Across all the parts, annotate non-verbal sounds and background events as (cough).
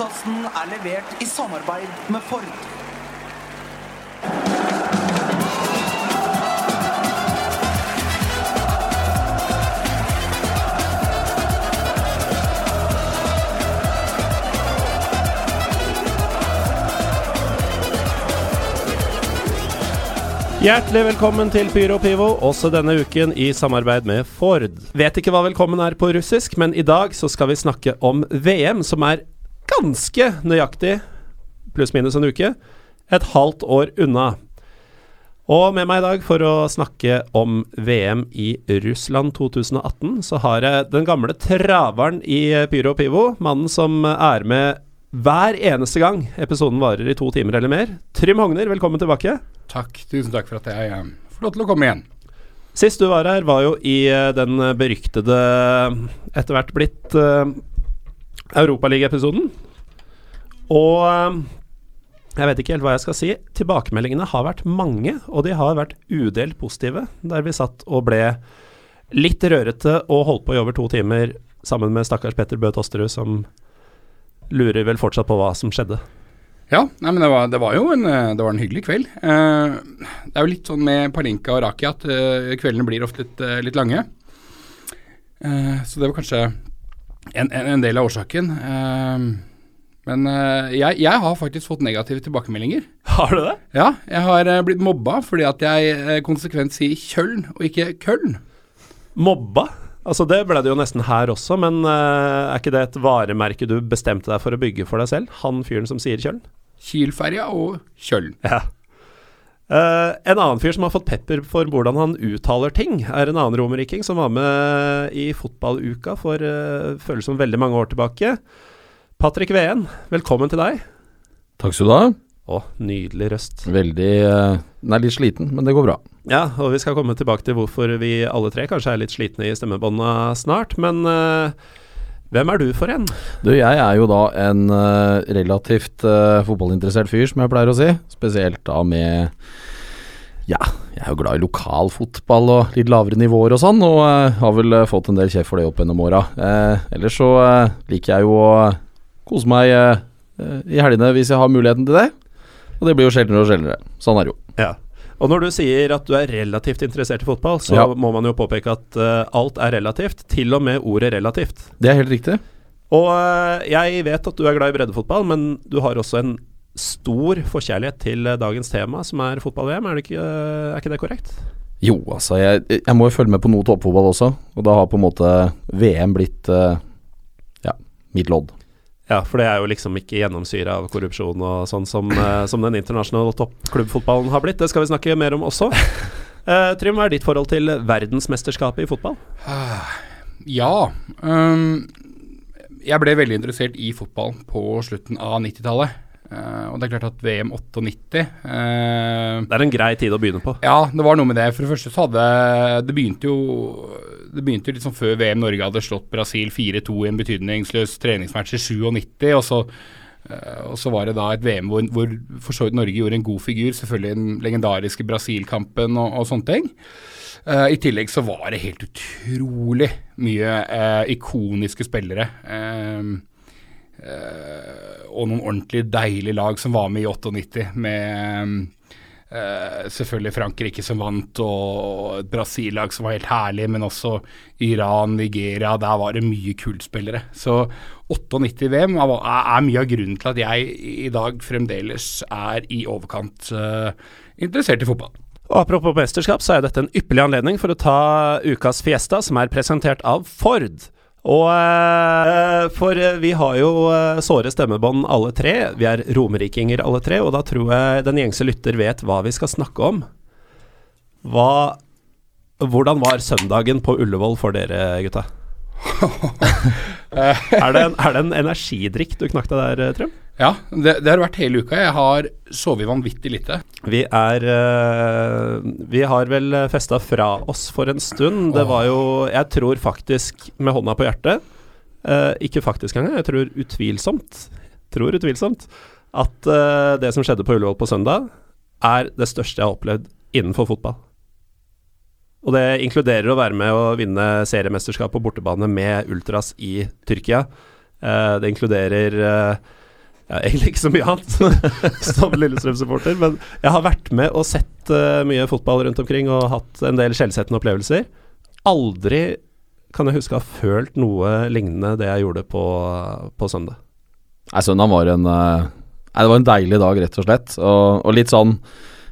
podkasten er levert i samarbeid med Ford. Hjertelig velkommen til Pyro Pivo, også denne uken i samarbeid med Ford. Vet ikke hva velkommen er på russisk, men i dag så skal vi snakke om VM, som er ganske nøyaktig, pluss-minus en uke, et halvt år unna. Og med meg i dag for å snakke om VM i Russland 2018, så har jeg den gamle traveren i Pyro Pivo, mannen som er med hver eneste gang episoden varer i to timer eller mer. Trym Hogner, velkommen tilbake. Takk. Tusen takk for at jeg eh, får lov til å komme igjen. Sist du var her, var jo i eh, den beryktede, etter hvert blitt uh, Europaliga-episoden. Og eh, jeg vet ikke helt hva jeg skal si. Tilbakemeldingene har vært mange, og de har vært udelt positive. Der vi satt og ble litt rørete og holdt på i over to timer sammen med stakkars Petter Bø Tosterud, som lurer vel fortsatt på hva som skjedde. Ja, nei, men det var, det var jo en, eh, det var en hyggelig kveld. Eh, det er jo litt sånn med Palinka og Raki at eh, kveldene blir ofte litt, litt lange. Så det var kanskje en, en del av årsaken. Eh, men jeg, jeg, har faktisk fått negative tilbakemeldinger. Har du det? Ja, jeg har blitt mobba fordi at jeg konsekvent sier Kjøln og ikke Køln. Mobba? Altså Det ble det jo nesten her også, men er ikke det et varemerke du bestemte deg for å bygge for deg selv? Han fyren som sier Kjøln? Kielferja og Kjøln. Ja. Uh, en annen fyr som har fått pepper for hvordan han uttaler ting, er en annen romeriking som var med i fotballuka for uh, føles som veldig mange år tilbake. Patrick Veen, velkommen til deg. Takk skal du ha. Å, nydelig røst. Veldig uh, Den er litt sliten, men det går bra. Ja, og vi skal komme tilbake til hvorfor vi alle tre kanskje er litt slitne i stemmebånda snart, men uh, hvem er du for en? Du, jeg er jo da en uh, relativt uh, fotballinteressert fyr, som jeg pleier å si. Spesielt da med Ja, jeg er jo glad i lokal fotball og litt lavere nivåer og sånn, og har vel fått en del kjeft for det opp gjennom åra. ellers så liker jeg jo å kose meg i helgene hvis jeg har muligheten til det. Og det blir jo sjeldnere og sjeldnere. Sånn er det jo. Ja. Og når du sier at du er relativt interessert i fotball, så ja. må man jo påpeke at uh, alt er relativt, til og med ordet relativt. Det er helt riktig. Og uh, jeg vet at du er glad i breddefotball, men du har også en stor forkjærlighet til uh, dagens tema, som er fotball-VM. Er, er, ikke det korrekt? Jo, altså jeg, jeg må jo følge med på noe toppfotball også, og da har på en måte VM blitt ja, mitt lodd. Ja, for det er jo liksom ikke gjennomsyra av korrupsjon og sånn som, uh, som den internasjonale toppklubbfotballen har blitt. Det skal vi snakke mer om også. Uh, (laughs) Trym, hva er ditt forhold til verdensmesterskapet i fotball? (sighs) Ja. Um, jeg ble veldig interessert i fotball på slutten av 90-tallet. Uh, og det er klart at VM 98 uh, Det er en grei tid å begynne på. Ja, det var noe med det. For det første så hadde Det begynte jo Det begynte jo litt sånn før VM Norge hadde slått Brasil 4-2 i en betydningsløs treningsmatch i 97. Og så, uh, og så var det da et VM hvor, hvor for så vidt Norge gjorde en god figur. Selvfølgelig den legendariske Brasil-kampen og, og, sånne ting. Uh, I tillegg så var det helt utrolig mye ikoniske spillere. Uh, og noen ordentlig deilige lag som var med i 98, med uh, selvfølgelig Frankrike som vant, og et Brasil-lag som var helt herlig, men også Iran, Nigeria. Der var det mye kultspillere. Så 98-VM er, mye av grunnen til at jeg i dag fremdeles er i overkant uh, interessert i fotball. Og Apropos mesterskap, så er dette en ypperlig anledning for å ta ukas Fiesta, som er presentert av Ford. Og eh, For vi har jo eh, såre stemmebånd alle tre. Vi er romerikinger alle tre, og da tror jeg den gjengse lytter vet hva vi skal snakke om. Hva Hvordan var søndagen på Ullevål for dere, gutta? (laughs) er, det en, er, det en, energidrikk du knakk deg der, Trym? Ja, det, det, har vært hele uka. Jeg har sovet vanvittig lite. Vi er uh, Vi har vel festa fra oss for en stund. Det var jo Jeg tror faktisk, med hånda på hjertet uh, Ikke faktisk engang, jeg tror utvilsomt Tror utvilsomt at uh, det som skjedde på Ullevål på søndag, er det største jeg har opplevd innenfor fotball. Og det inkluderer å være med å vinne seriemesterskap på bortebane med Ultras i Tyrkia. det inkluderer ja, egentlig ikke så mye annet (laughs) som Lillestrøm-supporter, men jeg har vært med og sett uh, mye fotball rundt omkring og hatt en del skjellsettende opplevelser. Aldri kan jeg huske å ha følt noe lignende det jeg gjorde på, på søndag. Nei, søndag var en uh, Nei, det var en deilig dag, rett og slett. Og, og litt sånn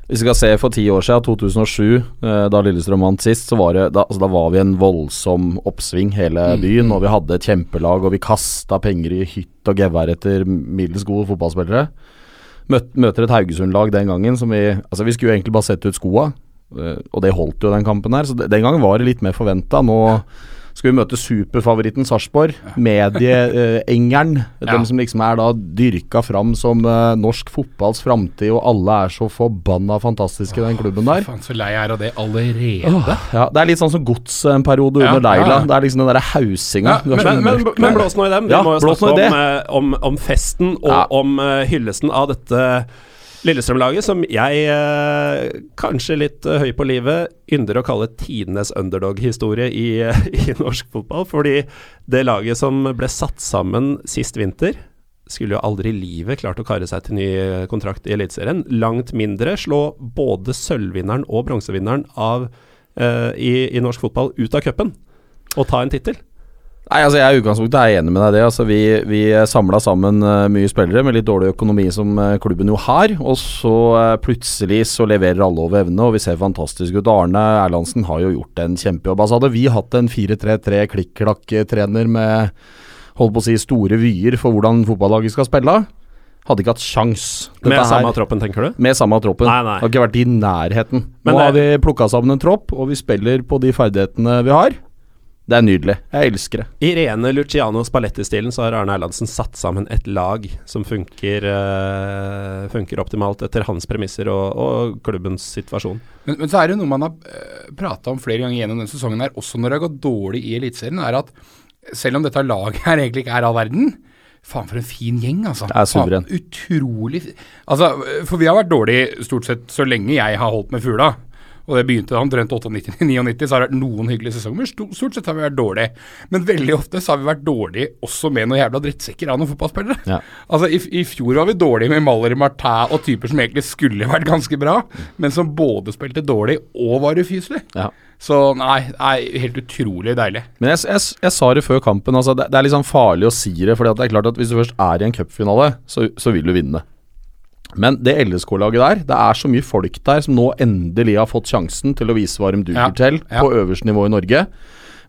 hvis vi skal se for ti år siden, 2007, eh, da Lillestrøm vant sist, så var det, da, altså, da var vi en voldsom oppsving, hele mm, byen. Og vi hadde et kjempelag, og vi kasta penger i hytt og gevær etter middels gode fotballspillere. Møt, møter et Haugesund-lag den gangen som vi Altså, vi skulle jo egentlig bare sette ut skoa, eh, og det holdt jo den kampen her. Så den gangen var det litt mer forventa. Nå skal vi møte superfavoritten Sarpsborg. Medieengeren. Uh, ja. (laughs) De som liksom er da dyrka fram som uh, norsk fotballs framtid, og alle er så forbanna fantastiske den klubben der. Faen, så lei jeg er av det allerede. Oh, ja, Det er litt sånn som gods en periode ja, under Deila. Det er liksom den derre hausinga. men, men, men, men, blås nå i dem. Vi må jo snakke om, eh, om, om, festen og om hyllesten av dette Lillestrøm-laget, som jeg, eh, kanskje litt eh, høy på livet, ynder å kalle tidenes underdog-historie i, (laughs) i, norsk fotball. Fordi det laget som ble satt sammen sist vinter, skulle jo aldri i livet klart å kare seg til ny kontrakt i Eliteserien. Langt mindre slå både sølvvinneren og bronsevinneren eh, i, i norsk fotball ut av cupen og ta en tittel. Nei, altså Jeg er utgangspunktet er enig med deg i det. Altså Vi, vi samla sammen uh, mye spillere med litt dårlig økonomi som uh, klubben jo har. Og så uh, plutselig så leverer alle over evne, og vi ser fantastisk ut. Arne Erlandsen har jo gjort en kjempejobb. Altså Hadde vi hatt en 4-3-3 klikk-klakk-trener med holdt på å si store vyer for hvordan fotballaget skal spille, hadde ikke hatt sjans. Dette med samme her, troppen, tenker du? Med samme troppen. Nei, nei. Har ikke vært i nærheten. Men Nå det... har vi plukka sammen en tropp, og vi spiller på de ferdighetene vi har. Det er nydelig. Jeg elsker det. I rene Luciano Spalletti-stilen så har Arne Erlandsen satt sammen et lag som funker, uh, funker optimalt etter hans premisser og, og klubbens situasjon. Men, men, så er det noe man har eh, prata om flere ganger gjennom denne sesongen her, også når det har gått dårlig i Eliteserien, er at selv om dette laget her egentlig ikke er all verden, Faen, for en fin gjeng, altså. Det er suveren. Utrolig Altså, for vi har vært dårlige stort sett så lenge jeg har holdt med fugla og det begynte da omtrent 98-99, så har det vært noen hyggelige sesonger, men stort sett har vi vært dårlige. Men veldig ofte så har vi vært dårlige også med noen jævla drittsekker av noen fotballspillere. Ja. (laughs) Altså, i, i, fjor var vi dårlige med Maller Martin og typer som egentlig skulle vært ganske bra, men som både spilte dårlig og var ufyselige. Ja. Så nei, nei, helt utrolig deilig. Men jeg, jeg, jeg sa det før kampen, altså, det, det, er litt sånn farlig å si det. For det er klart at hvis du først er i en cupfinale, så, så vil du vinne. Men det LSK-laget der, det er så mye folk der som nå endelig har fått sjansen til å vise hva de duger ja, til ja. på øverste nivå i Norge.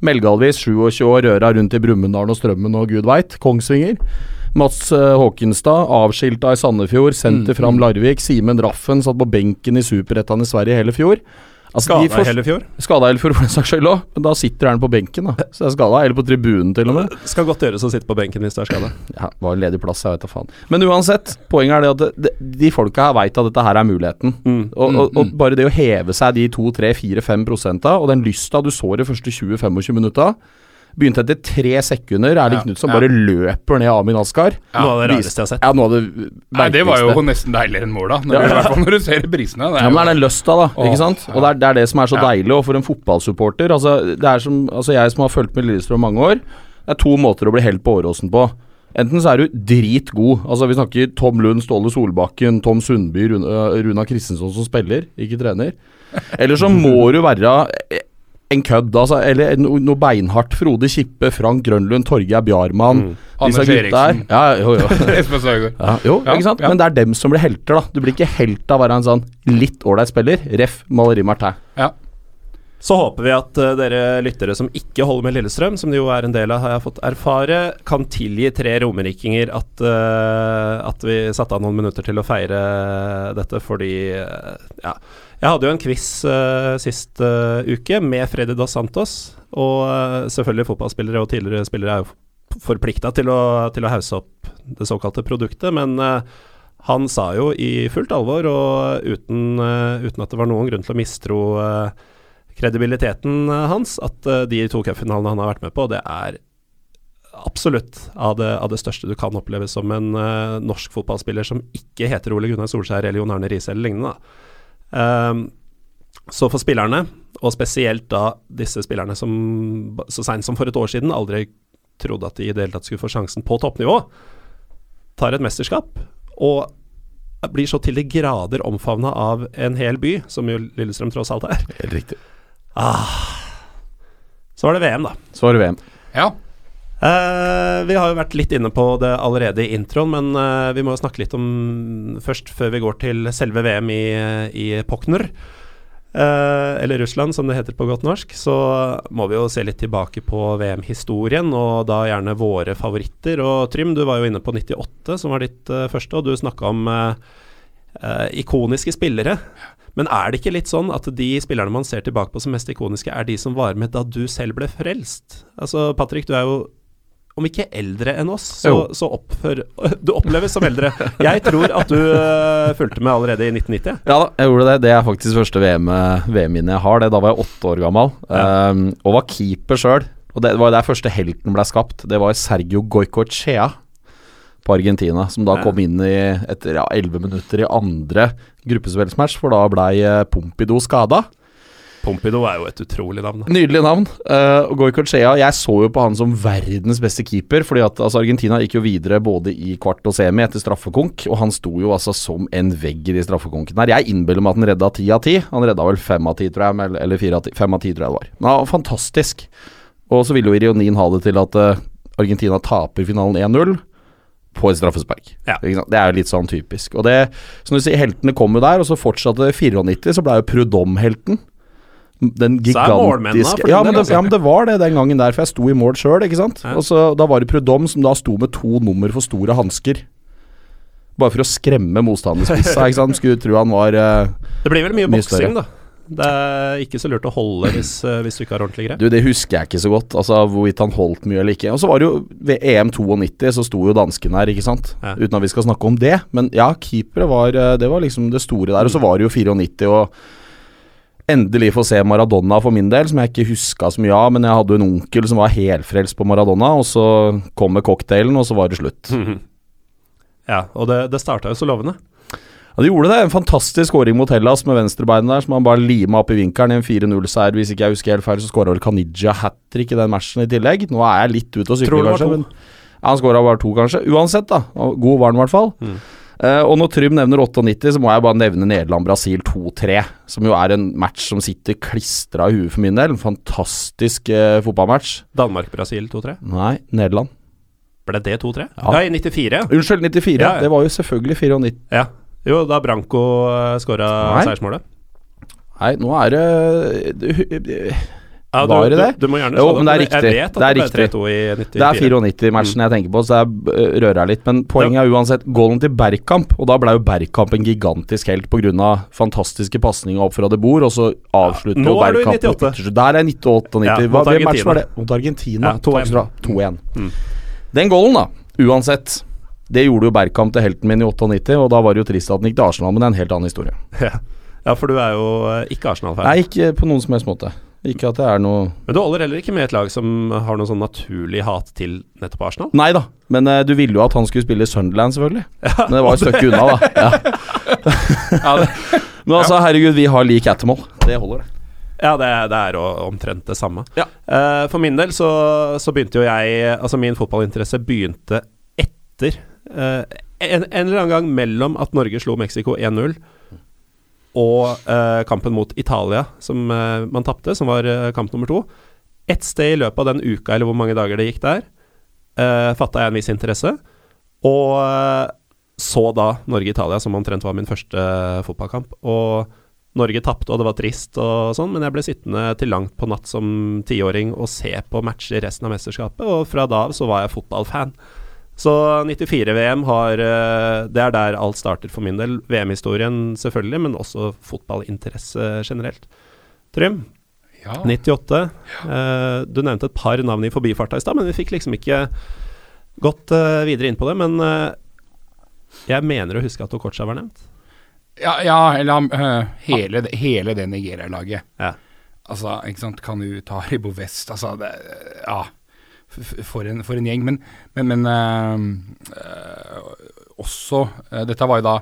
Melgalvis, 27 år, røra rundt i Brumunddal og Strømmen og gud veit. Kongsvinger. Mats uh, Håkenstad, avskilta i Sandefjord, sendt til mm, Fram mm. Larvik. Simen Raffen satt på benken i Superettan i Sverige hele fjor. Altså, skada hele Hellefjord? Skada hele Hellefjord, for den saks skyld òg. Men da sitter han på benken, da. Så jeg er skada. Eller på tribunen, til og med. Det skal godt gjøres å sitte på benken hvis du er skada. Ja, var ledig plass, jeg vet da faen. Men uansett, poenget er det at de, de folka her veit at dette her er muligheten. Mm, og, og, og, mm, mm. bare det å heve seg de 2-3-4-5 prosenta, og den lysta du så de første 20-25 minutta Begynte etter tre sekunder. Erling ja, Knutson ja. bare løper ned Amin Askar. Ja, noe av det rareste jeg har sett. Ja, noe av det Nei, det var jo nesten deiligere enn måla. I hvert fall når du ser brisene. Det er, ja, men det er den løsta, da. Åh, ikke sant? Og det er, det er, det som er så deilig. Og for en fotballsupporter altså, det er som, altså Jeg som har fulgt med Lillestrøm mange år, det er to måter å bli helt på Åråsen på. Enten så er du dritgod. Altså Vi snakker Tom Lund, Ståle Solbakken, Tom Sundby, Runa, Runa Kristensson som spiller, ikke trener. (laughs) Eller så må du være en kødd, altså. Eller noe, no beinhardt. Frode Kippe, Frank Grønlund, Torgeir Bjarmann. Mm. Anders Eriksen. Ja, jo, jo. (laughs) ja, jo ja, ikke sant? Ja. Men det er dem som blir helter, da. Du blir ikke helt av å være en sånn litt ålreit spiller. Ref. Maleri Martin. Ja. Så håper vi at uh, dere lyttere som ikke holder med Lillestrøm, som det jo er en del av, har jeg fått erfare, kan tilgi tre romerikinger at, uh, at vi satte av noen minutter til å feire dette, fordi uh, ja. Jeg hadde jo en quiz uh, sist uh, uke med Freddy Dos Santos. Og uh, selvfølgelig fotballspillere og tidligere spillere er jo forplikta til, til, å hause opp det såkalte produktet, men han sa jo i fullt alvor og uten, uten, at det var noen grunn til å mistro kredibiliteten hans, at de to cupfinalene han har vært med på, det er absolutt av det, av det, største du kan oppleve som en norsk fotballspiller som ikke heter Ole Gunnar Solskjær eller Jon Arne Riise eller lignende. da så for spillerne, og spesielt da disse spillerne som så seint som for et år siden aldri trodde at de i det hele tatt skulle få sjansen på toppnivå, tar et mesterskap og blir så til de grader omfavna av en hel by, som jo Lillestrøm tross alt er. Helt riktig. Så var det VM, da. Så var det VM. Ja. Eh, vi har jo vært litt inne på det allerede i introen, men uh, vi må jo snakke litt om først, før vi går til selve VM i, i Pokner. Uh, eller Russland, som det heter på godt norsk. Så må vi jo se litt tilbake på VM-historien, og da gjerne våre favoritter. Og Trym, du var jo inne på 98, som var ditt uh, første, og du snakka om uh, eh, ikoniske spillere. Men er det ikke litt sånn at de spillerne man ser tilbake på som mest ikoniske, er de som var med da du selv ble frelst? Altså, Patrick, du er jo om ikke eldre enn oss, så, så oppfør (laughs) Du oppleves som eldre. Jeg tror at du uh, fulgte med allerede i 1990. Ja da, jeg gjorde det. Det er faktisk første VM-minnet VM jeg har. Det, da var jeg åtte år gammel. Um, og var keeper sjøl. Og det var der første helten ble skapt. Det var Sergio Goicochea på Argentina, som da Ja. kom inn i etter ja, 11 minutter i andre gruppespillsmatch, for da blei uh, Pompidou skada. Pompidou er jo et utrolig navn. Nydelig navn. Uh, Goicoechea, jeg så jo på han som verdens beste keeper, fordi at altså, Argentina gikk jo videre både i kvart og semi etter straffekonk, og han sto jo altså som en vegg i de straffekonkene her. Jeg innbiller meg at han redda ti av ti. Han redda vel fem av ti, tror jeg, eller- eller fire av ti. Fem av ti, tror jeg det var. Men han fantastisk. Og så ville jo ironien ha det til at uh, Argentina taper finalen 1-0 på et straffespark. Ja. Det er jo litt sånn typisk. Og det, som du sier, heltene kom jo der, og så fortsatte 94, så ble jo Prudom-helten. Den gigantiske ja, men det, ja, men det var det den gangen der, for jeg sto i mål sjøl, ikke sant. Ja. Og så Da var det Prudom som da sto med to nummer for store hansker. Bare for å skremme motstanderspissa, ikke sant. Skulle tro han var uh, Det blir vel mye, Mye boksing, da. Det er ikke så lurt å holde hvis, eh, hvis du ikke har ordentlig grep. Du, det husker jeg ikke så godt, altså hvorvidt han holdt mye eller ikke. Og så var det jo ved EM 92, så sto jo dansken her, ikke sant. Ja. Uten at vi skal snakke om det. Men ja, keepere var eh, Det var liksom det store der. Og så var det jo 94, og endelig få se Maradona for min del, som jeg ikke huska så mye av. Men jeg hadde en onkel som var helfrelst på Maradona, og så kom med cocktailen, og så var det slutt. Ja, og det, det starta jo så lovende. Ja, det gjorde det. En fantastisk skåring mot Hellas med venstrebeinet der, som han bare lima opp i vinkelen i en 4-0-seier. Hvis ikke jeg husker helt feil, så skåra vel Kanija hat trick i den matchen i tillegg. Nå er jeg litt ute og sykler, kanskje. Men, ja, han skåra bare to, kanskje. Uansett, da. God var han i hvert fall. Mm. Eh, og når Trym nevner 98, så må jeg bare nevne Nederland-Brasil 2-3. Som jo er en match som sitter klistra i huet for min del. En fantastisk eh, fotballmatch. Danmark-Brasil 2-3. Nei, Nederland. Ble det 2-3? Ja. Nei, 94. ja. Unnskyld, 94. Ja, ja. Det var jo selvfølgelig 94. ja. Jo, da Branco uh, skåra seiersmålet. Nei, nå er det Ja, Var det det? Du, du må gjerne Jo, men det er riktig. Jeg vet at Det er det, riktig. ble 3-2 i 94. Det er 94-matchen jeg tenker på, så jeg øh, rører jeg litt. Men poenget er uansett goalen til Bergkamp, og da ble jo Bergkamp en gigantisk helt pga. fantastiske pasninger opp fra det bord, og så avslutter nå jo er du i Bergkamp 98. Der er 98 og 90. Ja, mot match var det? Mot Argentina. Ja, 2-1. Takk skal du ha. 2-1. Mm. Den goalen, da, uansett. Det gjorde jo Bergkamp til helten min i 98, og da var det jo trist at den gikk til Arsenal, men det er en helt annen historie. Ja. ja, for du er jo uh, ikke Arsenal-fan. Nei, ikke på noen som helst måte. Ikke at det er noe Men du holder heller ikke med et lag som har noe sånn naturlig hat til nettopp Arsenal? Nei da, men uh, du ville jo at han skulle spille Sunderland, selvfølgelig. (laughs) Men det var et stykke unna, da. (laughs) Ja. (laughs) Men altså, herregud, vi har lik attermål. Det holder, det. Ja, det, det er omtrent det samme. Ja. Eh, for min del så, så begynte jo jeg Altså min fotballinteresse begynte etter uh, en, en eller annen gang mellom at Norge slo Mexico 1-0 og eh, kampen mot Italia, som eh, man tapte, som var eh, kamp nummer to. Ett sted i løpet av den uka, eller hvor mange dager det gikk der, eh, fatta jeg en viss interesse. Og eh, så da Norge-Italia, som omtrent var min første fotballkamp. Og Norge tapte, og det var trist og sånn, men jeg ble sittende til langt på natt som tiåring og se på matcher resten av mesterskapet, og fra da av så var jeg fotballfan. Så 94-VM har eh, Det er der alt starter for min del. VM-historien selvfølgelig, men også fotballinteresse generelt. Trym, Ja. 98. Eh, du nevnte et par navn i forbifarta i stad, men vi fikk liksom ikke gått eh, videre inn på det. Men jeg mener å huske at Okocha var nevnt. Ja, ja eller øh, hele, det- hele det Nigeria-laget. Ja. Altså, ikke sant, Kanu, Taribo West, altså det, Ja. For en, for en gjeng. Men, men, men øh, også øh, Dette var jo da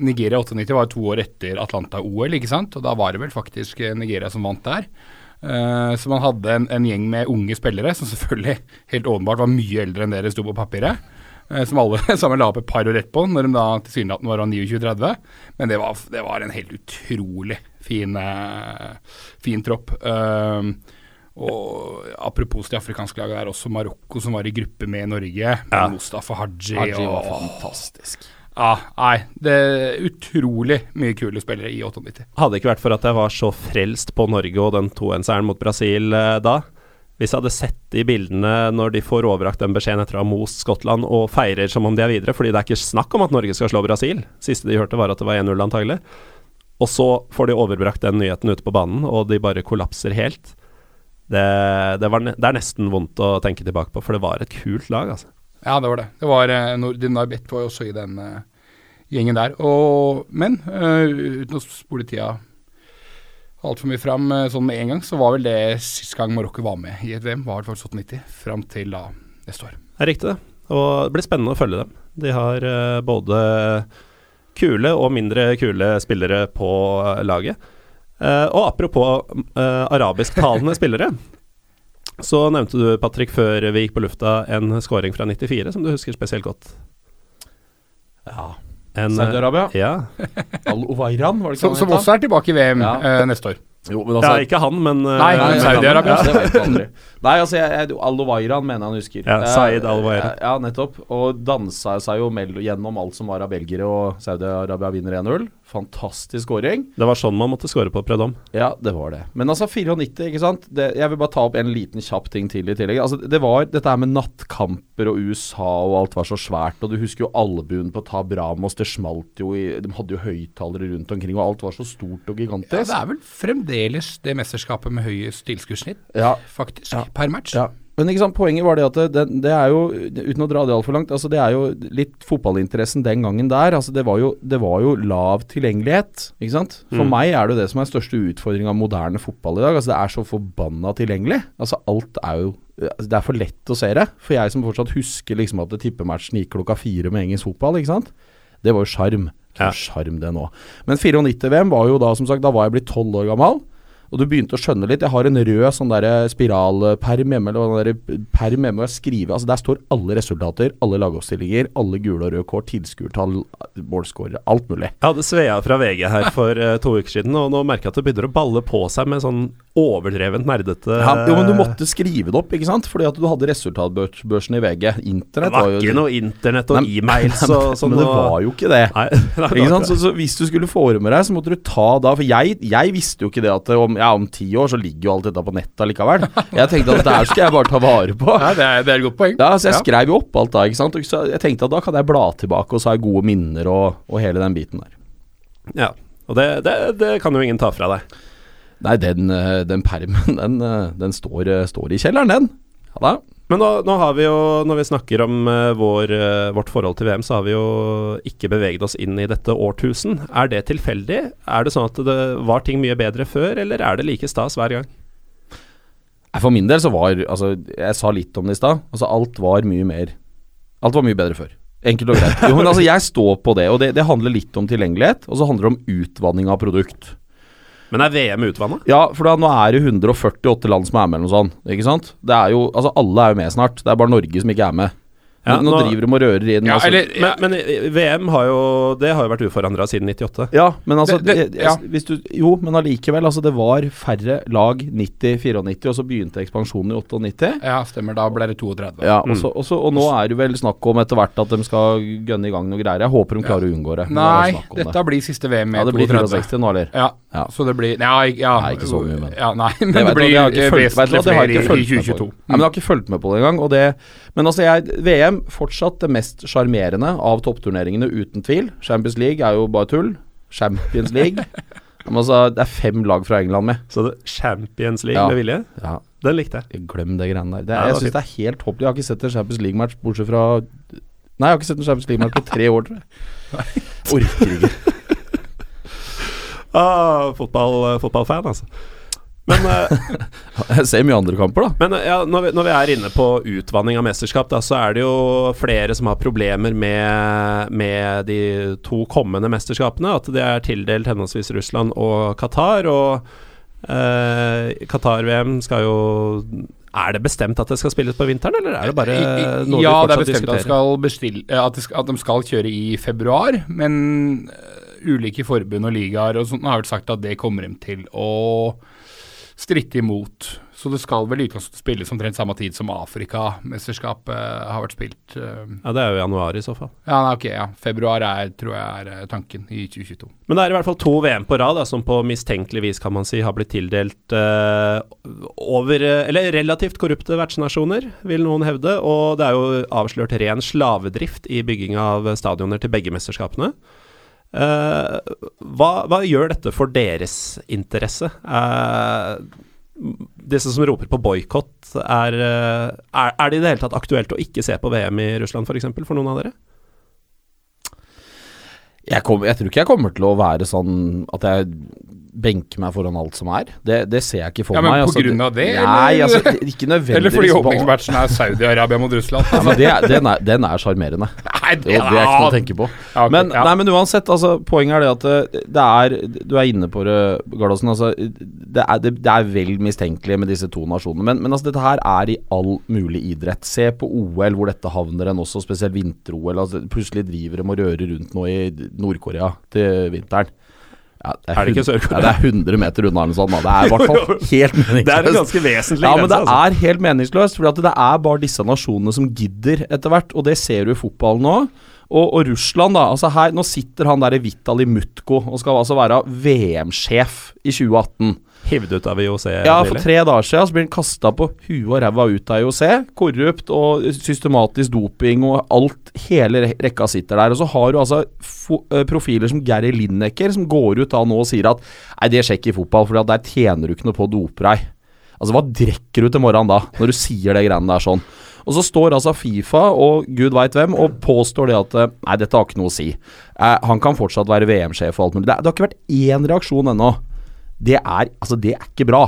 Nigeria 98 var jo to år etter Atlanta-OL, ikke sant? Og da var det vel faktisk Nigeria som vant der. Uh, så man hadde en, en gjeng med unge spillere, som selvfølgelig helt åpenbart var mye eldre enn dere sto på papiret. Uh, som alle (laughs) sammen la opp et par år rett på, når de da tilsynelatende var 29-30. Men det var, det var, en helt utrolig fin, uh, fin tropp. Uh, og Apropos de afrikanske lagene, er også Marokko som var i gruppe med Norge. Med ja. Mustafa Haji. Haji var fantastisk. Ja, nei. Det er utrolig mye kule spillere i 98. Hadde det ikke vært for at jeg var så frelst på Norge og den 2-1-seieren mot Brasil eh, da. Hvis jeg hadde sett de bildene når de får overrakt den beskjeden etter å ha most Skottland og feirer som om de er videre, fordi det er ikke snakk om at Norge skal slå Brasil. Siste de hørte var at det var 1-0 antagelig. Og så får de overbrakt den nyheten ute på banen, og de bare kollapser helt. Det, det, var, det er nesten vondt å tenke tilbake på, for det var et kult lag, altså. Ja, det var det. Det var uh, Nordin var jo også i den uh, gjengen der. Og, men uh, uten å spole tida altfor mye fram uh, sånn med en gang, så var vel det sist gang Marokko var med i et VM, var det faktisk 90, fram til da neste år. Det er riktig, det. Og det blir spennende å følge dem. De har både kule og mindre kule spillere på laget. Og apropos arabisktalende (laughs) spillere, så nevnte du, Patrick, før vi gikk på lufta, en scoring fra 94 som du husker spesielt godt. Ja. Saudi-Arabia? Ja. (laughs) Al-Owairan, var det ikke som, som også er tilbake i VM ja. uh, neste år. Jo, altså, ja, ikke han, men uh, Nei, nei Saudi-Arabia. Ja, (laughs) nei, altså, Al-Owairan mener han husker. Ja, Saeed Al-Owairan. Ja, nettopp. Og dansa seg jo gjennom alt som var av belgere, og Saudi-Arabia vinner 1-0. Fantastisk skåring. Det var sånn man måtte skåre på Predom. Ja, det var det. Men altså 94, ikke sant. Det, jeg vil bare ta opp en liten kjapp ting til i tillegg. Altså, det var dette her med nattkamper og USA og alt var så svært. Og du husker jo albuen på Tab Ramos. Det smalt jo i De hadde jo høyttalere rundt omkring, og alt var så stort og gigantisk. Ja, det er vel fremdeles det mesterskapet med høyest tilskuddssnitt, ja. faktisk, ja. Per match. Ja. Men ikke sant, poenget var det at det, det, er jo, uten å dra det altfor langt, altså det er jo litt fotballinteressen den gangen der. altså Det var jo, det var jo lav tilgjengelighet. ikke sant? For mm. meg er det jo det som er største utfordring av moderne fotball i dag. altså Det er så forbanna tilgjengelig. altså Alt er jo Det er for lett å se det. For jeg som fortsatt husker liksom at tippematchen gikk klokka fire med engelsk fotball, ikke sant. Det var jo sjarm. Sjarm, ja. det nå. Men 94-VM var jo da, som sagt, da var jeg blitt tolv år gammel. Og du begynte å skjønne litt. Jeg har en rød sånn der spiralperm hjemme, eller der perm hjemme, og jeg skriver Altså Der står alle resultater, alle lagoppstillinger, alle gule og røde kort, tilskuertall, målskårere, alt mulig. Jeg hadde Svea fra VG her for uh, to uker siden, og nå merker jeg at det begynner å balle på seg med sånn overdrevent nerdete ja, Jo, men du måtte skrive det opp, ikke sant? Fordi at du hadde resultatbørsen i VG. Internett var, jo Det var ikke noe internett og e-mails og sånn. Men det var jo ikke det. Nei, (laughs) ikke sant? Så, så, hvis du skulle med deg, så måtte du ta da For jeg, jeg visste jo ikke det at om, ja, om ti år så ligger jo alt dette på nettet likevel. Jeg tenkte at det her skal jeg bare ta vare på. Ja, det er, det er et godt poeng. Ja, Så jeg ja. skrev jo opp alt da, ikke sant. Så jeg tenkte at da kan jeg bla tilbake, og så har jeg gode minner og, og hele den biten der. Ja, og det, det, det kan jo ingen ta fra deg. Nei, den, eh, den permen, den, eh, den står, eh, står, i kjelleren, den. Ja da. Men nå, nå, har vi jo, når vi snakker om uh, vår, uh, vårt forhold til VM, så har vi jo ikke beveget oss inn i dette årtusen. Er det tilfeldig? Er det sånn at det var ting mye bedre før, eller er det like stas hver gang? For min del så var Altså, jeg sa litt om det i stad. Altså, alt var mye mer Alt var mye bedre før. Enkelt og greit. Jo, men altså, jeg står på det, og det, det handler litt om tilgjengelighet, og så handler det om utvanning av produkt. Men er VM utvanna? Ja, for da, nå er det 148 land som er med, eller noe sånt. Ikke sant? Det er jo, altså Alle er jo med snart. Det er bare Norge som ikke er med. Ja, nå, nå, driver de og rører inn ja, altså. eller, men, men, VM har jo Det har jo vært uforandra siden 98. Ja, men altså det, det, hvis du, Jo, men allikevel. Altså, det var færre lag 90-94, og så begynte ekspansjonen i 98. Ja, stemmer. Da ble det 32. Ja, også, mm. også, Og nå er det vel snakk om etter hvert at de skal gønne i gang noe greier. Jeg håper de klarer å unngå det. Nei, det dette blir siste VM med ja, det blir 64 nå, eller? Ja, ja. så det blir Nei, ja, nei ikke så mye, men ja, Nei, (laughs) men det, det blir vesentlig flere i 2022. Nei, men jeg har ikke fulgt med på det engang. Men altså, jeg, VM fortsatt det mest sjarmerende av toppturneringene, uten tvil. Champions League er jo bare tull. Champions League. (laughs) altså, det er fem lag fra England med. Så det Champions League ja. med vilje? Ja. Den likte jeg. Glem det greiene der. Det, ja, jeg syns det er helt håpløst. Jeg har ikke sett en Champions League-match bortsett fra Nei, jeg har ikke sett en Champions League-match på tre år, tror jeg. (laughs) Orker ikke. ah, fotball, fotballfan, altså. Men uh, (laughs) Jeg ser mye andre kamper, da. Men uh, ja, når, vi, når, vi, er inne på utvanning av mesterskap, da, så er det jo flere som har problemer med, med de to kommende mesterskapene. At det er tildelt henholdsvis Russland og Qatar. Og uh, Qatar-VM skal jo Er det bestemt at det skal spilles på vinteren, eller er det bare I- fortsatt noe ja, de det er bestemt at, diskuterer? skal bestille, eh, at, de skal, at de skal kjøre i februar, men eh, ulike forbund og ligaer og sånt har vel sagt at det kommer de til å stritte imot. Så det skal vel i utgangspunktet spilles omtrent samme tid som Afrikamesterskapet eh, har vært spilt. eh. Ja, Det er jo januar i så fall. Ja, nei, ok, ja. Februar er, tror jeg er eh, tanken i 2022. Men det er i hvert fall to VM på rad da, som på mistenkelig vis kan man si har blitt tildelt uh, over Eller relativt korrupte vertsnasjoner, vil noen hevde. Og det er jo avslørt ren slavedrift i bygging av stadioner til begge mesterskapene. Eh, hva, hva gjør dette for deres interesse? Uh, disse som roper på boikott, er, eh, er, er det i det hele tatt aktuelt å ikke se på VM i Russland, f.eks., for, eksempel, for noen av dere? Jeg, kom, jeg tror ikke jeg kommer til å være sånn at jeg benker meg foran alt som er. Det, det ser jeg ikke for Ja, men meg. på grunn av det, Nei, eller? altså, det- ikke nødvendigvis. Eller fordi åpningsmatchen er Saudi-Arabia mot Russland. (laughs) Ja, men det, den er- den er sjarmerende. (laughs) Nei, Jo, det er ikke noe å tenke på. Ja, ok, Men, ja. nei, men uansett, altså, poenget er det at det, det er Du er inne på det, Gardasen. Altså, det, er, det, det er vel mistenkelig med disse to nasjonene. Men, men altså, dette her er i all mulig idrett. Se på OL, hvor dette havner en også, spesielt vinter-OL. Altså, plutselig driver de og rører rundt nå i Nord-Korea til vinteren. Ja, Er det ikke Sør-Korea? Ja, det er 100 meter unna eller da. Det er i hvert fall (laughs) helt meningsløst. Det er en ganske vesentlig Ja, men det altså. er helt meningsløst. For det er bare disse nasjonene som gidder etter hvert. Og det ser du i fotballen nå. Og, og Russland, da. altså her, Nå sitter han der i Vitali Mutko og skal altså være VM-sjef i 2018. Hivd ut av IOC Ja, for tre dager siden så blir han kasta på huet og ræva ut av IOC. Korrupt og systematisk doping og alt. Hele rekka sitter der. Og så har du altså eh, profiler som Gary Lineker, som går ut da nå og sier at nei, det skjer ikke i fotball, for der tjener du ikke noe på å dope deg. Altså, hva drikker du til morgenen da, når du sier det greiene der sånn? Og så står altså Fifa og gud veit hvem og påstår det at eh, nei, dette har ikke noe å si. Eh, han kan fortsatt være VM-sjef og alt mulig. Det, det har ikke vært én reaksjon ennå. Det er, altså, det er ikke bra.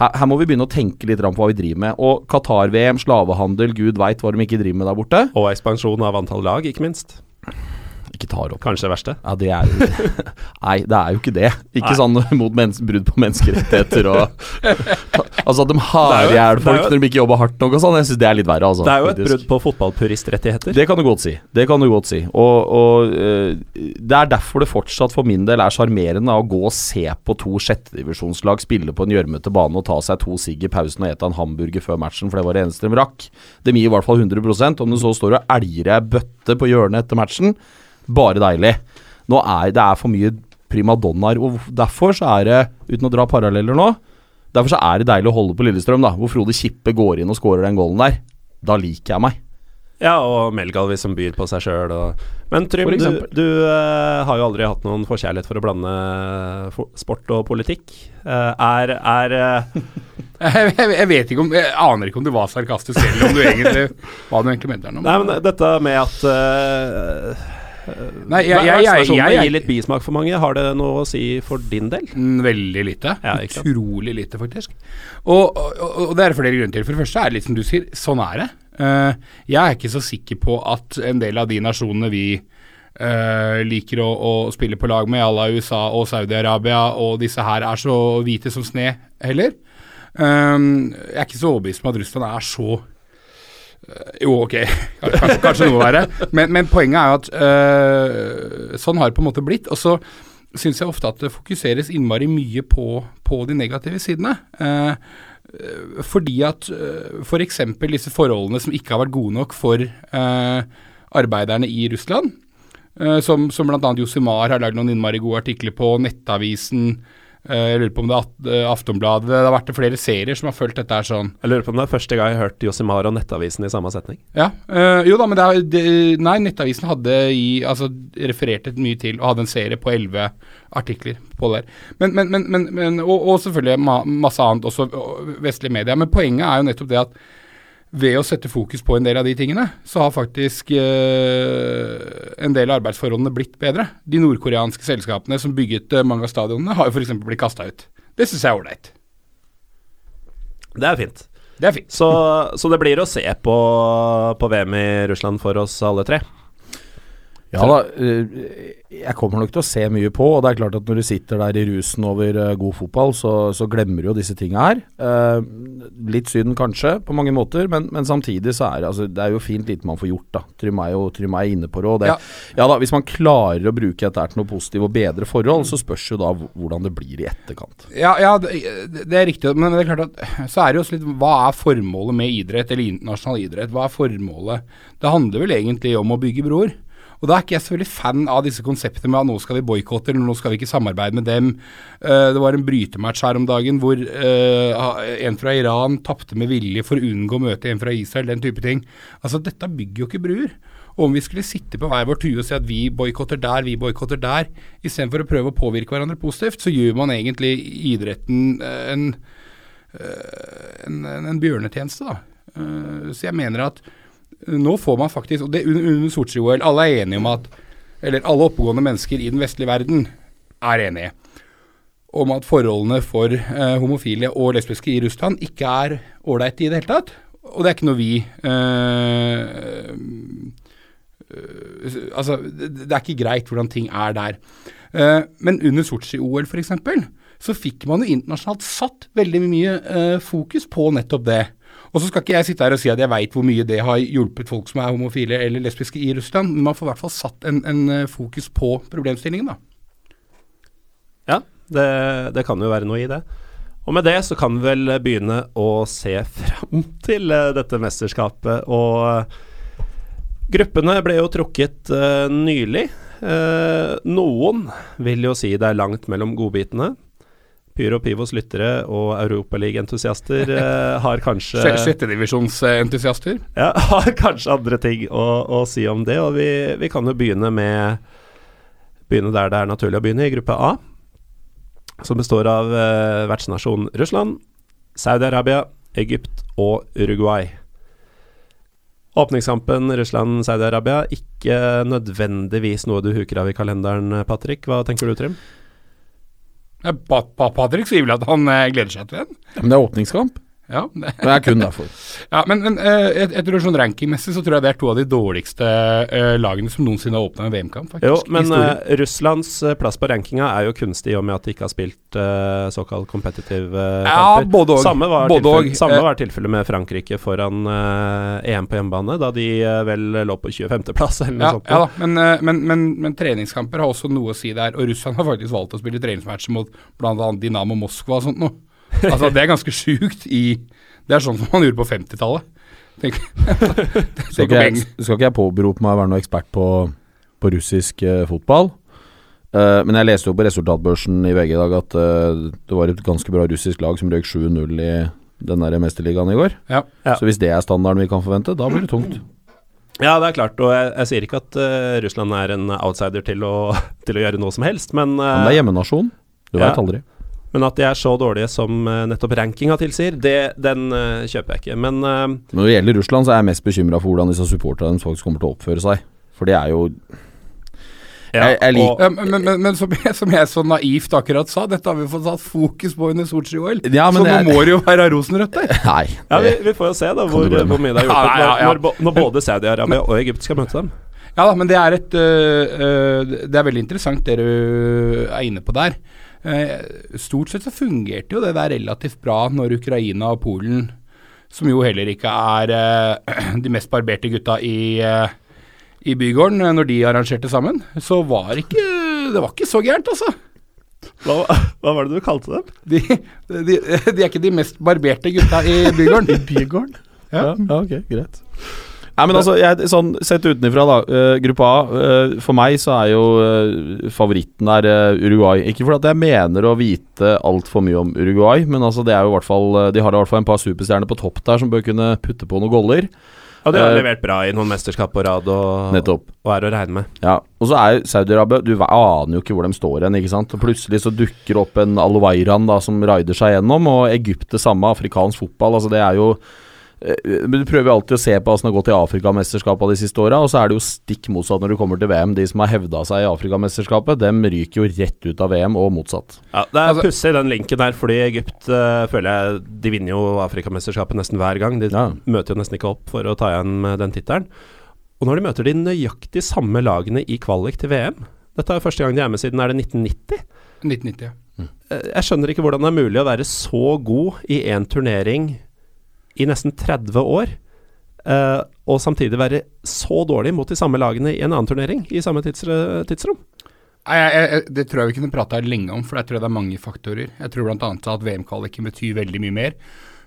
Her, her må vi begynne å tenke litt på hva vi driver med. Og Qatar-VM, slavehandel, gud veit hva de ikke driver med der borte. Og ekspansjon av antall lag, ikke minst. Ikke tar opp. Kanskje det verste. Ja, det er (laughs) Nei, det er jo ikke det. Ikke Nei. sånn mot brudd på menneskerettigheter og (laughs) Altså at de har Det jo- i hjel folk når de ikke jobber hardt nok og sånn. Jeg syns det er litt verre, altså. Det er jo et brudd på fotballpuristrettigheter. Det kan du godt si. Det kan du godt si. Og, og uh, det er derfor det fortsatt for min del er sjarmerende å gå og se på to sjettedivisjonslag spille på en gjørmete bane og ta seg to sigg i pausen og ete en hamburger før matchen, for det var det eneste de rakk. De gir i hvert fall 100% Om du så står og elger ei bøtte på hjørnet etter matchen, bare deilig. Nå er det er for mye primadonnaer, og derfor så er det, uten å dra paralleller nå Derfor så er det deilig å holde på Lillestrøm, da, hvor Frode Kippe går inn og skårer den gålen der. Da liker jeg meg. Ja, og Melgalvi som byr på seg sjøl. Men Trym, du, du uh, har jo aldri hatt noen forkjærlighet for å blande for sport og politikk. Uh, er er uh... (laughs) Jeg, jeg, jeg vet ikke om Jeg aner ikke om du var sarkastisk eller om du egentlig hva du egentlig mente. Nei, men dette med at uh, Nei, jeg, jeg, jeg, jeg, gir litt bismak for mange. Har det noe å si for din del? Mm, Veldig lite. Ja. Utrolig lite, faktisk. Og, og, og det er flere grunner til. For det første er det litt som du sier, sånn er det. Eh, jeg er ikke så sikker på at en del av de nasjonene vi uh, liker å, å spille på lag med, à la USA og Saudi-Arabia og disse her, er så hvite som sne heller. Um, jeg er ikke så overbevist om at Russland er så jo, ok, (laughs) kanskje, kanskje noe verre. Men, men poenget er jo at øh, sånn har det på en måte blitt. Og så syns jeg ofte at det fokuseres innmari mye på, på de negative sidene. Eh, øh, fordi at uh, f.eks. disse forholdene som ikke har vært gode nok for eh, arbeiderne i Russland, eh, som, som bl.a. Josimar har lagd noen innmari gode artikler på, Nettavisen eh, jeg lurer på om det er eh, Aftonbladet Det har vært flere serier som har fulgt dette her sånn. Jeg lurer på om det er første gang jeg har hørt Josimar og Nettavisen i samme setning. Ja, øh, jo da, men det er, det, nei, Nettavisen hadde i, altså, refererte mye til og hadde en serie på elleve artikler på det der. Men, men, men, men, men og, og selvfølgelig ma masse annet, også og vestlige medier. Men poenget er jo nettopp det at ved å sette fokus på en del av de tingene, så har faktisk eh, en del av arbeidsforholdene blitt bedre. De nordkoreanske selskapene som bygget øh, mange av stadionene, har jo f.eks. blitt kasta ut. Det syns jeg er ålreit. Det er fint. Det er fint. Så, så det blir å se på, på VM i Russland for oss alle tre. Ja da, eh, jeg kommer nok til å se mye på, og det er klart at når du sitter der i rusen over eh, god fotball, så, så glemmer du jo disse tinga her. Eh, litt syden kanskje, på mange måter, men, men samtidig så er det, altså, det er jo fint lite man får gjort, da. Trym er jo Trym er inne på det Ja. ja. da, hvis man klarer å bruke dette til noe positivt og bedre forhold, så spørs jo da hvordan det blir i etterkant. Ja, ja det, det er riktig, men det er klart at så er det jo også litt Hva er formålet med idrett, eller internasjonal idrett? Hva er formålet? Det handler vel egentlig om å bygge broer. Og da er ikke jeg så veldig fan av disse konseptene med at nå skal vi boikotte, eller nå skal vi ikke samarbeide med dem. Uh, det var en brytematch her om dagen hvor uh, en fra Iran tapte med vilje for å unngå å møte en fra Israel, den type ting. Altså, dette bygger jo ikke bruer. Og om vi skulle sitte på hver vår tue og si at vi boikotter der, vi boikotter der, istedenfor å prøve å påvirke hverandre positivt, så gjør man egentlig idretten eh, en, en, en, en bjørnetjeneste, da. Så jeg mener at nå får man faktisk Og det under, under Sotsji-OL, alle er enige om at Eller alle oppegående mennesker i den vestlige verden er enige om at forholdene for eh, homofile og lesbiske i Russland ikke er ålreite i det hele tatt. Og det er ikke noe vi eh, eh, Altså, det, er ikke greit hvordan ting er der. Eh, men under Sotsji-OL f.eks. så fikk man jo internasjonalt satt veldig mye eh, fokus på nettopp det. Og så skal ikke jeg sitte her og si at jeg veit hvor mye det har hjulpet folk som er homofile eller lesbiske i Russland, men man får i hvert fall satt en, en eh, fokus på problemstillingen, da. Ja, det, det kan jo være noe i det. Og med det så kan vi vel begynne å se fram (laughs) til eh, dette mesterskapet. Og eh, gruppene ble jo trukket uh, nylig. Uh, noen vil jo si det er langt mellom godbitene. Pyro Pivos lyttere og Europaliga-entusiaster eh, har kanskje Sjettedivisjonsentusiaster. ja, (laughs) har kanskje andre ting å, å si om det, og vi, vi kan jo begynne med Begynne der det er naturlig å begynne, i gruppe A. Som består av eh, vertsnasjonen Russland, Saudi-Arabia, Egypt og Uruguay. Åpningskampen Russland-Saudi-Arabia, ikke nødvendigvis noe du huker av i kalenderen, Patrick. Hva tenker du, Trym? Patrick sier vel at han eh, gleder seg til den? Men det er åpningskamp. Ja, (laughs) det. Det er kun derfor. ja men, men jeg, jeg tror sånn rankingmessig så tror jeg det er to av de dårligste uh, lagene som noensinne har åpna en VM-kamp, faktisk. Jo, men eh, Russlands eh, plass på rankinga er jo kunstig i og med at de ikke har spilt uh, såkalt competitive uh, Ja, kamper. både og. Samme var, Både tilfelle, og. samme var tilfellet med Frankrike foran EM på hjemmebane, da de vel lå på 25.-plass eller noe ja, sånt. ja da, men, men, men, men treningskamper har også noe å si der. Og Russland har faktisk valgt å spille treningsmatcher mot bl.a. Dinamo Moskva og sånt noe. Altså, det er ganske sjukt i Det er sånn som man gjorde på 50-tallet. (laughs) Skal ikke, jeg, skal ikke jeg påberope meg å være noe ekspert på, på russisk eh, fotball. Uh, men jeg leste jo på resultatbørsen i VG i dag at uh, det var et ganske bra russisk lag som røyk 7-0 i den der mesterligaen i går. Ja. Ja. Så hvis det er standarden vi kan forvente, da blir det tungt. Ja, det er klart, og jeg, jeg sier ikke at uh, Russland er en outsider til å, (laughs) til å gjøre noe som helst, men, uh, Men det er hjemmenasjon. Du Ja. veit aldri. Men at de er så dårlige som eh, nettopp rankinga tilsier, det, den eh, kjøper jeg ikke. Men eh, når det gjelder Russland, så er jeg mest bekymra for hvordan disse supporterne faktisk kommer til å oppføre seg. For det er jo ja, Jeg- jeg liker- og- men, men, men, men som, jeg, som jeg så naivt akkurat sa, dette har vi fått satt fokus på under Sotsji-OL. Ja, så nå må det jo være rosenrødt der. (laughs) Nei. Ja, vi, vi får jo se da hvor, hvor mye det er ja, ja. når, når, når både Saudi-Arabia og Egypt skal møte dem. Ja da, men det er et øh, øh, Det er veldig interessant det du er inne på der. Eh, stort sett så fungerte jo det der relativt bra når Ukraina og Polen, som jo heller ikke er eh, (clears throat) de mest barberte gutta i, eh, i bygården, når de arrangerte sammen, så var ikke Det var ikke så gærent, altså. Hva, hva var det du kalte dem? De, de, de er ikke de mest barberte gutta i bygården. I Bygården? Ja. ja, ok, greit. Nei, men altså, jeg, sånn Sett utenfra, da. Uh, gruppe A. Uh, for meg så er jo uh, favoritten der Uruguay. Ikke fordi jeg mener å vite altfor mye om Uruguay, men altså det er jo i hvert fall de har i hvert fall en par superstjerner på topp der som bør kunne putte på noen goller. Ja, de har levert bra i noen mesterskap på rad og, og er å regne med. Ja, Og så er Saudi-Arabia Du aner jo ikke hvor de står hen. ikke sant? Og Plutselig så dukker opp en Al-Wairan da som raider seg gjennom, og Egypt det samme. Afrikansk fotball. altså Det er jo men Du prøver alltid å se på hvordan det har gått i Afrikamesterskapet de siste åra, og så er det jo stikk motsatt når du kommer til VM. De som har hevda seg i Afrikamesterskapet, dem ryker jo rett ut av VM, og motsatt. Ja, Det er Altså- pussig den linken der, fordi Egypt uh, føler jeg De vinner jo Afrikamesterskapet nesten hver gang. De Ja. møter jo nesten ikke opp for å ta igjen med den tittelen. Og når de møter de nøyaktig samme lagene i kvalik til VM Dette er jo første gang de er med siden er det 1990. 1990, ja. Mm. Jeg skjønner ikke hvordan det er mulig å være så god i én turnering i nesten 30 år, uh, og samtidig være så dårlig mot de samme lagene i en annen turnering i samme tids tidsrom. Nei, jeg, jeg, Det tror jeg vi kunne prata lenge om, for jeg tror det er mange faktorer. Jeg tror bl.a. at VM-kvaliken betyr veldig mye mer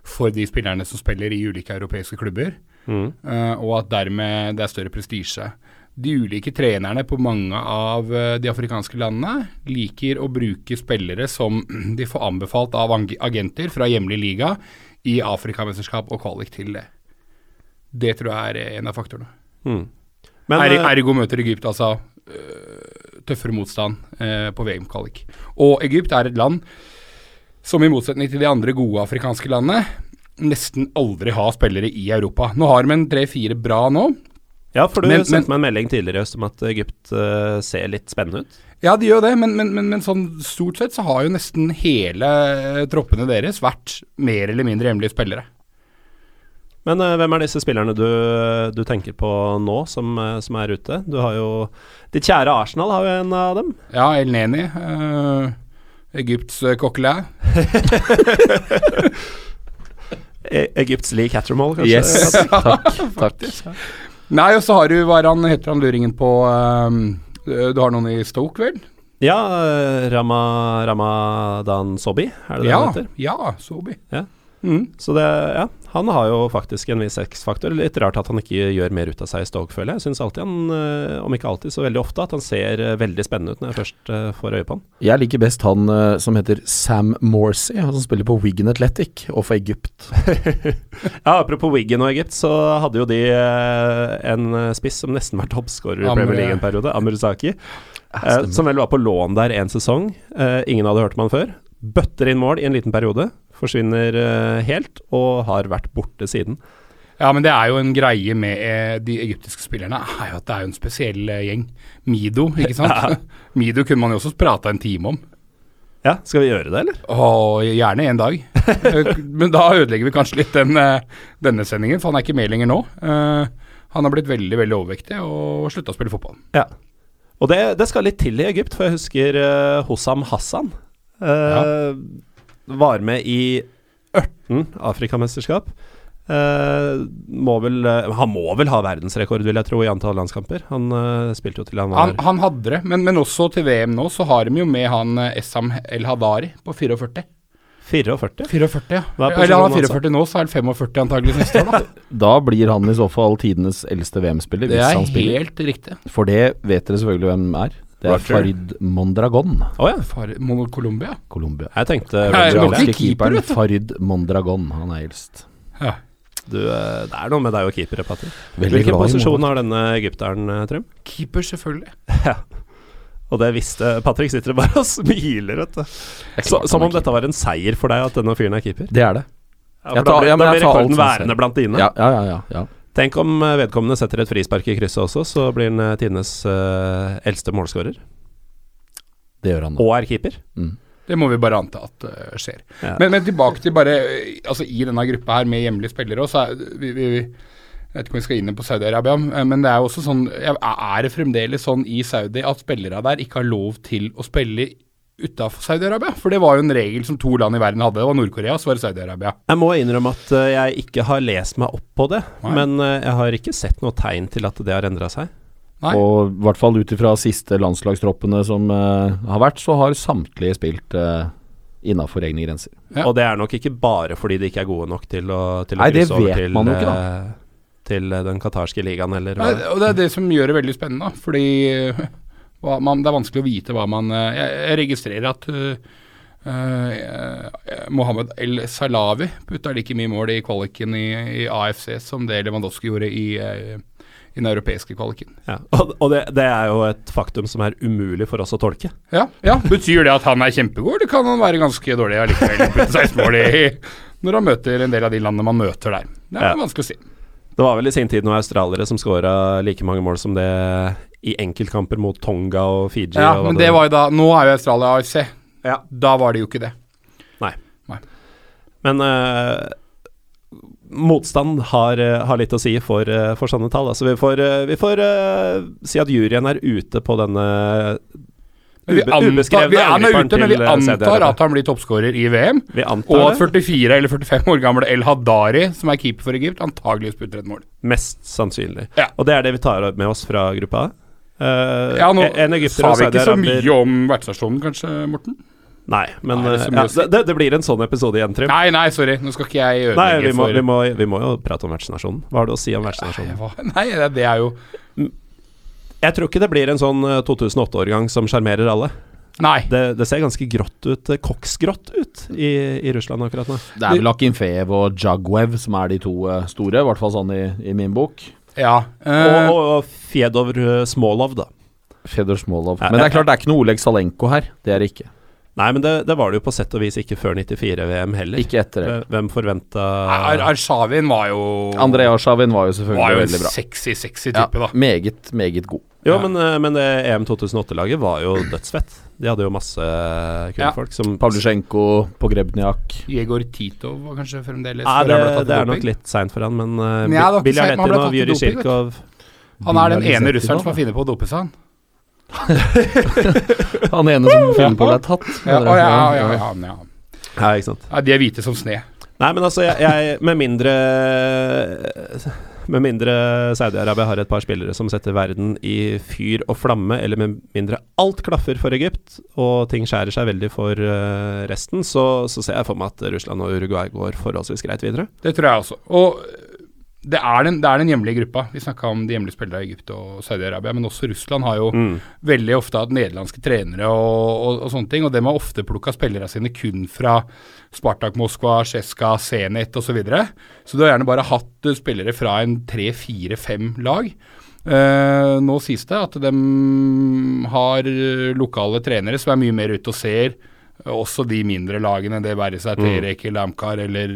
for de spillerne som spiller i ulike europeiske klubber, eh, og at dermed det er større prestisje. De ulike trenerne på mange av eh, de afrikanske landene liker å bruke spillere som (clears throat) de får anbefalt av agenter fra hjemlig liga i Afrikamesterskap og kvalik til det. Det tror jeg er en av faktorene. Mm. Men Er, eh, ergo møter Egypt altså øh, tøffere motstand øh, på VM-kvalik. Og Egypt er et land som i motsetning til de andre gode afrikanske landene nesten aldri har spillere i Europa. Nå har de en tre-fire bra nå. Ja, for du men- sendte men- meg en melding tidligere om at Egypt uh, ser litt spennende ut. Ja, de gjør det, men, men, men, men sånn stort sett så har jo nesten hele øh, troppene deres vært mer eller mindre hjemlige spillere. Men uh, hvem er disse spillerne du, du tenker på nå, som, eh, som er ute? Du har jo Ditt kjære Arsenal har jo en av dem. Ja, El Neni. Egypts coquelin. (laughs) E Egypts Lee Cattermall, kanskje? Yes, takk. (laughs) takk. Nei, og så har du, hva han, heter han luringen på øh, Du har noen i Stoke, vel? Ja, eh, Rama, Ramadan Sobi, er det det ja, han heter? ja, Sobi. Ja. Mm. Så det, ja, han har jo faktisk en viss X-faktor. Litt rart at han ikke gjør mer ut av seg i Stoke, føler jeg. Jeg syns alltid han, eh, om ikke alltid, så veldig ofte, at han ser eh, veldig spennende ut når jeg først eh, får øye på han. Jeg liker best han som heter Sam Morsey, han som spiller på Wigan Athletic og for Egypt. (laughs) Ja, Apropos Wigan og Egypt, så hadde jo de en spiss som nesten var toppskårer i Premier League en periode, Amurzaki. Eh, som vel var på lån der en sesong. Eh, ingen hadde hørt om han før. Bøtter inn mål i en liten periode. Forsvinner eh, helt, og har vært borte siden. Ja, men det er jo en greie med eh, de egyptiske spillerne, er jo at det er jo en spesiell eh, gjeng. Mido, ikke (laughs) sant? (laughs) Mido kunne man jo også prata en time om. Ja, skal vi gjøre det, eller? Åh, gjerne en dag. Men da ødelegger vi kanskje litt den, denne sendingen, for han er ikke med lenger nå. Uh, han har blitt veldig, veldig overvektig og slutta å spille fotball. Ja. Og det, det skal litt til i Egypt, for jeg husker uh, Hossam Hassan eh, var med i ørten Afrikamesterskap. Uh, må vel, uh, han må vel ha verdensrekord, vil jeg tro, i antall landskamper. Han uh, spilte jo til han var Han, han hadde det, men, men også til VM nå så har de jo med han Esam Essam El Hadari på 44. 44. 44, ja. Er Eller han er 44 nå, så er han 45 antagelig neste år, da. (laughs) Da blir han i så fall tidenes eldste VM-spiller, Det hvis er han spiller. helt riktig. For det vet dere selvfølgelig hvem er. Det er Roger. Farid Mondragon, Å ja. Far, Mon- Colombia. Colombia. Jeg tenkte Nei, Roger Milla. keeper, keeperen vet du. Farid Mondragon, han er eldst. Ja. Du, eh, det er noe med deg og keepere, Patrick. Veldig Hvilken glad i posisjon har denne egypteren, eh, Trym? Keeper, selvfølgelig. (laughs) Og det visste Patrick sitter bare og smiler, vet du. Så, som om dette var en seier for deg at denne fyren er keeper. Det er det. Ja, Jeg tar- da blir, ja, men da jeg blir tar alt rekorden som værende blant dine. Ja, ja, ja. ja, ja. Tenk om eh, vedkommende setter et frispark i krysset også, så blir han eh, tidenes uh, eldste målskårer. Det gjør han Da. Og er keeper. Mm. Det må vi bare anta at uh, skjer. Ja. Men, men tilbake til bare Altså I denne gruppa her med hjemlige spillere også, er vi, vi, vi Jeg vet ikke om vi skal inn på Saudi-Arabia, men det er jo også sånn Er det fremdeles sånn i Saudi at spillere der ikke har lov til å spille utafor Saudi-Arabia? For det var jo en regel som to land i verden hadde. Det var Nord-Korea, så var det Saudi-Arabia. Jeg må innrømme at eh, jeg ikke har lest meg opp på det, Nei. men eh, jeg har ikke sett noe tegn til at det har endra seg. Nei. Og i hvert fall ut ifra siste landslagstroppene som uh, har vært, så har samtlige spilt uh, innafor egne grenser. Ja. Og det er nok ikke bare fordi de ikke er gode nok til å, til å Nei, det krysse over til, ikke, eh, til den qatarske ligaen, eller hva. Nei, og det er det som gjør det veldig spennende, fordi man, det er vanskelig å vite hva man eh, Jeg, jeg registrerer at uh, Mohammed El Salawi putta like mye mål i kvaliken i, i AFC som det Lewandowski gjorde i, uh, i den europeiske kvaliken. Ja. Og, og det, det er jo et faktum som er umulig for oss å tolke. Ja, ja, Betyr det at han er kjempegod, eller kan han være ganske dårlig allikevel? Putte 16 mål i når han møter en del av de landene man møter der. Det er Ja. vanskelig å si. Det var vel i sin tid noen australiere som skåra like mange mål som det i enkeltkamper mot Tonga og Fiji. Ja, og men det var jo da Nå er jo Australia AFC. Ja. Da var det jo ikke det. Nei. Nei. Men uh, motstand har, eh, har litt å si for, eh, for sånne tall. Altså, vi får, vi får uh, si at juryen er ute på denne vi ube- antar, ubeskrevne vi, er angriperen ute, men vi antar at han blir toppskårer i VM. Vi antar Og at 44 eller 45 år gamle El Hadari, som er keeper for Egypt, antageligvis putter et mål. Mest sannsynlig. Ja. Og det er det vi tar med oss fra gruppa. Eh, Ja, nå en egypter sa vi ikke så mye om vertsnasjonen, kanskje, Morten? Nei, men Nei, det eh, ja, det, det blir en sånn episode igjen, Trym. Nei, nei, sorry. Nå skal ikke jeg Nei, vi må, for vi, må, vi må jo prate om vertsnasjonen. Hva har du å si om vertsnasjonen? (laughs) Nei, Nei, det, er jo Jeg tror ikke det blir en sånn eh, 2008-årgang som sjarmerer alle. Nei. Det, det ser ganske grått ut, eh, koksgrått ut, i, i Russland akkurat nå. Det er vel Akinfeev og Jagwev som er de to eh, store, i hvert fall sånn i, i min bok. Ja. Eh, og, og Fjedor eh, Smolov, da. Fjedor Smolov. Men det er klart det er ikke noe Oleg Salenko her. Det er det ikke. Nei, men det, det var det jo på sett og vis ikke før 94-VM heller. Ikke etter det. Eh, Hvem forventa Arshavin var jo Andrej Arshavin var jo selvfølgelig var jo veldig bra. sexy, sexy Ja, type, da. meget, meget god. Jo, Ja. men, eh, men det EM 2008-laget var jo dødsfett. De hadde jo masse kule Ja. folk som Pavlytsjenko, Pogrebniak Jegor Titov var kanskje fremdeles Ja, før det, det er nok litt seint for han, men uh, ja, Biljarnetin og du. Sirkov Han er den ene russeren som har funnet på å dope seg, han. (laughs) Han ene som finner på å bli tatt. Ja, å, ja, ja, ja, ja. Ja, ikke sant. ja, de er hvite som sne. Nei, men altså, jeg, jeg Med mindre Med mindre Saudi-Arabia har et par spillere som setter verden i fyr og flamme, eller med mindre alt klaffer for Egypt, og ting skjærer seg veldig for eh, resten, så, så ser jeg for meg at Russland og Uruguay går forholdsvis greit videre. Det tror jeg også. Og det er den, det er den hjemlige gruppa. Vi snakka om de hjemlige spillerne i Egypt og Saudi-Arabia, men også Russland har jo Mm. veldig ofte hatt nederlandske trenere og, og, og sånne ting, og dem har ofte plukka spillerne sine kun fra Spartak Moskva, Tsjeska, Zenit osv. Så, videre. så du har gjerne bare hatt spillere fra en tre, fire, fem lag. Eh, nå sies det at de har lokale trenere som er mye mer ute og ser også de mindre lagene, det være seg Mm. Terek eller Amkar eller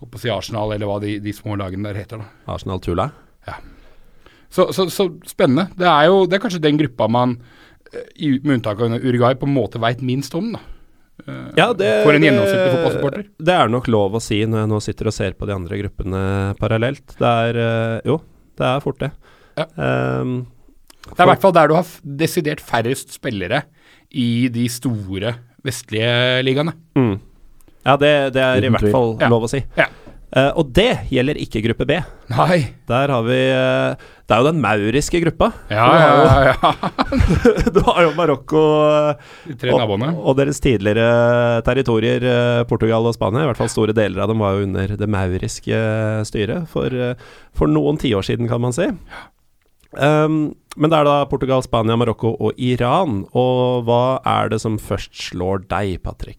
holdt å si Arsenal, eller hva de, de små lagene der heter. da. Arsenal Tula. Så, så, så spennende. Det er jo det er kanskje den gruppa man, eh, i, med unntak av Uruguay, på en måte veit minst om. da. Eh, Ja, det, For en gjennomsnittlig fotballsupporter. Det er nok lov å si når jeg nå sitter og ser på de andre gruppene parallelt. Det er eh, Jo, det er fort det. Ja. Um, Det er i hvert fall der du har desidert færrest spillere i de store vestlige ligaene. mm. Ja, det, det er i hvert tvil. fall Ja. lov å si. Ja. Uh, og det gjelder ikke gruppe B. Nei. Der har vi uh, Det er jo den mauriske gruppa. Ja, ja, ja. (laughs) du har jo Marokko uh, og, og deres tidligere territorier, eh, Portugal og Spania. I hvert fall store deler av dem var jo under det mauriske styret for, for noen tiår siden, kan man si. Um, men det er da Portugal, Spania, Marokko og Iran. Og hva er det som først slår deg, Patrick?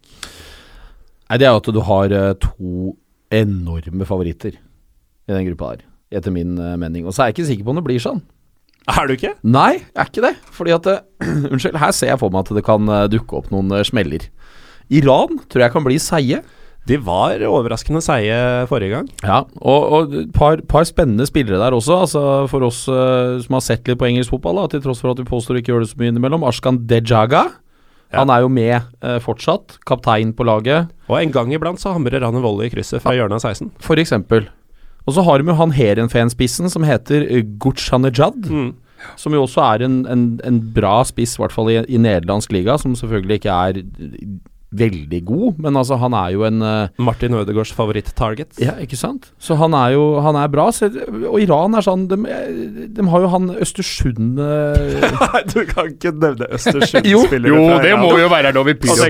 Nei, det er jo at du har eh, to enorme favoritter i den gruppa der, etter min eh, mening. Og så er jeg ikke sikker på om det blir sånn. Er du ikke? Nei, jeg er ikke det. Fordi at eh, (clears throat) Unnskyld, her ser jeg for meg at det kan dukke opp noen smeller. Iran tror jeg kan bli seige. De var overraskende seige forrige gang. Ja, og, og et par, par spennende spillere der også. Altså For oss uh, som har sett litt på engelsk fotball, da, til tross for at vi påstår ikke gjør det så mye innimellom. Ashkan Dejaga. Ja. Han er jo med eh, fortsatt. Kaptein på laget, Og en gang iblant så hamrer han en volley i krysset fra hjørnet av 16. for eksempel. Og så har de jo han Heerenveen-spissen som heter Guchanejad. Mm. Som jo også er en, en, en bra spiss, i hvert fall i, i nederlandsk liga, som selvfølgelig ikke er veldig god, men altså han er jo en eh, Martin Ødegaards favoritt-target. Ja, ikke sant? Så han er jo han er bra. Så, og Iran er sånn De, de har jo han Østersund eh, (laughs) du kan ikke nevne Østersund-spillere Jo, jo det må jo være lov i Pyro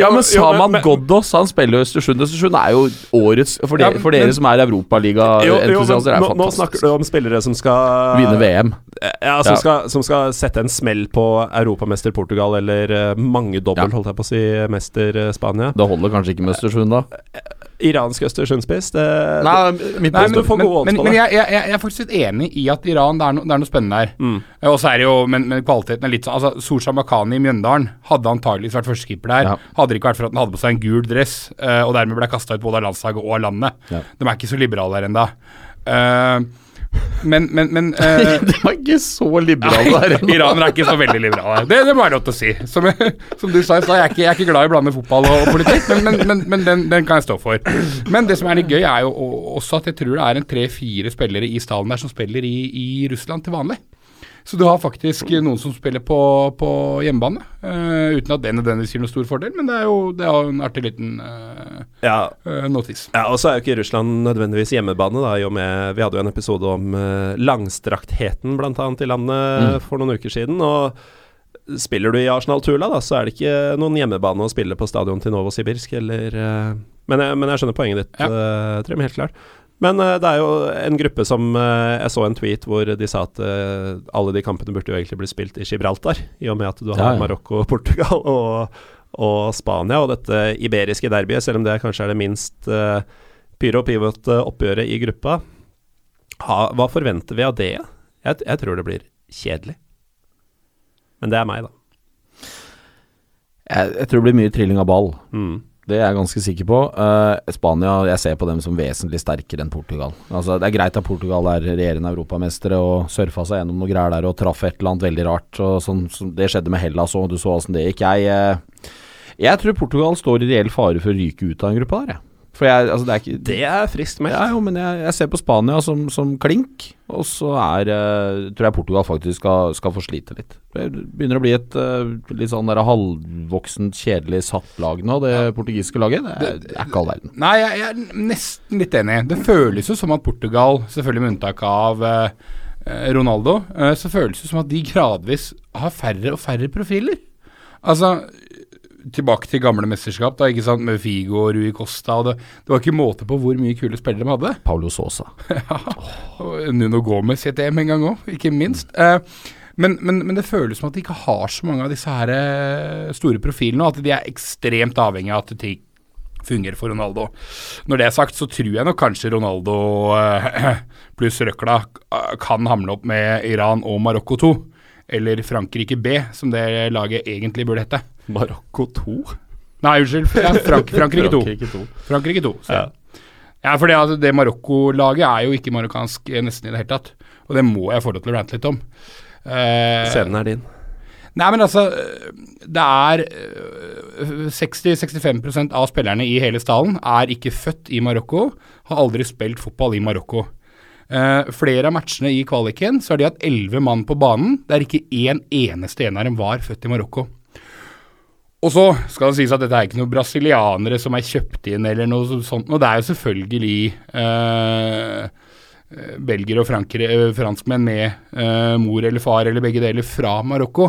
Ja, men Saman Goddos, han spiller jo Østersund. Østersund er jo årets For, Ja, dere, men- for dere som er europaligaentusiaster, er nå, nå snakker du om spillere som skal Vinne VM. Ja, som, Ja. Skal, som skal sette en smell på europamester Portugal, eller uh, mangedobbel, Ja. holdt jeg på å si, mester eh, Spania. Det holder kanskje ikke med Østersund, da? Iransk Østersundspiss, det mitt Nei, men, men, men, men jeg, jeg, jeg er faktisk litt enig i at Iran, det er, no, det er noe spennende her. Mm. Eh, Og så er det jo, men, men kvaliteten er litt sånn altså Sorsha Makhani i Mjøndalen hadde antageligvis vært førstekeeper der. Ja. Hadde det ikke vært for at han hadde på seg en gul dress, eh, og dermed ble kasta ut både av landslaget og av landet. Ja. De er ikke så liberale der ennå. Uh, Men, men, men uh, (laughs) Det var ikke så liberalt der. (laughs) Iranere er ikke så veldig liberale. Det, det må jeg lov til å si. Som, (laughs) som du sa jeg, er ikke- jeg er ikke glad i å blande fotball og, og politikk, men, men, men, men den, den kan jeg stå for. Men det som er litt gøy, er jo også at jeg tror det er en tre-fire spillere i stallen der som spiller i, i Russland til vanlig. Så du har faktisk noen som spiller på, på hjemmebane, uh, uten at det nødvendigvis gir noen stor fordel, men det er jo, det er jo en artig liten uh, Ja, notis. Ja, og så er jo ikke Russland nødvendigvis hjemmebane, da, i og med Vi hadde jo en episode om uh, langstraktheten, annet, i landet for noen uker siden. Og spiller du i Arsenal Tula, da, så er det ikke noen hjemmebane å spille på stadion til Novosibirsk, eller men, jeg, men jeg skjønner poenget ditt, Ja. uh, Trym, helt klart. Men eh, det er jo en gruppe som eh, Jeg så en tweet hvor de sa at eh, alle de kampene burde jo egentlig bli spilt i Gibraltar, i og med at du har Ja, ja. Marokko, (laughs) Portugal og, og Spania, og dette iberiske derbyet, selv om det kanskje er det minst uh, pyro pivot oppgjøret i gruppa. Ha, hva forventer vi av det? Jeg, jeg tror det blir kjedelig. Men det er meg, da. Jeg, jeg tror det blir mye trilling av ball. Mm. Det er jeg ganske sikker på. Uh, Spania jeg ser på dem som vesentlig sterkere enn Portugal. Altså Det er greit at Portugal er regjerende europamestere og surfa seg gjennom noe greier der og traff et eller annet veldig rart. Sånn, så det skjedde med Hellas òg, du så åssen det gikk. Jeg, uh, jeg tror Portugal står i reell fare for å ryke ut av en gruppe der, jeg. For jeg, altså det er ikke Det er friskt meldt. Ja, jo, men jeg, jeg ser på Spania som, som klink, og så er uh, tror jeg Portugal faktisk skal, skal få slite litt. Det begynner å bli et uh, litt sånn der halvvoksent, kjedelig satt lag nå, det portugisiske laget. Det er, det er ikke all verden. Nei, jeg, jeg er nesten litt enig. Det føles jo som at Portugal, selvfølgelig med unntak av eh, Ronaldo, så føles det som at de gradvis har færre og færre profiler. Altså tilbake til gamle mesterskap, da, ikke sant, med Figo og Rui Costa. Og det, det var ikke måte på hvor mye kule spillere de hadde. Paulo Sosa. (laughs) Og Nuno Gomez i et EM en gang òg, ikke minst. Eh, men, men, men det føles som at de ikke har så mange av disse her eh, store profilene, og at de er ekstremt avhengig av at ting fungerer for Ronaldo. Når det er sagt, så tror jeg nok kanskje Ronaldo eh, (clears throat) pluss røkla eh, kan hamle opp med Iran og Marokko 2. Eller Frankrike B, som det laget egentlig burde hete. Marokko 2? Nei, unnskyld. Ja, Frank Frankrike 2. Frankrike 2. Frankrike 2. Så. Ja. Ja, for det, at det Marokko-laget er jo ikke marokkansk eh, nesten i det hele tatt. Og det må jeg få lov til å rante litt om. Uh, Scenen er din. Nei, men altså Det er øh, 60-65% av spillerne i hele stallen er ikke født i Marokko, har aldri spilt fotball i Marokko. Eh, flere av matchene i kvaliken så har de hatt elleve mann på banen, der ikke én eneste en av dem var født i Marokko. Og så skal det sies at dette er ikke noen brasilianere som er kjøpt inn eller noe sånt, og det er jo selvfølgelig eh, belgere og frankere, uh, franskmenn med mor eller far eller begge deler fra Marokko.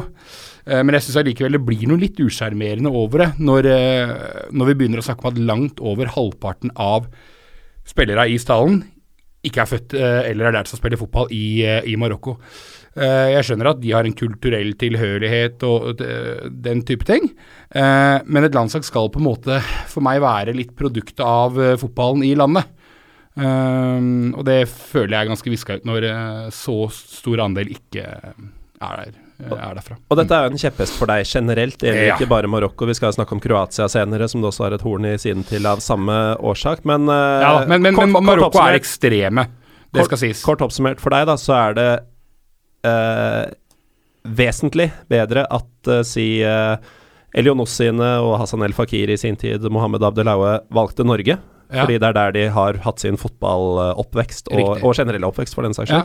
Men jeg syns allikevel det blir noe litt usjarmerende over det når, når vi begynner å snakke om at langt over halvparten av spillere i stallen ikke er født eh, eller er lært å spille fotball i, eh, i Marokko. Eh, jeg skjønner at de har en kulturell tilhørighet og den type ting, men et landslag skal på en måte for meg være litt produkt av fotballen i landet. Og det føler jeg ganske viska ut når så stor andel ikke er, der, er derfra. Og dette er jo en kjepphest for deg generelt. Det gjelder Ja. ikke bare Marokko. Vi skal snakke om Kroatia senere, som du også har et horn i siden til av samme årsak. Men, eh, Ja, men, men, kort- men kort Marokko er ekstreme, det Kort- skal sies. Kort oppsummert for deg, da, så er det eh, vesentlig bedre at uh, si uh, Elionossine og Hassan El Fakir i sin tid, Mohammed Abdelaue, valgte Norge. Ja. Fordi det er der de har hatt sin fotballoppvekst, og, og generelle oppvekst, for den saks Ja.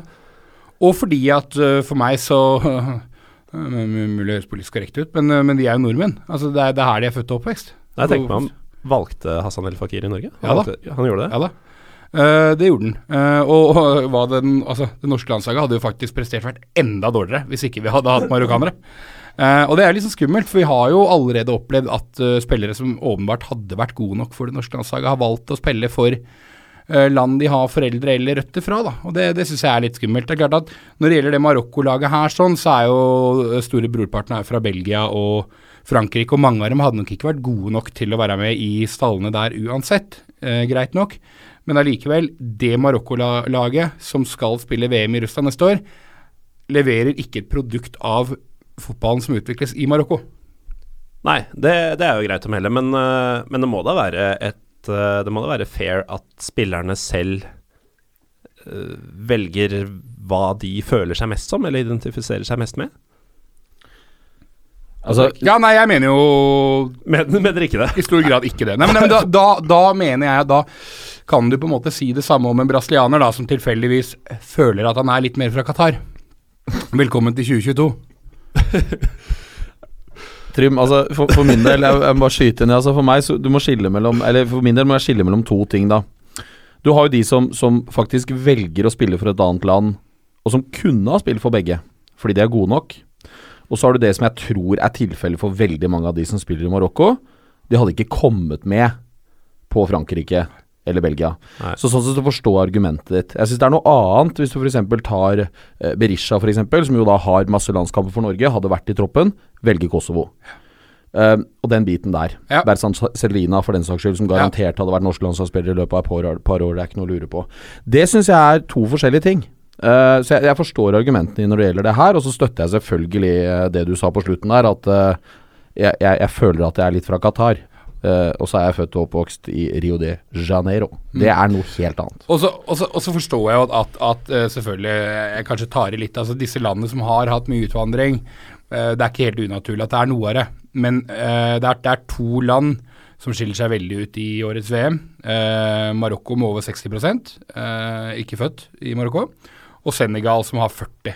Og fordi at uh, for meg så (laughs) Mulig høres politisk korrekt ut, men, men de er jo nordmenn. Altså Det er, det er her de er født og oppvekst. Jeg tenker meg om Valgte Hassan El Fakir i Norge? Han, Ja da. valgte, han gjorde det? Ja da. Uh, det gjorde den. Uh, og og den, altså, det norske landslaget hadde jo faktisk prestert vært enda dårligere hvis ikke vi hadde hatt marokkanere. Uh, og det er litt sånn skummelt, for vi har jo allerede opplevd at eh, spillere som åpenbart hadde vært gode nok for det norske landslaget, har valgt å spille for eh, land de har foreldre eller røtter fra. Da. Og Det, det syns jeg er litt skummelt. Det er klart at Når det gjelder det Marokko-laget her, sånn, så er jo eh, store brorparten her fra Belgia og Frankrike, og mange av dem hadde nok ikke vært gode nok til å være med i stallene der uansett. Eh, greit nok. Men allikevel, det Marokko-laget som skal spille VM i Russland neste år, leverer ikke et produkt av fotballen som utvikles i Marokko. Nei, det, det er jo greit å melde, men, eh, men det må da være et eh, Det må da være fair at spillerne selv uh, velger hva de føler seg mest som, eller identifiserer seg mest med? Altså, Ja, nei, jeg mener jo Men, mener ikke det? i stor grad ikke det. Nei, men, nei, men da, da, da mener jeg Da kan du på en måte si det samme om en brasilianer da, som tilfeldigvis føler at han er litt mer fra Qatar. Velkommen til 2022. (laughs) Trym, altså for, for min del, jeg, jeg må bare skyte inn altså For meg, så du må skille mellom Eller for min del må jeg skille mellom to ting, da. Du har jo de som, som faktisk velger å spille for et annet land, og som kunne ha spilt for begge, fordi de er gode nok. Og så har du det som jeg tror er tilfellet for veldig mange av de som spiller i Marokko. De hadde ikke kommet med på Frankrike eller Belgia. Nei. Så sånn sett så forstår jeg argumentet ditt. Jeg syns det er noe annet hvis du f.eks. tar eh, Berisha, for eksempel, som jo da har masse landskamper for Norge, hadde vært i troppen, velger Kosovo. Eh, og den biten der. Ja. Berzan Selina, for den saks skyld, som garantert hadde vært norsk landslagsspiller i løpet av et par, år- par år, det er ikke noe å lure på. Det syns jeg er to forskjellige ting. Uh, så jeg, jeg forstår argumentene når det gjelder det her, og så støtter jeg selvfølgelig eh, det du sa på slutten der, at uh, jeg, jeg, jeg føler at jeg er litt fra Qatar. Eh, og så er jeg født og oppvokst i Rio de Janeiro. Det er noe helt annet. Og så, forstår jeg jo at, at, at eh, selvfølgelig jeg kanskje tar i litt Altså disse landene som har hatt mye utvandring, uh, det er ikke helt unaturlig at det er noe av det. Men uh, det, er, det er to land som skiller seg veldig ut i årets VM. Marokko med over 60 uh, ikke født i Marokko. Og Senegal som har 40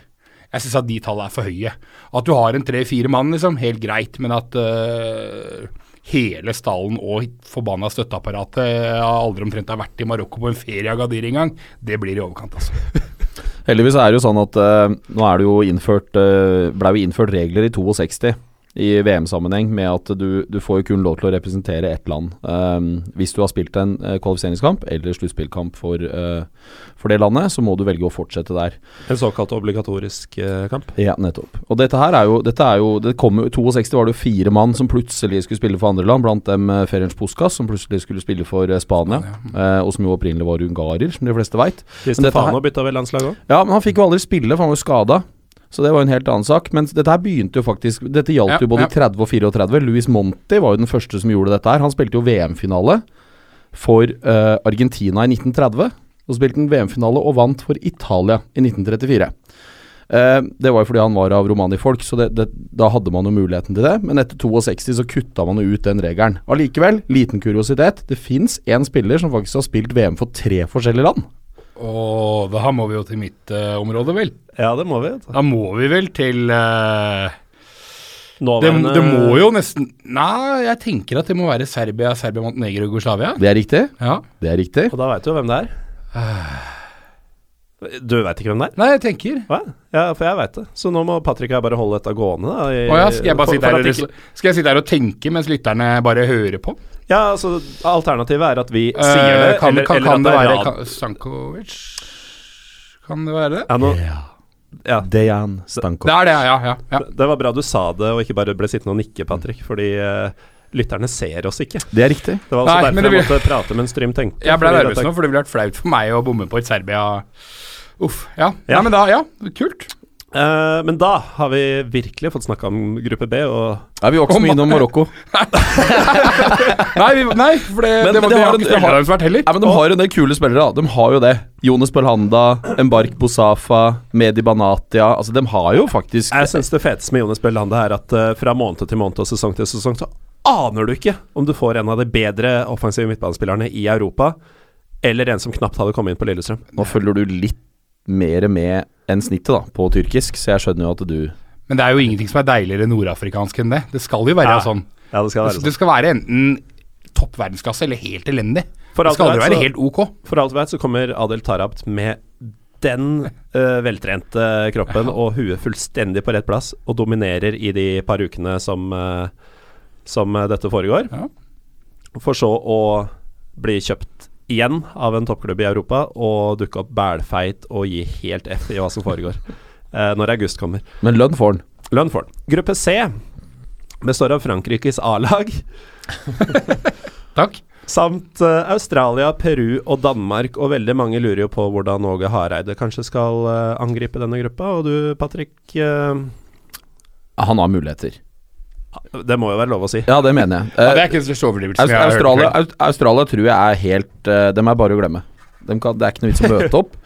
Jeg syns at de tallene er for høye. At du har en tre-fire mann, liksom, helt greit. Men at eh, hele stallen og forbanna støtteapparatet aldri omtrent har vært i Marokko på en ferie av Gadir engang, det blir i overkant, altså. (laughs) Heldigvis er det jo sånn at uh, nå er det jo innført uh, ble jo innført regler i 62 i VM-sammenheng med at du, du får kun lov til å representere ett land. Um, hvis du har spilt en eh, kvalifiseringskamp eller sluttspillkamp for, uh, for det landet, så må du velge å fortsette der. En såkalt obligatorisk uh, kamp. Ja, nettopp. Og dette her er jo, dette er jo det kom, jo- 62 var det jo fire mann som plutselig skulle spille for andre land, blant dem uh, Ferenc Puskas, som plutselig skulle spille for Spania, eh, og som jo opprinnelig var ungarer, som de fleste veit. Di Men dette her- Stefano bytta vel landslag òg? Ja, men han fikk jo aldri spille, for han var jo skada. Så det var en helt annen sak. Men dette her begynte jo faktisk Dette gjaldt Ja, jo både ja. i 30 og 34. Louis Monti var jo den første som gjorde dette her. Han spilte jo VM-finale for uh, Argentina i 1930. Og spilte han VM-finale og vant for Italia i 1934. Uh, det var jo fordi han var av romani-folk, så det, det, da hadde man jo muligheten til det. Men etter 62 så kutta man jo ut den regelen. Allikevel, liten kuriositet. Det fins én spiller som faktisk har spilt VM for tre forskjellige land. Og da må vi jo til mitt uh, område, vel. Ja, det må vi. Da må vi vel til uh, det, Nåværende- det må jo nesten Nei, jeg tenker at det må være Serbia, Serbia, Montenegro, Jugoslavia. Det er riktig. Ja. Det er riktig. Og da veit du jo hvem det er. Du veit ikke hvem det er? Nei, jeg tenker Hva? Ja, for jeg veit det. Så nå må Patrick og jeg bare holde dette gående. Da, i- Å ja, skal jeg bare for- sitte her og Skal jeg sitte her og tenke mens lytterne bare hører på? Ja, altså Alternativet er at vi Eh, sier det, kan, eller, kan, eller kan det være kan, Stankovic? Kan det være det? ja, nå, ja, Dejan Det er det, ja. ja, ja. Det var bra du sa det, og ikke bare ble sittende og nikke, Patrick. Fordi uh, lytterne ser oss ikke. Det er riktig. Det var også Nei, derfor det jeg måtte prate mens Trym tenkte. Jeg ble nervøs nå, for det ville vært flaut for meg å bomme på et Serbia. Uff. Ja. Ja. ja, men da, ja. Kult. Eh, men da har vi virkelig fått snakka om gruppe B, og er vi var ikke så Om- mye innom Marokko. (laughs) Nei, vi, nei for det, Men- det, men var, det det har det har- vært heller. Nei, men De har jo en del kule spillere. da De har jo det. Jonas Belhanda, Embark Bosafa, Medi Banatia. Altså, De har jo faktisk jeg syns det feteste med Jonas Bellande er at uh, fra måned til måned og sesong til sesong, så aner du ikke om du får en av de bedre offensive midtbanespillerne i Europa, eller en som knapt hadde kommet inn på Lillestrøm. Nå følger du litt mer med enn snittet da på tyrkisk, så jeg skjønner jo at du Men det er jo ingenting som er deiligere nordafrikansk enn det. Det skal jo være Ja, sånn. Ja, det skal være sånn. det skal være enten topp verdensklasse eller helt elendig. For Det skal du aldri være så- helt ok. For alt vi vet, så kommer Adel Tarabt med den uh, veltrente kroppen og huet fullstendig på rett plass, og dominerer i de par ukene som, uh, som eh, dette foregår. Ja. For så å bli kjøpt igjen av en toppklubb i Europa og dukke opp bælfeit og gi helt F i hva som foregår (laughs) eh, når august kommer. Men lønn får han. Lønn får han. Gruppe C består av Frankrikes A-lag (laughs) Takk. samt uh, Australia, Peru og Danmark. Og veldig mange lurer jo på hvordan Åge Hareide kanskje skal uh, angripe denne gruppa. Og du, Patrick, uh... Han har muligheter. Det må jo være lov å si. Ja, det mener jeg. Ja, det er ikke en største overdrivelse Aus- jeg har hørt. Australia, Aust Australia tror jeg er helt uh, Dem er bare å glemme. De kan, det er ikke noe vits å møte opp.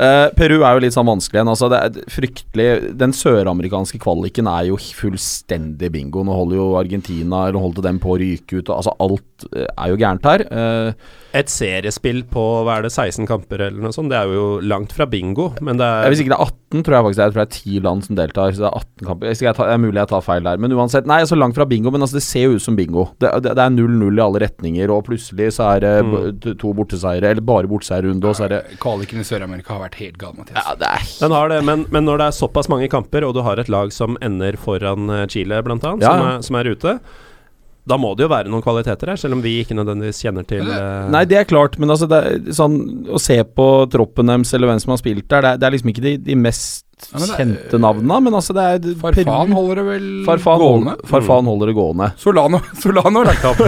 Uh, (laughs) Peru er jo litt sånn vanskelig igjen. Altså det er fryktelig Den søramerikanske kvaliken er jo fullstendig bingo. Nå holder jo Argentina Eller holdt dem på å ryke ut. Og, altså Alt eh, er jo gærent her. Eh, Et seriespill på hva er det, 16 kamper eller noe sånt, det er jo langt fra bingo, men det er Hvis ikke det er 18, tror jeg faktisk det er. Jeg tror det er 10 land som deltar. Så det er 18 kamper Hvis ikke jeg tar, Det er mulig jeg tar feil der. Men uansett, nei, så langt fra bingo. Men altså det ser jo ut som bingo. Det, det, det er 0-0 i alle retninger, og plutselig så er det Mm. to borteseiere, eller bare borteseierrunde, og så er det Kvaliken i Sør-Amerika har vært helt gal, Mathias. Ja, det er Den har det, men, men når det er såpass mange kamper, og du har et lag som ender foran eh, Chile, blant annet, Ja, som, er, som er ute, da må det jo være noen kvaliteter her, selv om vi ikke nødvendigvis kjenner til uh... Nei, det er klart, men altså det er sånn å se på troppen deres eller hvem som har spilt der, det er, det er liksom ikke de, de mest Ja, det kjente navnene, men altså det er Farfan holder det vel Farfan, gående. hold, Farfan holder det gående. Solano, (laughs) Solano har lagt opp.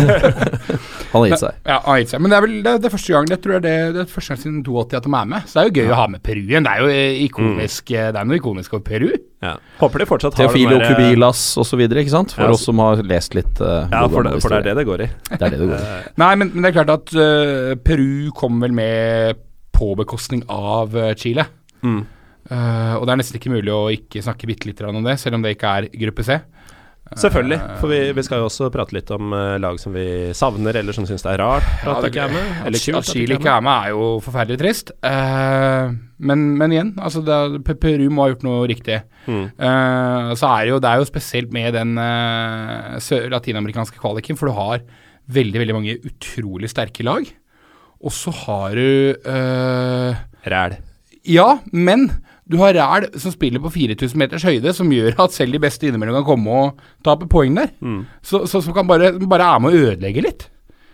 (laughs) Han har gitt seg. Ja, han har gitt seg. Men det er vel det, er- det første gang Det tror jeg det, det er første gang siden 82 at de er med. Så det er jo gøy å ha med Peru igjen. Det er jo eh, ikonisk mm. Det er noe ikonisk over Peru. ja. Håper de fortsatt har Teofilo den der, eh, Cubilas osv., ikke sant? For Ja, oss som har lest litt uh, Ja, for det, for (laughs) det er det det går i. Det er det det går i. Nei, men, men det er klart at uh, Peru kom vel med på bekostning av eh, Chile. Mm. Eh, og det er nesten ikke mulig å ikke snakke bitte litt om det, selv om det ikke er gruppe C. Selvfølgelig, for vi, vi skal jo også prate litt om eh, lag som vi savner, eller som syns det er rart Ja, det ikke er med. Eller kult at at Chile ikke er med. er jo forferdelig trist. Uh, men, men igjen, altså er- Peru må ha gjort noe riktig. Mm. Uh, så er det, jo, det er jo spesielt med den uh, latinamerikanske kvaliken, for du har veldig veldig mange utrolig sterke lag. Og så har du uh, Ræl. Ja, men du har ræl som spiller på 4000 meters høyde, som gjør at selv de beste innimellom kan komme og tape poeng der. Mm. Så, så, som kan bare, bare er med å ødelegge litt.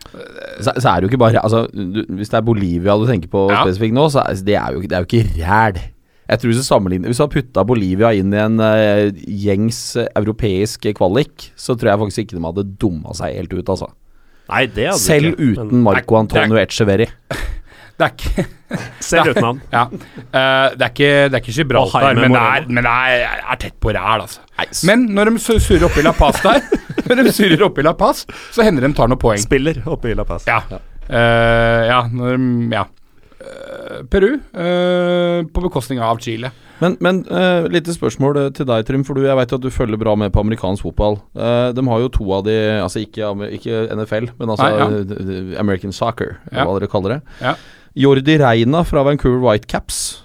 Så, så er det jo ikke bare altså, du, Hvis det er Bolivia du tenker på Ja. spesifikt nå, så er det er jo, det er jo ikke ræl. Jeg tror Hvis du hadde Hvis du har putta Bolivia inn i en uh, gjengs eh, europeisk kvalik, så tror jeg faktisk ikke de hadde dumma seg helt ut, altså. Nei, det hadde Selv ikke, uten Marco Antonio Echeverri. Det er ikke (laughs) Ser selv uten han. Ja. Uh, det, er ikke, det er ikke Gibraltar, men det er, men det er, er tett på ræl, altså. Nice. Men når de su- surrer oppi La Paz der, (laughs) når de surrer oppi La Paz, så hender de tar noen poeng. Spiller oppi i La Paz. Ja. Uh, ja, når de Ja. Eh, Peru, eh, på bekostning av Chile. Men, men uh, lite spørsmål til deg, Trym. For du, jeg vet at du følger bra med på amerikansk fotball. Uh, de har jo to av de Altså ikke, ikke NFL, men altså Nei, ja. American Soccer, Ja. hva dere kaller det. Ja. Jordi Reina fra Vancouver Whitecaps.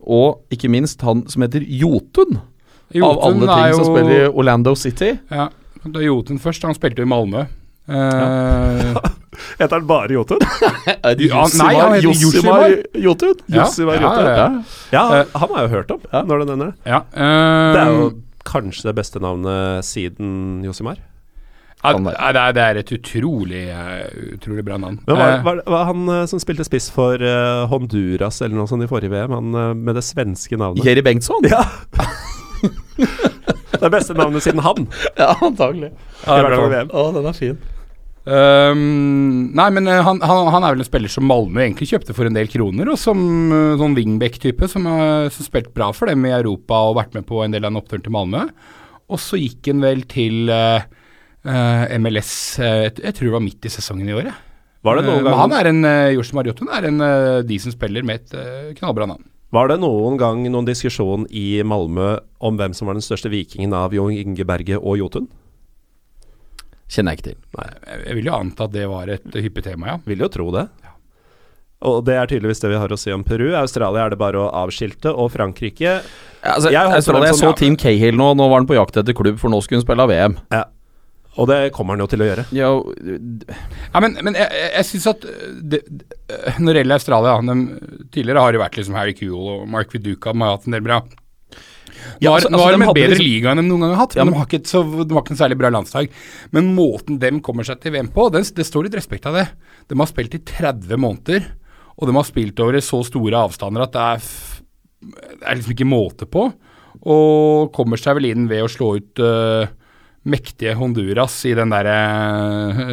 Og ikke minst han som heter Jotun. av alle ting ting som spiller i Orlando City. Ja, det er Jotun først. Han spilte jo i Malmö. Ja. (laughs) Heter han bare Jotun? (laughs) Ja, nei, han heter Josimar Jotun. Josimar Jotun. ja, ja. Eh, han har jeg jo hørt om, når du nevner det. ja eh, Det er jo kanskje det beste navnet siden Josimar. Ja, være. det, er, det er et utrolig, eh, utrolig bra navn. Men var, Eh, var, var han eh, som spilte spiss for Honduras eller noe sånt i forrige VM? Han med det svenske navnet? Jerry Bengtsson? Ja! (laughs) det er beste navnet siden han, Ja, antagelig. VM. Å, den er fin. Um, nei, men han, han, han er vel en spiller som Malmö egentlig kjøpte for en del kroner, og som uh, sånn wingback-type som har spilt bra for dem i Europa og vært med på en del av en oppturen til Malmö. Og så gikk han vel til eh, MLS eh, jeg, tror det var midt i sesongen i år. Var det Eh, noen gang, han er en uh, Joshua Marjotun er en uh, decent spiller med et uh, knallbra navn. var det noen gang noen diskusjon i Malmö om hvem som var den største vikingen av Jon Inge Berge og Jotun? Kjenner jeg ikke til. Nei. jeg vil jo anta at det var et hyppig tema, ja. Vil jo tro det. Ja. Og det er tydeligvis det vi har å si om Peru. Australia er det bare å avskilte, og Frankrike Ja, altså, Jeg jeg, håper jeg, som- så Team Cahill nå. Nå var han på jakt etter klubb, for nå skulle hun spille av VM. Ja. Og det kommer han jo til å gjøre. Ja, Ja, men, men jeg, jeg, syns at øh, det, når det gjelder Australia de, Tidligere har det vært liksom Harry Kuhl og Mark Viduka som har hatt en del bra Ja, har, altså- nå altså, har de de en bedre liksom- liga enn de noen gang har hatt, Ja, men de har ikke, så, de har ikke en særlig bra landslag. Men måten dem kommer seg til VM på, den, det står litt respekt av det. De har spilt i 30 måneder, og de har spilt over i så store avstander at det er, det er liksom ikke måte på. Og kommer seg vel inn ved å slå ut øh, mektige Honduras i den derre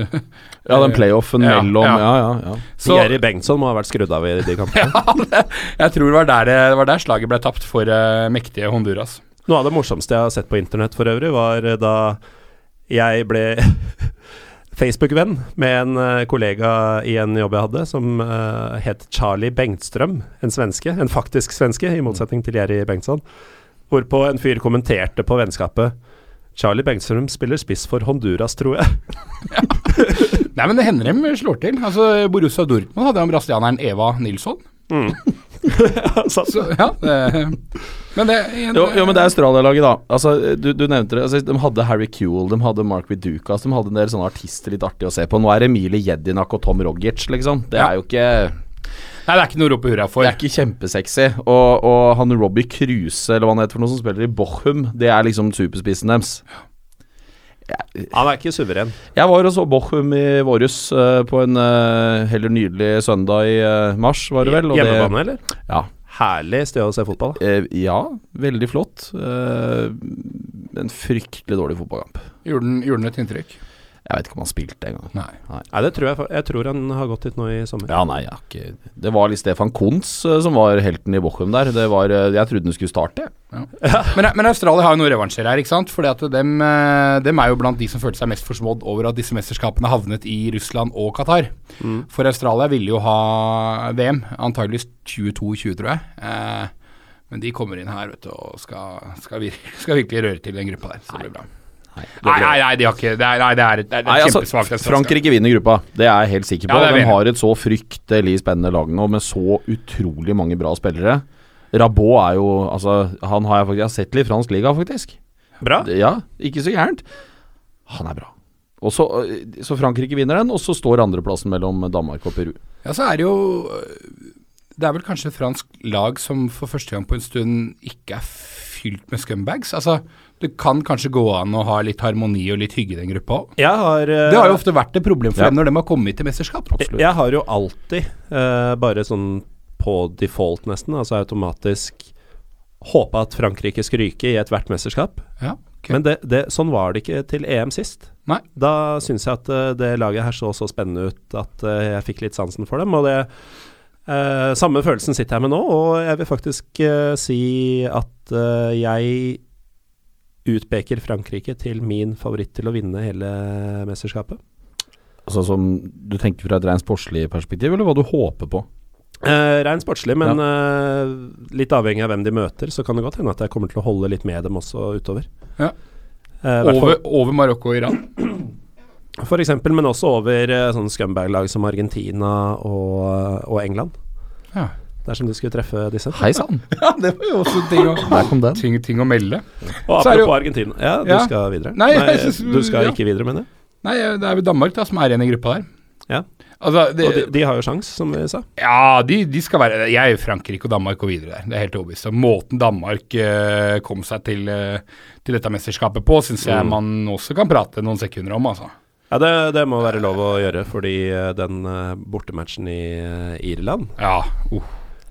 (laughs) ja den playoffen Ja, mellom ja. Ja, ja, ja. Så- Jerry Bengtsson må ha vært skrudd av i de kampene. (laughs) Jeg tror det var der, det, det var der slaget ble tapt for uh, mektige Honduras. Noe av det morsomste jeg har sett på internett for øvrig, var eh, da jeg ble (laughs) Facebook-venn med en eh, kollega i en jobb jeg hadde, som uh, het Charlie Bengtstrøm. En svenske. En faktisk svenske, i motsetning til Jerry Bengtsson. Hvorpå en fyr kommenterte på vennskapet Charlie Bengtstrøm spiller spiss for Honduras, tror jeg. (laughs) Nei, men det hender dem slår til. Altså, Borussia Dortmund hadde jo brasilianeren Eva Nilsson. (laughs) Så, Så, ja, det, men det Jo, jo, men det er Australia-laget, da. Altså, du, du nevnte det. Altså, de hadde Harry Kewell, de hadde Mark Vidukas, de hadde en del sånne artister litt artig å se på. Nå er Emilie Jedinak og Tom Rogic, liksom. Det Ja. er jo ikke Nei, det er ikke noe å rope hurra for. Det er ikke kjempesexy. Og, og han Robbie Kruse, eller hva han heter for noe, som spiller i Bochum, det er liksom superspissen deres. han er ikke suveren. Jeg var og så Bochum i våres uh, på en uh, heller nydelig søndag i uh, mars, var det vel? og det- Hjemmebane, eller? Ja. Herlig sted å se fotball. ja, veldig flott. Eh, en fryktelig dårlig fotballkamp. Gjorde den, gjorde den et inntrykk? Jeg vet ikke om han spilte engang. Nei. Nei, det tror jeg, jeg tror han har gått dit nå i sommer. Ja, nei, ikke Det var litt Stefan Kons eh, som var helten i Bochum der. Det var, eh, jeg trodde han skulle starte. Men, men Australia har jo noen revansjer her, ikke sant? Fordi at dem, eh, dem er jo blant de som følte seg mest forsmådd over at disse mesterskapene havnet i Russland og Qatar. For Australia ville jo ha VM, antageligvis 22-20, tror jeg. Eh, men de kommer inn her vet du, og skal, skal, vir (laughs) skal virkelig røre til den gruppa der. Så det blir bra. Nei, nei, nei, de har ikke Det er, nei, det er, det er Nei, altså, kjempesvakt Australia. Frankrike vinner gruppa, det er jeg helt sikker på. Ja, De har et så fryktelig spennende lag nå, med så utrolig mange bra spillere. Rabot er jo Altså, han har jeg faktisk Jeg har sett litt i fransk liga, faktisk. Bra. Ja, ikke så gærent. Han er bra. Og så, øh, så Frankrike vinner den, og så står andreplassen mellom Danmark og Peru. Ja, så er det jo øh, Det er vel kanskje et fransk lag som for første gang på en stund ikke er fylt med scumbags. Altså, det kan kanskje gå an å ha litt harmoni og litt hygge i den gruppa òg. Uh, eh, Det har jo ofte vært et problem for Ja. dem når de har kommet til mesterskap. Jeg, jeg har jo alltid, uh, bare sånn på default nesten, altså automatisk håpa at Frankrike skulle ryke i ethvert mesterskap. Ja, okay. Men det, det, sånn var det ikke til EM sist. Nei. Da syns jeg at uh, det laget her så så spennende ut at jeg fikk litt sansen for dem. Og det Samme følelsen sitter jeg med nå, og jeg vil faktisk si at jeg utpeker Frankrike til min favoritt til å vinne hele mesterskapet. Altså som Du tenker fra et rent sportslig perspektiv, eller hva du håper på? Eh, rent sportslig, men eh, litt avhengig av hvem de møter, så kan det godt hende at jeg kommer til å holde litt med dem også utover. Ja. Eh, Over, over Marokko og Iran. (clears throat) For eksempel, men også over uh, sånne scumbag-lag som Argentina og, og England. Ja. Dersom du skulle treffe disse. Hei sann, (laughs) ja, det var jo også ting å, der kom den. ting, ting å melde. Og Så er apropos Argentina. Ja, du Ja. skal videre? Nei, jeg synes- du skal ja. ikke videre, mener jeg. Nei, det er jo Danmark da som er igjen i gruppa der. Ja. Altså, det, Og de, de har jo sjans, som vi sa. Ja, de, de skal være Jeg er Frankrike og Danmark går videre der. Det er helt overbevist. om. Måten Danmark eh, kom seg til, eh, til dette mesterskapet på, syns jeg Mm. man også kan prate noen sekunder om, altså. Ja, det, det må være lov å gjøre, fordi eh, den eh, bortematchen i eh, Irland Ja. Uh.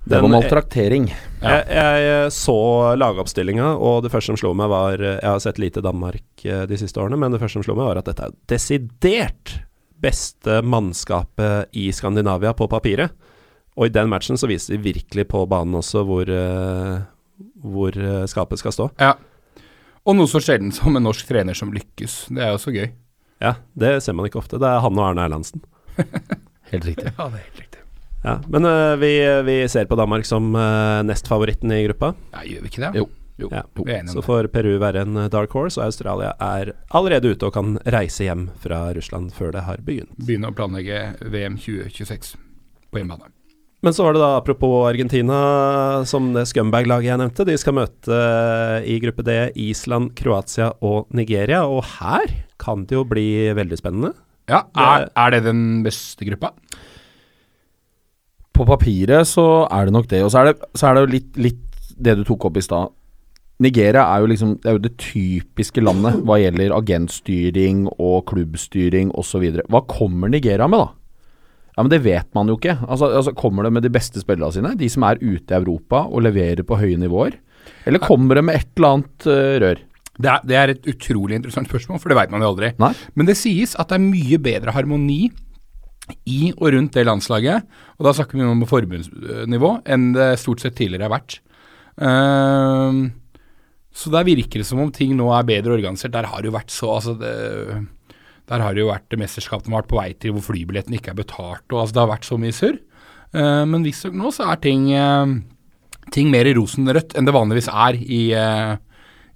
Det var Den- maltraktering. Ja. Jeg, jeg så lagoppstillinga, og det første som slo meg var Jeg har sett lite Danmark eh, de siste årene, men det første som slo meg var at dette er desidert beste mannskapet i Skandinavia på papiret. Og i den matchen så viser de virkelig på banen også hvor, eh, hvor eh, skapet skal stå. ja. Og noe så sjelden som en norsk trener som lykkes. Det er jo så gøy. Ja, det ser man ikke ofte. Det er han og Arne Erlandsen. (laughs) Helt riktig. Ja, det er helt riktig. Ja, men uh, vi, vi ser på Danmark som uh, nestfavoritten i gruppa. Ja, gjør vi ikke det? Jo. Jo, Ja. Så får Peru være en eh, dark horse, og Australia er allerede ute og kan reise hjem fra Russland før det har begynt. Begynne å planlegge VM 2026 på hjemmebane. Men så var det da, apropos Argentina, som det scumbag-laget jeg nevnte. De skal møte eh, i gruppe D Island, Kroatia og Nigeria. Og her kan det jo bli veldig spennende. Ja, er, er det den beste gruppa? På papiret så er det nok det. Og så er det, så er det jo litt, litt det du tok opp i stad. Nigeria er jo liksom Det er jo det typiske landet hva gjelder agentstyring og klubbstyring osv. Hva kommer Nigeria med, da? Ja, men Det vet man jo ikke. Altså, altså Kommer det med de beste spillerne sine? De som er ute i Europa og leverer på høye nivåer? Eller kommer det med et eller annet uh, rør? Det er, det er et utrolig interessant spørsmål, for det veit man jo aldri. Nei? Men det sies at det er mye bedre harmoni i og rundt det landslaget, og da snakker vi om forbundsnivå, enn det stort sett tidligere har vært. Ehm, så der virker det som om ting nå er bedre organisert. Der har det jo vært så altså det, Der har det jo vært mesterskap som har vært på vei til hvor flybilletten ikke er betalt. og altså Det har vært så mye surr. Uh, men visstnok nå så er ting, uh, ting mer rosenrødt enn det vanligvis er i, uh,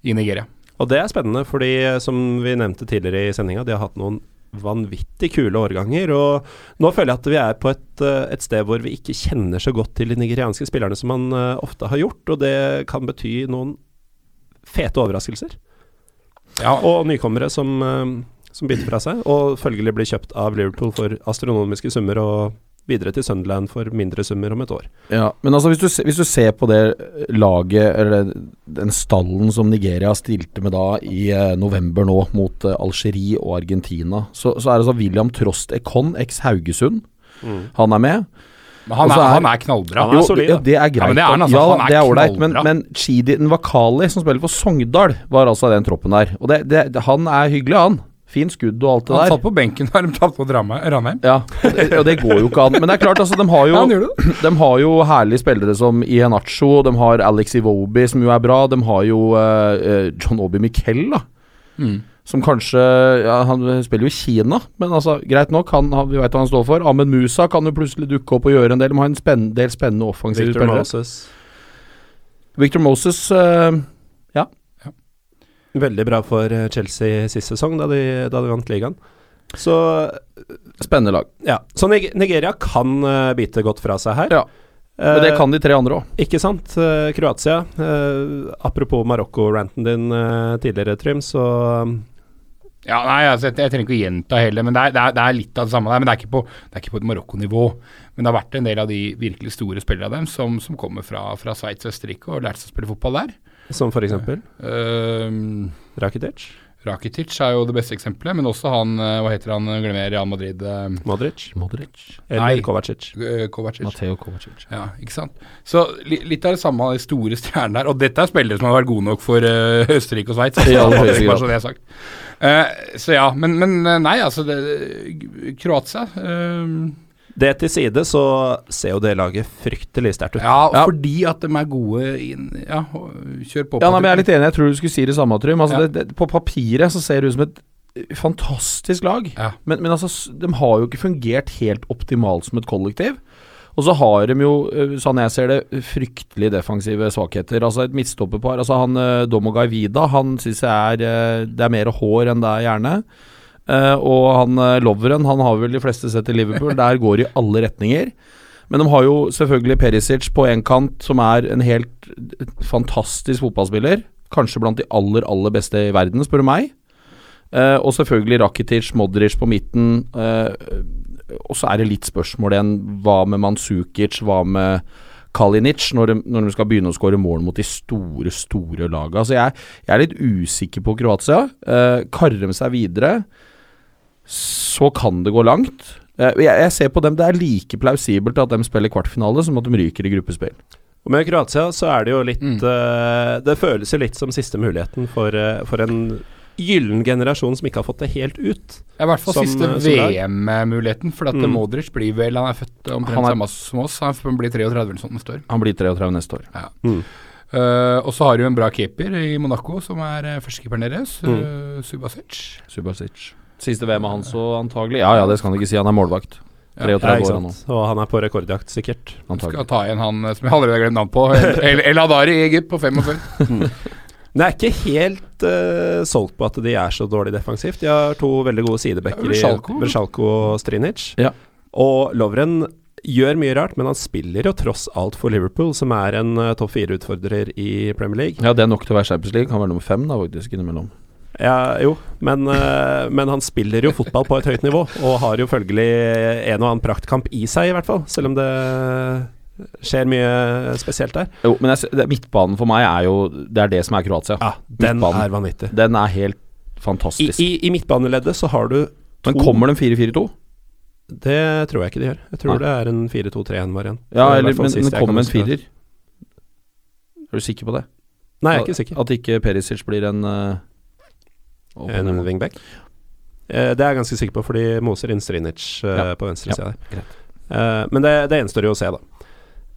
i Nigeria. Og det er spennende, fordi eh, som vi nevnte tidligere i sendinga, de har hatt noen vanvittig kule årganger. Og nå føler jeg at vi er på et, eh, et sted hvor vi ikke kjenner så godt til de nigerianske spillerne som man eh, ofte har gjort, og det kan bety noen fete overraskelser. Ja, Og nykommere som, eh, som biter fra seg, og følgelig blir kjøpt av Liverpool for astronomiske summer og videre til Sunderland for mindre summer om et år. Ja, men altså hvis du, hvis du ser på det laget, eller den stallen som Nigeria stilte med da i eh, november nå, mot eh, Algerie og Argentina, så, så er det altså William Trost Econ, eks Haugesund, han er med. men han, er, er- han er knallbra. Han er solid, ja, det er greit. Ja, men det er han, altså. Ja, Han er det er ålreit, men, knallbra. men Chidi Nwakali, som spiller for Sogndal, var altså den troppen der. Og det, det, det, han er hyggelig, han. Fin skudd og alt det der. Han satt på benken da de tapte mot. Ranheim. Ja, og det, og det går jo ikke an. Men det er klart, altså, de har jo, (laughs) Ja, (clears throat) de har jo herlige spillere som Iheanacho, de har Alex Iwobi, som jo er bra. De har jo eh, John Obi Miquel, da. Mm. Som kanskje ja, Han spiller jo i Kina, men altså, greit nok, han, han, vi veit hva han står for. Ahmed Musa kan jo plutselig dukke opp og gjøre en del. De har en spenn, del spennende offensive Victor spillere. Moses. Victor Moses eh, Veldig bra for eh, Chelsea sist sesong, da de, da de vant ligaen. Så Spennende lag. ja. Så Nigeria kan uh, bite godt fra seg her. Ja. Men det Eh, kan de tre andre òg. Ikke sant. Eh, Kroatia. eh, apropos Marokko-ranten din eh, tidligere, Trym, så um, Ja, nei, altså, jeg, jeg trenger ikke å gjenta heller, men det er, det, er, det er litt av det samme der. Men det er ikke på, det er ikke på et Marokko-nivå. Men det har vært en del av de virkelig store spillerne av dem som, som kommer fra, fra Sveits og Østerrike og lærte seg å spille fotball der. Som for eksempel Uh, Rakitic, Rakitic er jo det beste eksempelet, men også han, eh, hva heter han, glemmer Real Madrid, uh, Modric Modric. eller Nei. Kovacic. Kovacic. Matteo Kovacic. Ja, ikke sant. Så li, litt av det samme de store stjernene der. Og dette er spillere som har vært gode nok for uh, Østerrike og Sveits. (laughs) Altså, uh, så det sagt. Eh, så ja, men, men eh, nei, altså det, Kroatia eh, Det til side, så ser jo det laget fryktelig sterkt ut. Ja, Ja. fordi at de er gode inn Ja, kjør på. Ja, nei, men Jeg er litt enig, jeg tror du skulle si det samme, Trym. Altså, Ja. på papiret så ser det ut som et fantastisk lag. Ja. Men, men altså, de har jo ikke fungert helt optimalt som et kollektiv. Og så har de jo, eh, sånn jeg ser det, fryktelig defensive svakheter. Altså et midtstopperpar. Altså han eh, Domogai Vida, han syns jeg er eh, Det er mer hår enn det er hjerne. Eh, og han Loveren han har vel de fleste sett i Liverpool. Der går det i alle retninger. Men de har jo selvfølgelig Perisic på én kant, som er en helt fantastisk fotballspiller. Kanskje blant de aller, aller beste i verden, spør du meg. Eh, og selvfølgelig Rakitic, Modric på midten. eh, og så er det litt spørsmål igjen. Hva med Mansukic? Hva med Kalinic? Når de, når de skal begynne å skåre mål mot de store, store laga. Så jeg, jeg er litt usikker på Kroatia. Eh, karrer de seg videre, så kan det gå langt. Eh, jeg, jeg ser på dem, Det er like plausibelt at de spiller kvartfinale som at de ryker i gruppespill. Og med Kroatia så er det jo litt Mm. uh, Det føles jo litt som siste muligheten for, uh, for en gyllen generasjon som ikke har fått det helt ut. Ja, I hvert fall Som, siste. VM-muligheten. For at Mm. Modric blir vel Han er født omtrent Han er- samme som oss. Han blir 33 eller sånt neste år. Han blir 33 neste år. Mm. Uh, og så har du en bra keeper i Monaco, som er uh, førstekeeperen deres, uh, Subasic. Subasic. Siste VM er hans så antagelig Ja ja, det skal han ikke si. Han er målvakt. Ja, Ja, ikke han sant? Og han er på rekordjakt, sikkert. Antagelig. Skal ta igjen han eh, som jeg allerede har glemt navnet på. El, El, El Adari i Egypt på 45. Men jeg er ikke helt uh, solgt på at de er så dårlig defensivt. De har to veldig gode sidebacker i. Vršalko og Strinic. Ja. Og Lovren gjør mye rart, men han spiller jo tross alt for Liverpool, som er en uh, topp fire-utfordrer i Premier League. Ja, det er nok til å være Champions League. Han var nummer fem da, faktisk, innimellom. Ja, jo, men, eh, men han spiller jo fotball på et høyt nivå, og har jo følgelig en og annen praktkamp i seg, i hvert fall. Selv om det skjer mye spesielt der. Jo, men jeg, midtbanen for meg er jo Det er det som er Kroatia. Ja, den Midtbanen. er vanvittig. Den er helt fantastisk. i, i midtbaneleddet så har du men to- kommer de 4-4-2? Det tror jeg ikke de gjør. Jeg tror Nei. det er en 4-2-3-1-variant. Ja, eller, men men kommer en firer. Er du sikker på det? Nei, jeg er ikke sikker. At ikke Perisic blir en uh, En wingback? Eh, det er jeg ganske sikker på, fordi moser inn Strinic eh, Ja. på venstre Ja, side. Eh, men det, det gjenstår jo å se, da.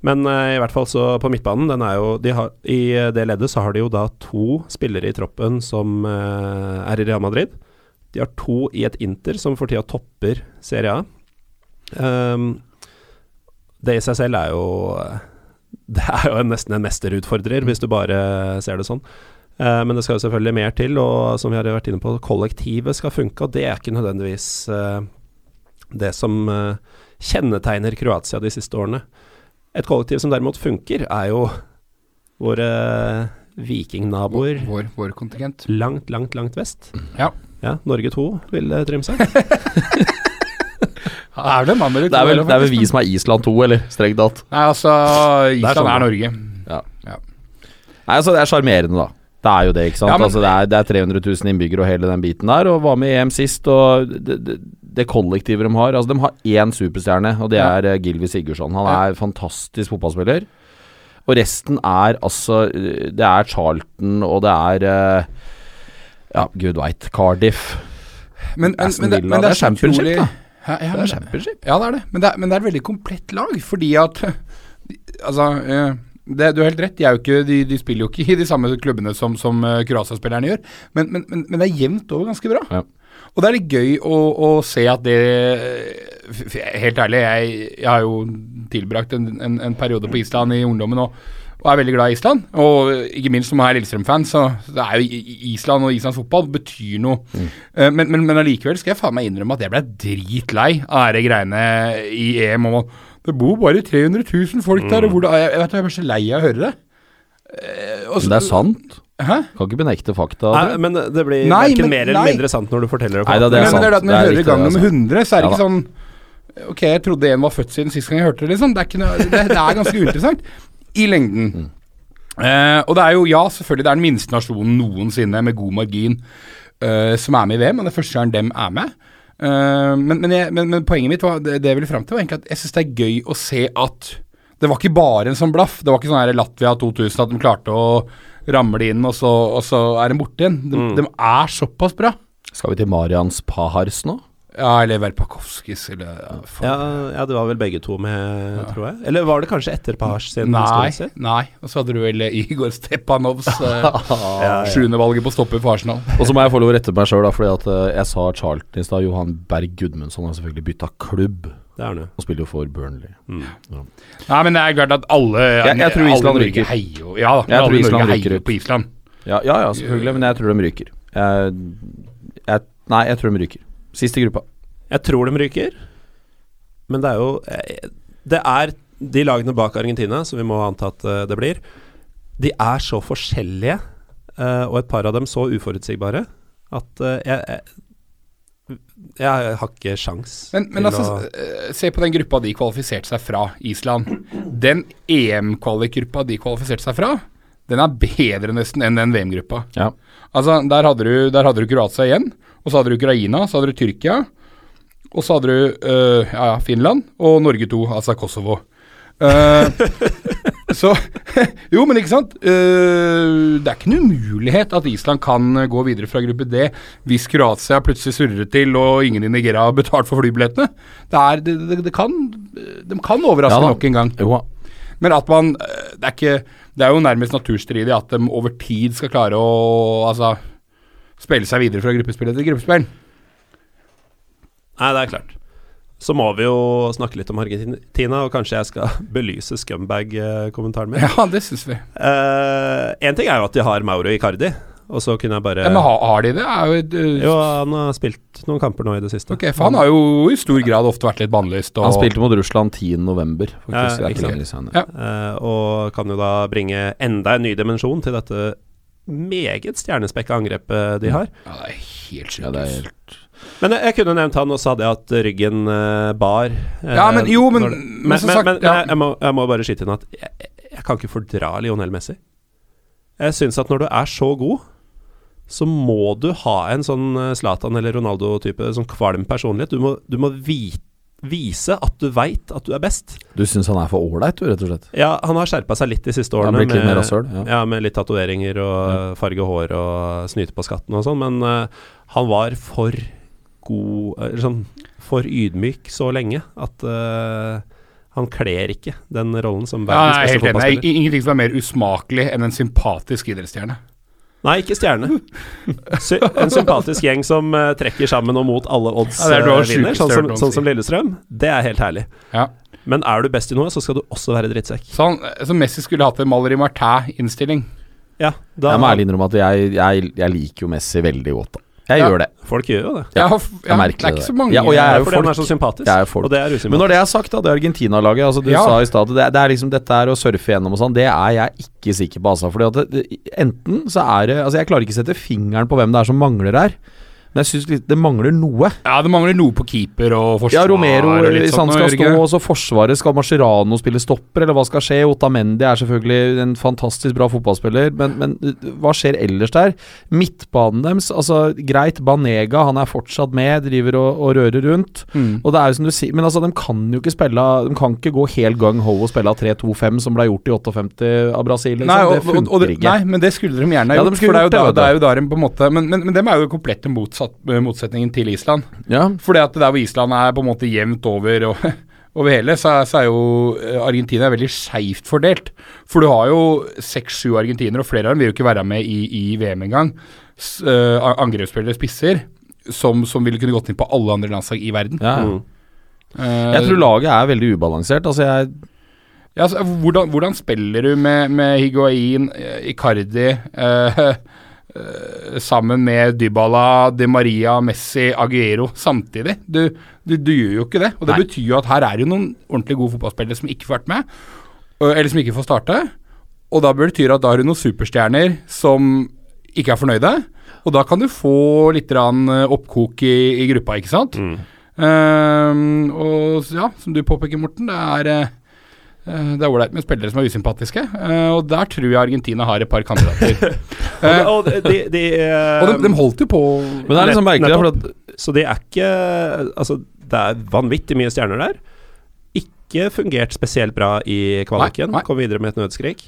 Men eh, i hvert fall så på midtbanen, den er jo de har, I det leddet så har de jo da to spillere i troppen som eh, er i Real Madrid. De har to i et Inter som for tida topper Serie A. Um, det i seg selv er jo (laughs) Det er jo nesten en mesterutfordrer, hvis du bare ser det sånn. Eh, men det skal jo selvfølgelig mer til, og som vi har vært inne på, kollektivet skal funke, og det er ikke nødvendigvis eh, det som eh, kjennetegner Kroatia de siste årene. Et kollektiv som derimot funker, er jo våre vikingnaboer Vår, vår kontingent. langt, langt, langt vest. Ja. Ja, Norge 2 vil eh, Trym sagt. (laughs) Er det mann Det er vel, det er vel vi som er Island 2, eller strengt tatt. Nei, altså Island sånn, er, Norge. Ja. ja. Nei, altså Det er sjarmerende, da. Det er jo det, ikke sant. Ja, men- altså, det, er, det er 300 000 innbyggere og hele den biten der, og var med i EM sist. Og det, det, det kollektivet de har Altså De har én superstjerne, og det er ja. Gylvi Sigurdsson. Han Ja. er fantastisk fotballspiller. Og resten er altså eh, Det er Charlton, og det er eh, Ja, gud veit. Cardiff. Men, men, men, men det er championship, da. Ja, ja, Det er championship. Ja, det er det. Men det er, men det er et veldig komplett lag, fordi at (laughs) Altså, eh, det, du har helt rett. Er ikke, de, de spiller jo ikke i de samme klubbene som, som eh, Kroatia-spillerne gjør, men, men, men, men det er jevnt over ganske bra. Ja. Og det er litt gøy å, å se at det Helt ærlig, jeg, jeg har jo tilbrakt en, en, en periode på Island i ungdommen og, og er veldig glad i Island. Og ikke minst som er Lillestrøm-fan, så det er jo Island og islandsk fotball betyr noe. Mm. Men, men, men allikevel skal jeg faen meg innrømme at jeg ble dritlei av de greiene i EM og det bor bare 300 000 folk der, og hvor det, jeg, jeg vet jeg blir så lei av å høre det. Eh, og Men det er sant. Hæ? Kan ikke benekte fakta. Nei, men det blir Nei, verken men- mer eller nei. mindre sant når du forteller det. Nei da, det er men måten. det er sant. at når jeg hører riktig, gang er 100, så er det Ja ikke sånn Ok, jeg trodde en var født siden sist gang jeg hørte det, liksom. Det er, ikke noe, det, det er ganske uinteressant. I lengden. Mm. Eh, og det er jo, ja, selvfølgelig, det er den minste nasjonen noensinne med god margin eh, som er med i VM, og det er første gang dem er med. Eh, men, men, jeg, men, men poenget mitt var, det, det jeg ville fram til, var egentlig at jeg syns det er gøy å se at det var ikke bare en sånn blaff. Det var ikke sånn her Latvia 2000 at de klarte å ramle inn, og så, og så er de borte igjen. De, de er såpass bra. Skal vi til Marians Pahars nå? Ja, eller Verpakovskis, eller ja. Ja, ja, det var vel begge to med, tror jeg. Eller var det kanskje etter Pahars sin Nei, nei. Og så hadde du vel Igor Stepanovs sjuendevalget (laughs) ja. sjuendevalget på stopper for Arsenal. Og så må jeg få lov å rette meg sjøl, fordi at eh, jeg sa Charlton i stad. Johan Berg Gudmundsson har selvfølgelig bytta klubb, Det er han og spiller jo for Burnley. Nei, men det er klart at alle Jeg- jeg tror Island ryker. heier Ja da, Jeg alle tror Island Norge ryker heier på Island. Ja, ja, ja, selvfølgelig, men jeg tror de ryker. Jeg, jeg, nei, jeg tror de ryker. Sist i gruppa. Jeg tror de ryker, men det er jo eh, Det er de lagene bak Argentina, som vi må anta at eh, det blir, de er så forskjellige, eh, og et par av dem så uforutsigbare, at jeg, jeg, jeg har ikke sjans Men, men til altså, å se på den gruppa de kvalifiserte seg fra, Island. Den EM-kvalikgruppa de kvalifiserte seg fra, den er bedre nesten enn den VM-gruppa. Ja. Altså, der hadde, du, der hadde du Kroatia igjen, og så hadde du Ukraina, så hadde du Tyrkia, og så hadde du uh, ja, Finland, og Norge 2, altså Kosovo. Uh, så (laughs) Jo, men ikke sant? Uh, det er ikke noen umulighet at Island kan gå videre fra gruppe D hvis Kroatia plutselig surrer til og ingen i Nigeria har betalt for flybillettene. Det, er, det, det, det kan, de kan overraske Ja nok en gang. Jo, Men at man Det er, ikke, det er jo nærmest naturstridig at de over tid skal klare å altså, spille seg videre fra gruppespill til gruppespill. Nei, det er klart. Så må vi jo snakke litt om Argentina, og kanskje jeg skal (laughs) belyse scumbag-kommentaren min. (laughs) Ja, det syns vi. Én ting er jo at de har Mauro Icardi, og så kunne jeg bare Ja, men har, de det? Er jo, et, øh, Jo, han har spilt noen kamper nå i det siste. Ok, For han har jo i stor grad ofte vært litt bannlyst. og- Han spilte mot Russland 10.11., faktisk. Uh, er ikke ikke sant. Ja. uh, og kan jo da bringe enda en ny dimensjon til dette meget stjernespekka angrepet de har. Ja, det er helt Ja, det er helt Men jeg, jeg kunne nevnt han, og så hadde jeg at ryggen eh, bar. eh, Ja, men jo, men- det- men Men, sagt, men, ja. jeg, må, jeg må bare skyte inn at jeg, jeg- kan ikke fordra Lionel Messi. Jeg syns at når du er så god, så må du ha en sånn eh, Zlatan eller Ronaldo-type sånn kvalm personlighet. Du må, du må vi, vise at du veit at du er best. Du syns han er for ålreit, du, rett og slett? Ja, han har skjerpa seg litt de siste årene. litt mer rasshøl, ja. ja, med litt tatoveringer og farge hår og snyte på skatten og sånn, men uh, han var for god eller sånn For ydmyk så lenge at uh, han kler ikke den rollen som Ja, verdens er beste. Er fotballspiller. Ingenting som er mer usmakelig enn en sympatisk idrettsstjerne. Nei, ikke stjerne. Sy en sympatisk gjeng som uh, trekker sammen og mot alle odds Ja, noe eh, vinner, sånn som, sånn som Lillestrøm. Det er helt herlig. Ja. Men er du best i noe, så skal du også være drittsekk. Sånn, så Messi skulle hatt en Maleri Martin-innstilling. Ja, da Jeg må ærlig innrømme at jeg, jeg, jeg liker jo Messi veldig godt. Jeg Ja. gjør det. Folk gjør jo det. Ja, Ja, merker det er det er ikke så mange Ja, og jeg er jo folk. er så sympatisk. Jeg er folk. Og det er Men når det er sagt, da, det Argentina-laget altså Du Ja. sa i stad at det, det er liksom dette er å surfe gjennom og sånn, det er jeg ikke sikker på, altså. Fordi at det, enten så er det Altså, jeg klarer ikke å sette fingeren på hvem det er som mangler her, men jeg syns det mangler noe. Ja, det mangler noe på keeper og forsvar. Ja, Romero og litt han skal stå, og så Forsvaret skal Mascherano spille stopper, eller hva skal skje? Otamendi er selvfølgelig en fantastisk bra fotballspiller, men, men uh, hva skjer ellers der? Midtbanen deres, altså greit, Banega, han er fortsatt med, driver og, og rører rundt. Mm. Og det er jo som du sier, men altså, de kan jo ikke spille De kan ikke gå helt gang ho og spille 3-2-5 som ble gjort i 58 av Brasil. Liksom. Nei, og, det og, og, funker ikke. nei, men det skulle de gjerne ha Ja, de gjort. skulle for det er, da, det er jo da de på en måte Men, men, men dem er jo komplette motsatt, motsetningen til Island. Ja, Fordi at der hvor Island er på en måte jevnt over og, (laughs) over hele, så er, så er jo eh, Argentina veldig skeivt fordelt. For du har jo seks-sju argentinere, og flere av dem vil jo ikke være med i, i VM engang. Eh, angrepsspillere, spisser, som, som ville kunne gått inn på alle andre landslag i verden. ja. Mm. Uh, Jeg tror laget er veldig ubalansert. Altså, jeg Ja, altså, hvordan, hvordan spiller du med, med Higuain, eh, Icardi eh, eh, (laughs) sammen med Dybala, Di Maria, Messi, Aguero samtidig? Du, du, du gjør jo ikke det. Og det Nei. betyr jo at her er det noen ordentlig gode fotballspillere som ikke får vært med, eller som ikke får starte. Og da betyr det at da har du noen superstjerner som ikke er fornøyde. Og da kan du få litt eh, oppkok i, i gruppa, ikke sant? Mm. Um, og ja, som du påpeker, Morten, det er eh, eh, det er ålreit med spillere som er usympatiske, eh, og der tror jeg Argentina har et par kandidater. (laughs) Eh, Og, og de, de, eh, og de, de holdt jo på Men det er liksom merkelig, for at Så det er ikke Altså, det er vanvittig mye stjerner der. Ikke fungert spesielt bra i kvaliken. Kom videre med et nødskrik.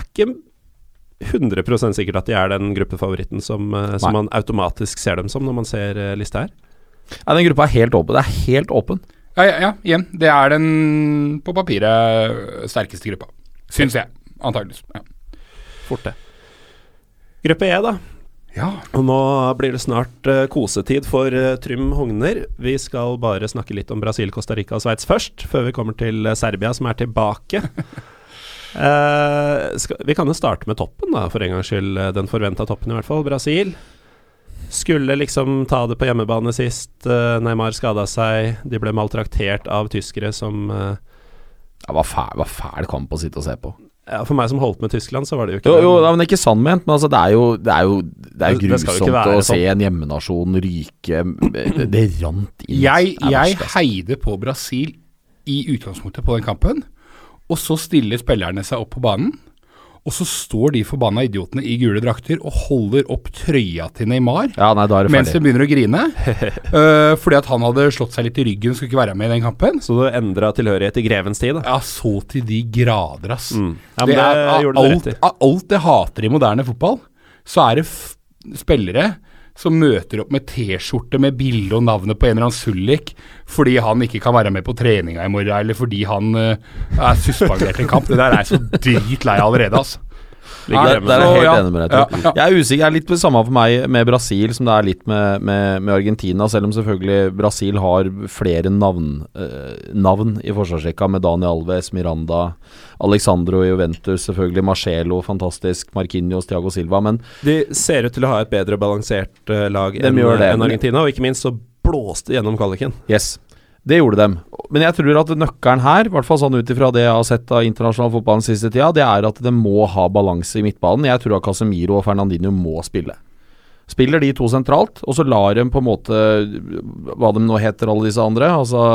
Er ikke 100% sikkert at de er den gruppefavoritten som, eh, som man automatisk ser dem som når man ser eh, lista her. Nei, den gruppa er helt åpen. Det er helt åpen. Ja, ja, ja, igjen. Det er den på papiret sterkeste gruppa. Syns jeg. Antakeligvis. Ja. Fort det. Gruppe E, da. ja. Og nå blir det snart uh, kosetid for uh, Trym Hogner. Vi skal bare snakke litt om Brasil, Costa Rica og Sveits først, før vi kommer til eh, Serbia, som er tilbake. (laughs) Skal, vi kan jo starte med toppen, da, for en gangs skyld. Den forventa toppen, i hvert fall. Brasil. Skulle liksom ta det på hjemmebane sist. eh, Neymar skada seg. De ble maltraktert av tyskere som eh, Ja, hva fæl, hva fæl kamp å sitte og se på. ja, For meg som holdt med Tyskland, så var det jo ikke Jo, det. jo, men ikke sant ment, men altså, det er jo, det er jo det er Det- det jo grusomt være å se sånn. en hjemmenasjon ryke Det, det rant inn. Jeg, Det er jeg verst, altså. heide på Brasil i utgangspunktet på den kampen, og så stiller spillerne seg opp på banen. Og så står de forbanna idiotene i gule drakter og holder opp trøya til Neymar. Ja, nei, det Mens de begynner å grine. uh, (laughs) fordi at han hadde slått seg litt i ryggen, skulle ikke være med i den kampen. Så du endra tilhørighet i grevens tid, da. Ja, så til de grader, ass. Mm. Ja, det det, er, av, alt, av alt jeg hater i moderne fotball, så er det spillere som møter opp med T-skjorte med bilde og navnet på en eller annen sullik fordi han ikke kan være med på treninga i morgen, eller fordi han uh, er suspendert en kamp. Det der er jeg så dritlei allerede, altså. Ligger Nei, hjemme. Der er jeg helt enig med deg. Ja, Jeg er usikker. Jeg er litt det samme for meg med Brasil som det er litt med, med, med Argentina, selv om selvfølgelig Brasil har flere navn, eh, navn i forsvarsrekka, med Daniel Alves, Miranda, Alexandro i Juventus, selvfølgelig Marcelo, fantastisk, Marquinhos, Thiago Silva, men De ser ut til å ha et bedre balansert eh, lag enn en Argentina, og ikke minst så blåste gjennom kvaliken. yes. Det gjorde dem. Men jeg tror at nøkkelen her, i hvert fall sånn ut ifra det jeg har sett av internasjonal fotball den siste tida, det er at det må ha balanse i midtbanen. Jeg tror at Casemiro og Fernandinho må spille. Spiller de to sentralt, og så lar de på en måte Hva de nå heter, alle disse andre. Altså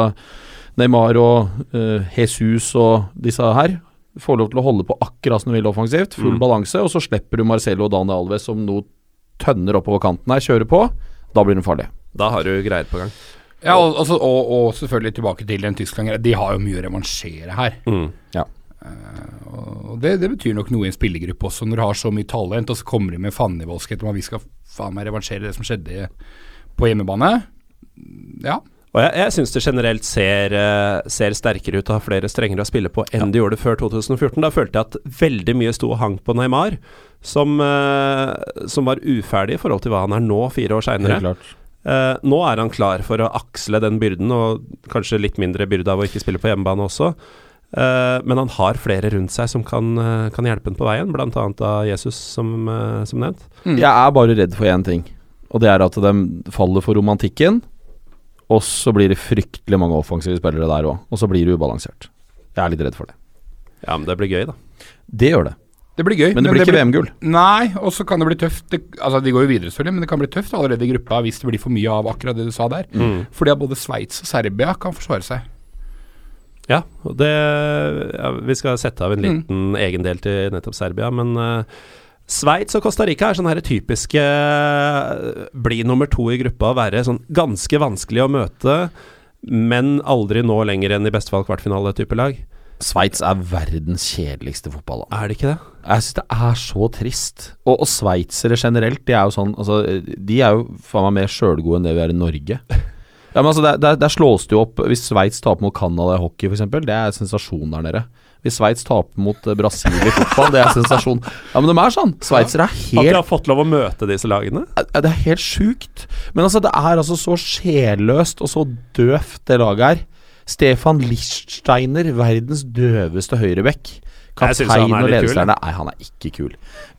Neymar og uh, Jesus og disse her. Får lov til å holde på akkurat som de vil offensivt. Full Mm. balanse. Og så slipper du Marcelo og Daniel Alves som nå tønner oppover kanten her, kjører på. Da blir de farlige. Da har du greier på gang. Ja, og, altså, og, og selvfølgelig tilbake til den Tyskland. De har jo mye å revansjere her. Mm. Og det, det betyr nok noe i en spillergruppe også, når du har så mye talent, og så kommer de med fannivoldskhet om at vi skal faen meg revansjere det som skjedde på hjemmebane. Ja. Og jeg, jeg syns det generelt ser, eh, ser sterkere ut og har flere strengere å spille på enn de gjorde før 2014. Da følte jeg at veldig mye sto og hang på Neymar, som, eh, som var uferdig i forhold til hva han er nå, fire år seinere. Eh, nå er han klar for å aksle den byrden, og kanskje litt mindre byrde av å ikke spille på hjemmebane også. Eh, men han har flere rundt seg som kan, eh, kan hjelpe ham på veien, bl.a. av Jesus, som, eh, som nevnt. Jeg er bare redd for én ting, og det er at de faller for romantikken. Og så blir det fryktelig mange offensive spillere der òg, og så blir det ubalansert. Jeg er litt redd for det. Ja, men det blir gøy, da. Det gjør det. Det blir gøy. Men det blir ikke VM-gull. Nei, og så kan det bli tøft. Det, altså, de går jo videre, selvfølgelig, men det kan bli tøft allerede i gruppa hvis det blir for mye av akkurat det du sa der. Mm. Fordi at både Sveits og Serbia kan forsvare seg. Ja, og det ja, Vi skal sette av en Mm. liten egen del til nettopp Serbia, men uh, Sveits og Costa Rica er sånn her typiske eh, bli nummer to i gruppa og være sånn ganske vanskelig å møte, men aldri nå lenger enn i beste fall kvartfinale-type lag. Sveits er verdens kjedeligste fotballand. Er det ikke det? Jeg syns det er så trist. Og, og sveitsere generelt, de er jo sånn altså, De er jo faen meg mer sjølgode enn det vi er i Norge. (laughs) Ja, men altså, der, der, der slås det jo opp Hvis Sveits taper mot Canada i hockey, f.eks., det er sensasjon der nede. Hvis Sveits taper mot eh, Brasil i fotball, det er sensasjon. Ja, men de er sånn. Sveitsere er At de helt har fått lov å møte disse lagene? Det er helt sjukt. Men altså, det er altså så sjelløst og så døvt, det laget her. Stefan Lichtsteiner, verdens døveste synes Kaptein og ledestjerne. Nei, han er ikke kul.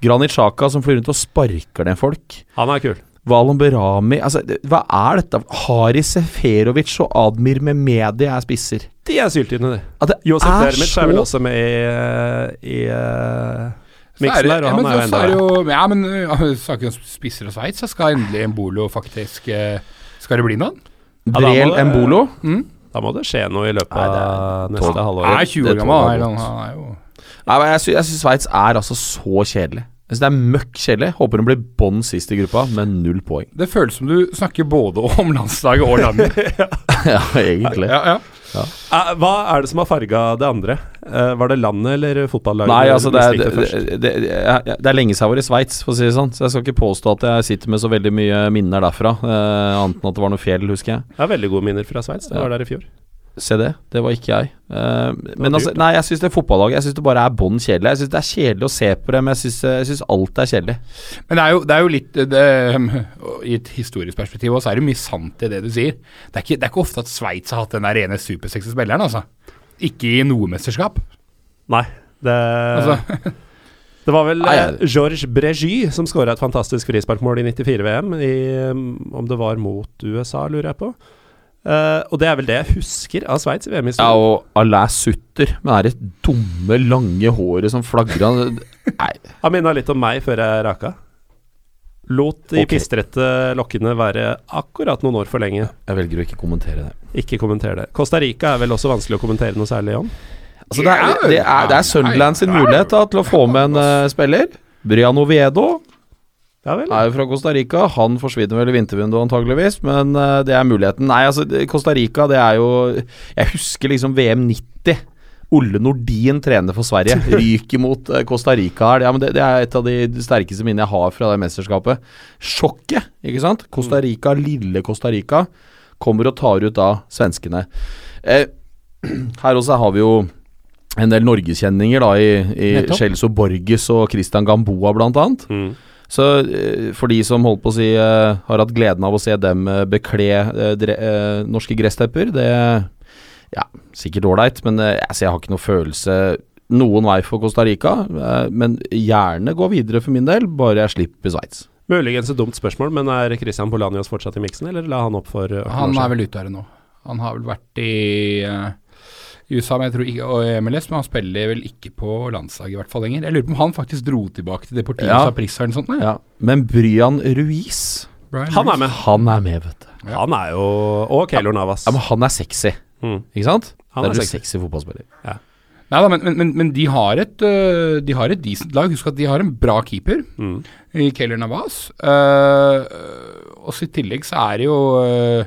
Granit Sjaka som flyr rundt og sparker ned folk. Han er kul. Valon Berami altså, Hva er dette? Hari Seferovic og Admir Mehmedi er spisser. De er syltynne, de. Det Josef er Dermitz er vel også med i, i er miksen der, ja, men han er jo enda Ja, men uh, snakker om spisser og Sveits, så skal endelig Embolo faktisk uh, Skal det bli noen? Drel Brel Embolo. Mm? Da må det skje noe i løpet av neste Han halvår. er 20 år gammel. Han, er jo Nei, men jeg, sy jeg syns Sveits er altså så kjedelig. Jeg synes Det er møkk kjedelig. Håper hun blir bånn sist i gruppa, med null poeng. Det føles som du snakker både om landslaget og landet. (laughs) ja, egentlig. ja, ja. Eh, hva er det som har farga det andre? Eh, var det landet eller fotballaget? Nei, altså det er, det, det, det, jeg- det er lenge siden jeg var i Sveits, for å si det sånn. Så jeg skal ikke påstå at jeg sitter med så veldig mye minner derfra. Eh, annet enn at det var noe fjell, husker jeg. Jeg har veldig gode minner fra Sveits. Det var der i fjor. Se det, det var ikke jeg. Uh, men altså, nei, jeg syns det fotballaget Jeg synes det bare er bånn kjedelig. Jeg syns det er kjedelig å se på det, men jeg syns- alt er kjedelig. Men det er jo, det er jo litt det, I et historisk perspektiv også, er det mye sant i det du sier. Det er ikke, det er ikke ofte at Sveits har hatt den der ene supersexy spilleren, altså. Ikke i noe mesterskap. Nei, det Altså, (laughs) Det var vel eh, Georges Bregy som skåra et fantastisk frisparkmål i 94-VM, um, om det var mot USA, lurer jeg på. Eh, og det er vel det jeg husker av Sveits i Ja, VM-historien. og Alain Sutter med det dumme, lange håret som flagra. Nei, Han minna litt om meg før jeg raka. Lot de okay. pistrette lokkene være akkurat noen år for lenge. jeg velger å ikke kommentere det. Ikke kommenter det. Costa Rica er vel også vanskelig å kommentere noe særlig om. Altså, det, er, det, er, det er Sunderland sin mulighet da, til å få med en uh, spiller. Brian Oviedo Ja vel. er jo fra Costa Rica. Han forsvinner vel i vintervinduet antageligvis, men eh, det er muligheten. Nei, altså, Costa Rica, det er jo Jeg husker liksom VM 90. Olle Nordin trener for Sverige. (laughs) Ryker mot eh, Costa Rica her. Ja, men det, det er et av de sterkeste minnene jeg har fra det mesterskapet. Sjokket, ikke sant? Costa Rica, lille Costa Rica, kommer og tar ut da svenskene. Eh, (clears throat) her også har vi jo en del norgeskjenninger da i, i. Borges og Christian Gamboa blant annet. Mm. Så eh, for de som holdt på å si eh, har hatt gleden av å se dem eh, bekle dre, norske gresstepper, det Ja, sikkert ålreit, men altså, jeg har ikke noe følelse noen vei for Costa Rica. men gjerne gå videre for min del, bare jeg slipper Sveits. Muligens et dumt spørsmål, men er Christian Polanios fortsatt i miksen, eller la han opp for uh, han er vel ute her nå. Han har vel vært i eh, i USA, men jeg tror ikke, og MLS, men han spiller vel ikke på landslaget i hvert fall lenger. Jeg lurer på om han faktisk dro tilbake til Deportivo Ja. Saprissa eller noe sånt. Ja. Men Bryan Ruiz, Brian Han er med. han er med, vet du. Ja. Han er jo Og Keylor Navas. Ja, men han er sexy, Mm. ikke sant? Han er er sexy. sexy fotballspiller. Nei da, men, men, men, men de har et øh, De har et decent lag. Husk at de har en bra keeper Mm. i Keller Navas. Uh, og så i tillegg så er det jo øh,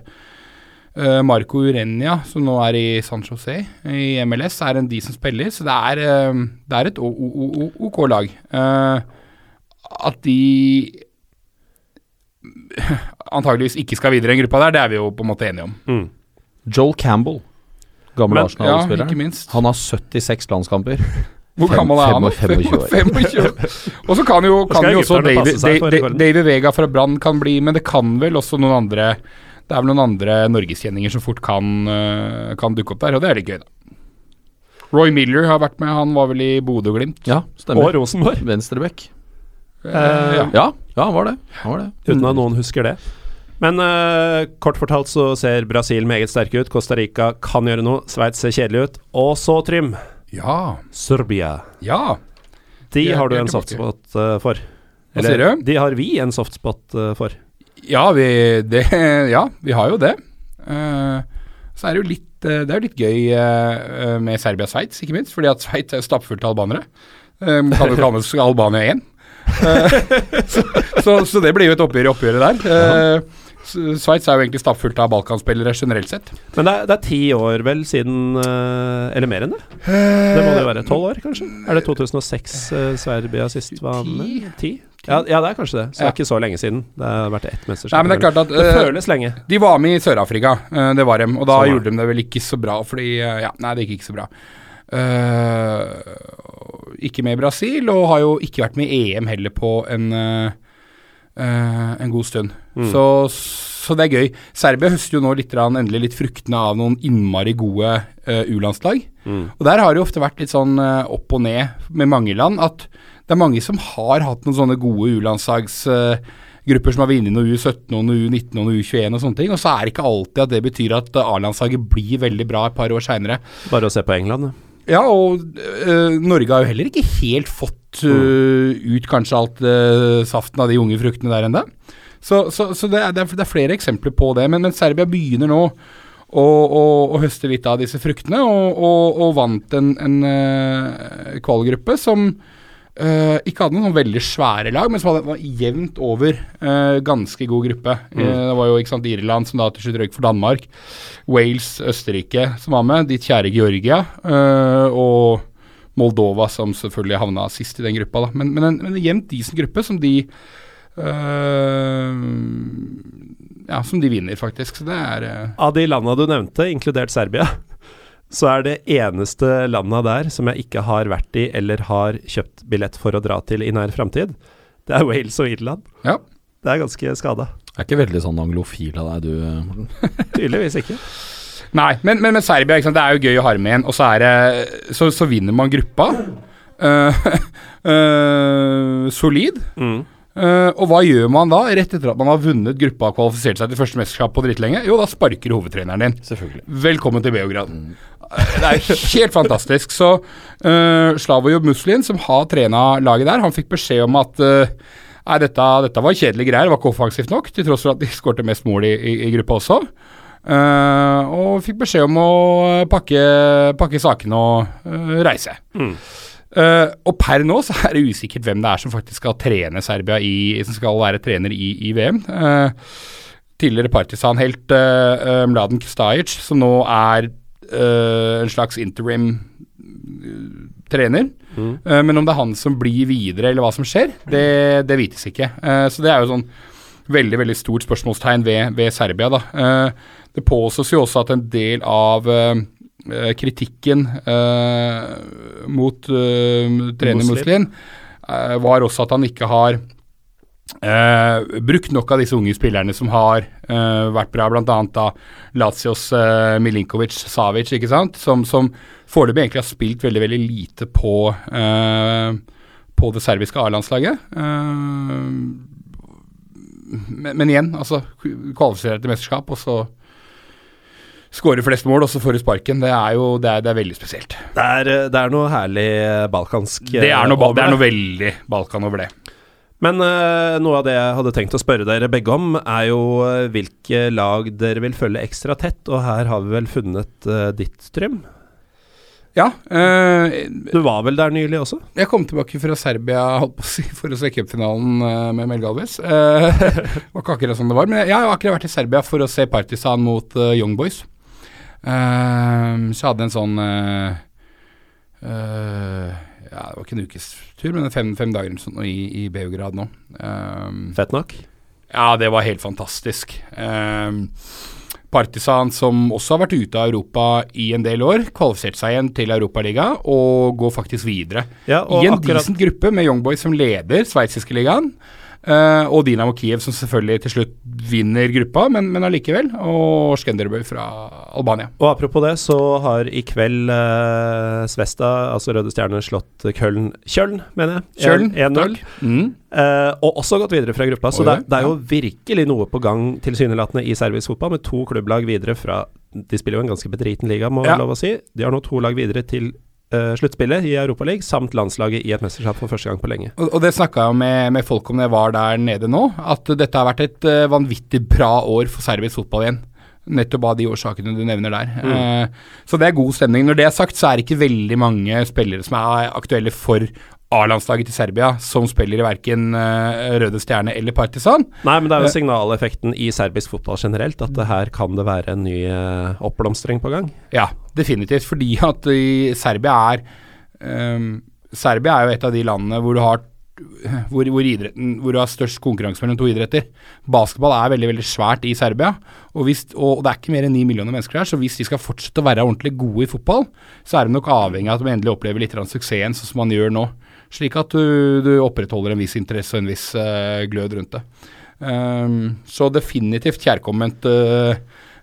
Marco Urenia, som nå er i San José i MLS, er en decent spiller. Så det er, øh, det er et o- o- o- o- OK lag. Uh, at de (laughs) antageligvis ikke skal videre i den gruppa der, det er vi jo på en måte enige om. Mm. Joel Campbell, gamle Arsenal-spilleren. ja. Han har 76 landskamper. (laughs) Hvor gammel er han? (laughs) 25 år. 25 år. Og så kan jo, kan jo også David, David. David Vega fra Brann kan bli, men det kan vel også noen andre Det er vel noen andre norgeskjenninger som fort kan, øh, kan dukke opp der, og det er litt gøy, da. Roy Miller har vært med, han var vel i Bodø-Glimt. Ja, Og. Rosenborg, Venstrebekk. Eh, ja. ja. Ja, ja, han var det. Han var det. uten at noen husker det. Men uh, kort fortalt så ser Brasil meget sterke ut. Costa Rica kan gjøre noe. Sveits ser kjedelig ut. Og så, Trym, ja. Serbia. Ja. De har du en softspot uh, for. Hva sier du? De har vi en softspot uh, for. Ja, vi, det, (laughs) ja, vi har jo det. Uh, så er det jo litt, eh, det er jo litt gøy eh, med Serbia-Sveits, ikke minst. Fordi at Sveits er stappfullt av albanere. Uh, kan jo kalles (laughs) Albania 1. Eh, så, (laughs) så, så det blir jo et oppgjør i oppgjøret der. Uh, Sveits er jo egentlig stappfullt av balkanspillere generelt sett. Men det er, det er ti år vel siden Eller mer enn det? Det må det jo være. Tolv år, kanskje? Er det 2006 eh, Serbia sist var med? Ti? Ja, ja, det er kanskje det. Så det er ikke så lenge siden. Det har vært ett mesterskap. Nei, men det er klart at det eh, føles lenge. De var med i Sør-Afrika, eh, det var dem. Og da gjorde de det vel ikke så bra, fordi eh, Ja, nei, det gikk ikke så bra. Uh, ikke med i Brasil, og har jo ikke vært med i EM heller på en, uh, en god stund. Mm. Så, så det er gøy. Serbia høster jo nå litt, endelig litt fruktene av noen innmari gode uh, U-landslag. Mm. Og der har det jo ofte vært litt sånn uh, opp og ned med mange land, at det er mange som har hatt noen sånne gode U-landslagsgrupper som har vunnet noe U17 noen U19 og noe U21 og sånne ting, og så er det ikke alltid at det betyr at eh, A-landslaget blir veldig bra et par år seinere. Bare å se på England, ja. Ja, og øh, Norge har jo heller ikke helt fått øh, ut kanskje alt øh, saften av de unge fruktene der ennå. Så, så, så det, er, det, er, er flere eksempler på det. Men, men Serbia begynner nå å, å, å høste litt av disse fruktene, og, og, og vant en, en kvalgruppe som øh, ikke hadde noen sånn veldig svære lag, men som hadde, var jevnt over uh, ganske god gruppe. Eh, det var jo ikke sant, Irland som da til slutt røyk for Danmark. Wales, Østerrike som var med, ditt kjære Georgia, og Moldova som selvfølgelig havna sist i den gruppa. Da. Men, men en, men en jevnt decent gruppe som de Ja, som de vinner, faktisk. Så det er Av de landa du nevnte, inkludert Serbia, så er det eneste landa der som jeg ikke har vært i eller har kjøpt billett for å dra til i nær framtid, det er Wales og Irland. Ja. Det er ganske skada. Er ikke veldig sånn anglofil av deg, du, Morten. (laughs) Tydeligvis ikke. Nei, men, men med Serbia, det er jo gøy å ha med igjen, og så, er det, så, så vinner man gruppa. Uh, uh, (laughs) solid. Mm. Uh, og hva gjør man da, rett etter at man har vunnet gruppa og kvalifisert seg til første mesterskap på drittlenge? Jo, da sparker hovedtreneren din. Selvfølgelig. Velkommen til Beograd. Eh, Det er helt fantastisk. Så uh, Slavojub Muslin, som har trena laget der, han fikk beskjed om at uh, Nei, dette, dette var kjedelige greier, det var ikke offensivt nok, til tross for at de skårte mest mål i, i, i gruppa også. Uh, og fikk beskjed om å pakke, pakke sakene og uh, reise. Mm. Uh, og per nå så er det usikkert hvem det er som faktisk skal trene Serbia i, som skal være trener i, i VM. Eh, tidligere Partisan-helt uh, Mladen Kustajic, som nå er eh, en slags interim eh, trener. Mm. Eh, men om det er han som blir videre, eller hva som skjer, det, det vites ikke. Eh, så det er jo sånn veldig veldig stort spørsmålstegn ved, ved Serbia. da. Eh, det påstås jo også at en del av eh, eh, kritikken eh, mot eh, trener. Muslin eh, var også at han ikke har eh, brukt nok av disse unge spillerne som har uh, vært bra, bl.a. da Lazios uh, Milinkovic Savic, ikke sant? som, som foreløpig egentlig har spilt veldig veldig lite på, på det serbiske A-landslaget. Men, men igjen, altså kvalifiserer til mesterskap, og så skårer flest mål, og så får du sparken. Det er jo det er, det er veldig spesielt. Det er, det er noe herlig balkansk Det er noe, det er noe veldig Balkan over det. Men uh, noe av det jeg hadde tenkt å spørre dere begge om, er jo eh, hvilke lag dere vil følge ekstra tett, og her har vi vel funnet uh, ditt, Trym? Ja. Du var vel der nylig også? jeg kom tilbake fra Serbia holdt på å si, for å se cupfinalen med Mel Galvez. Uh, (laughs) var ikke akkurat sånn det var. Men jeg har akkurat vært i Serbia for å se Partisan mot Young Boys. Så jeg hadde en sånn Uh, Ja, det var ikke en ukes tur, men fem, fem dager sånn i, i Beograd nå. Um, Fett nok. Ja, det var helt fantastisk. Um, Partisan, som også har vært ute av Europa i en del år, kvalifiserte seg igjen til Europaligaen og går faktisk videre. Ja, I en akkurat- decent gruppe med Young Boys som leder sveitsiske ligaen. Eh, og Dinamo Kiev som selvfølgelig til slutt vinner gruppa, men, men allikevel. Og Skenderbøy fra Albania. Og apropos det, så har i kveld uh, Svesta, altså Røde Stjerne, slått Køln Kjøln, mener jeg. 1-0. Mm. Uh, og også gått videre fra gruppa. Så det, det er jo virkelig noe på gang tilsynelatende i serbisk fotball, med to klubblag videre fra De spiller jo en ganske bedriten liga, må Ja. jeg lov å si. De har nå to lag videre til eh, sluttspillet i Europaligaen, samt landslaget i et mesterskap for første gang på lenge. Og, og det snakka jeg med, med folk om jeg var der nede nå, at dette har vært et uh, vanvittig bra år for serbisk fotball igjen. Nettopp av de årsakene du nevner der. Eh, så det er god stemning. Når det er sagt, så er det ikke veldig mange spillere som er aktuelle for A-landslaget til Serbia, som spiller i verken Røde Stjerne eller Partisan. Nei, men det er jo Eh. signaleffekten i serbisk fotball generelt, at det her kan det være en ny eh, oppblomstring på gang. Ja, definitivt. Fordi at i Serbia er um, Serbia er jo et av de landene hvor du har hvor, hvor, idretten, hvor du har størst konkurranse mellom to idretter. Basketball er veldig veldig svært i Serbia, og, hvis, og det er ikke mer enn ni millioner mennesker der. Så hvis de skal fortsette å være ordentlig gode i fotball, så er de nok avhengig av at de endelig opplever litt av suksessen, sånn som man gjør nå. Slik at du, du opprettholder en viss interesse og en viss uh, glød rundt det. Um, så definitivt kjærkomment, uh,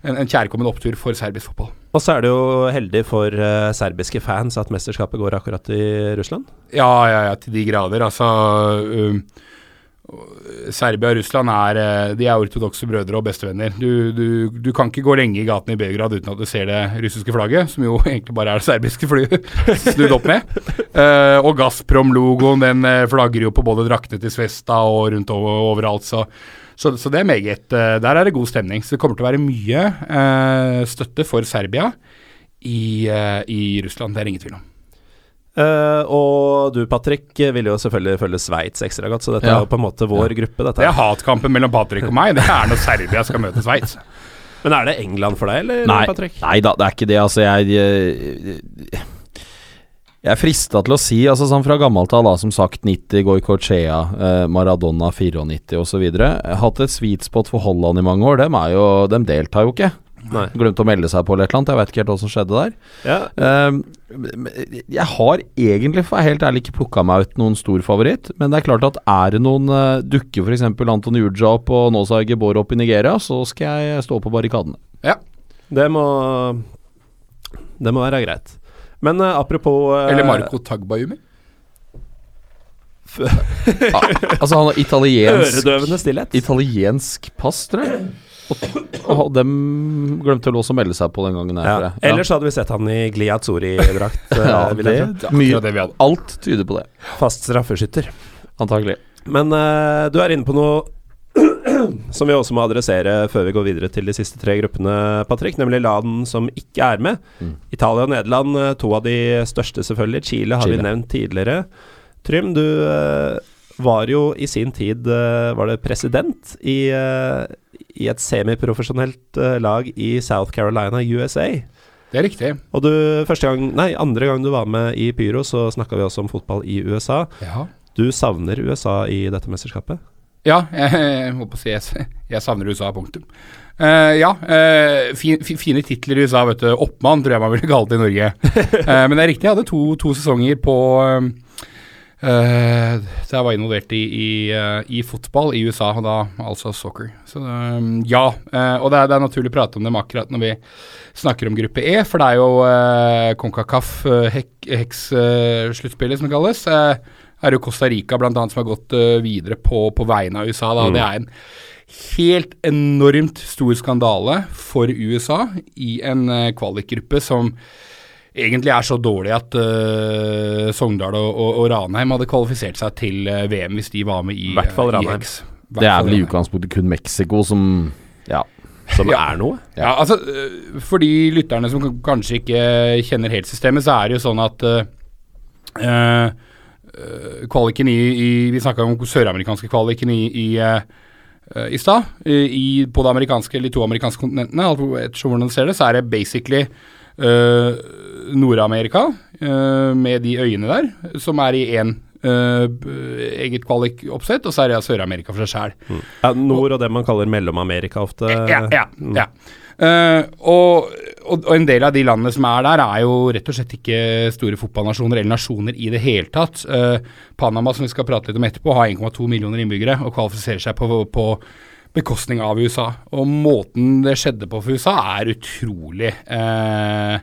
en, en kjærkommen opptur for serbisk fotball. Og så er det jo heldig for uh, serbiske fans at mesterskapet går akkurat i Russland. Ja, ja, ja, til de grader. Altså um, Serbia og Russland er uh, De er ortodokse brødre og bestevenner. Du, du, du kan ikke gå lenge i gatene i Beograd uten at du ser det russiske flagget, som jo (laughs) egentlig bare er det serbiske flyet (laughs) snudd opp med. Uh, og Gazprom-logoen den flagrer flagger jo på både draktene til Svesta og rundt over, overalt, så så, så det er meget Der er det god stemning. Så det kommer til å være mye uh, støtte for Serbia i, uh, i Russland. Det er ingen tvil om. Eh, og du, Patrick, vil jo selvfølgelig følge Sveits ekstra godt, så dette Ja. er jo på en måte vår gruppe, dette. Det er hatkampen mellom Patrick og meg. Det er når Serbia skal møte Sveits. (laughs) Men er det England for deg, eller, Nei, Patrick? nei da, det er ikke det. Altså, jeg Jeg, jeg er frista til å si, altså sånn fra gammelt av, da, som sagt 90, Goicochea, eh, Maradona 94 osv. Hatt et sweet spot for Holland i mange år. Dem, er jo, dem deltar jo ikke. Nei. Glemte å melde seg på eller et eller annet. Jeg vet ikke helt hva som skjedde der. Ja, Ehm, jeg har egentlig, for å være helt ærlig, ikke plukka meg ut noen stor favoritt. Men det er klart at er det noen uh, dukker f.eks. Anton Uja opp og Nosa Gebor opp i Nigeria, så skal jeg stå på barrikadene. Ja. det må Det må være greit. Men uh, apropos uh, Eller Marco Tagbayumi. (laughs) Altså, han har italiensk Øredøvende stillhet. Italiensk pass, tror jeg. Og, dem glemte vel også å melde seg på den gangen. Her, Ja. ja. Ellers hadde vi sett han i Gliazzuri-drakt. (laughs) eh, ja, det, det hadde. alt tyder på det, Fast straffeskytter. antagelig. Men uh, du er inne på noe (clears throat) som vi også må adressere før vi går videre til de siste tre gruppene, Patrick. Nemlig land som ikke er med. Mm. Italia og Nederland, eh, to av de største selvfølgelig. Chile har vi nevnt tidligere. Trym, du uh, var jo i sin tid uh, Var det president i, i et semiprofesjonelt eh, lag i South Carolina, USA. Det er riktig. Og du, første gang, nei, andre gang du var med i Pyro, så snakka vi også om fotball i USA. Ja. Du savner USA i dette mesterskapet? Ja, (laughs) jeg, jeg må på å si jeg, jeg savner USA, punktum. Uh, ja, uh, fin, fi- fine titler i USA, vet du. Oppmann tror jeg man ville kalt det i Norge. uh, (laughs) men det er riktig, jeg hadde to, to sesonger på eh, eh, så jeg var involvert i, i, uh, i fotball i USA, og da altså soccer. Så um, ja. Uh, og det er, det er naturlig å prate om dem akkurat når vi snakker om gruppe E, for det er jo uh, Concacaf, uh, Hex-sluttspillet som det kalles. Er jo Costa Rica blant annet som har gått videre på, på vegne av USA. Da. Det er en helt enormt stor skandale for USA i en uh, kvalikgruppe som egentlig er så dårlig at uh, Sogndal og, og, og Ranheim hadde kvalifisert seg til eh, VM hvis de var med i, Hvert fall eh, Ranheim. Det er vel i utgangspunktet kun Mexico som Ja. Som Ja. er noe? Ja, altså øh, For de lytterne som kanskje ikke kjenner helt systemet, så er det jo sånn at uh, øh, kvaliken i, i Vi snakka om søramerikanske kvaliken i, i, i stad. På det amerikanske eller de to amerikanske kontinentene, alt ettersom hvordan du ser det, så er det basically øh, Nord-Amerika øh, med de øyene der, som er i én Uh, b- eget kvalikoppsett, og så er det Sør-Amerika for seg sjæl. Ja, nord og det man kaller Mellom-Amerika ofte. Ja, ja, Mm. ja. Uh, og, og, og en del av de landene som er der, er jo rett og slett ikke store fotballnasjoner eller nasjoner i det hele tatt. Uh, Panama, som vi skal prate litt om etterpå, har 1,2 millioner innbyggere og kvalifiserer seg på, på bekostning av USA. Og måten det skjedde på for USA, er utrolig eh, eh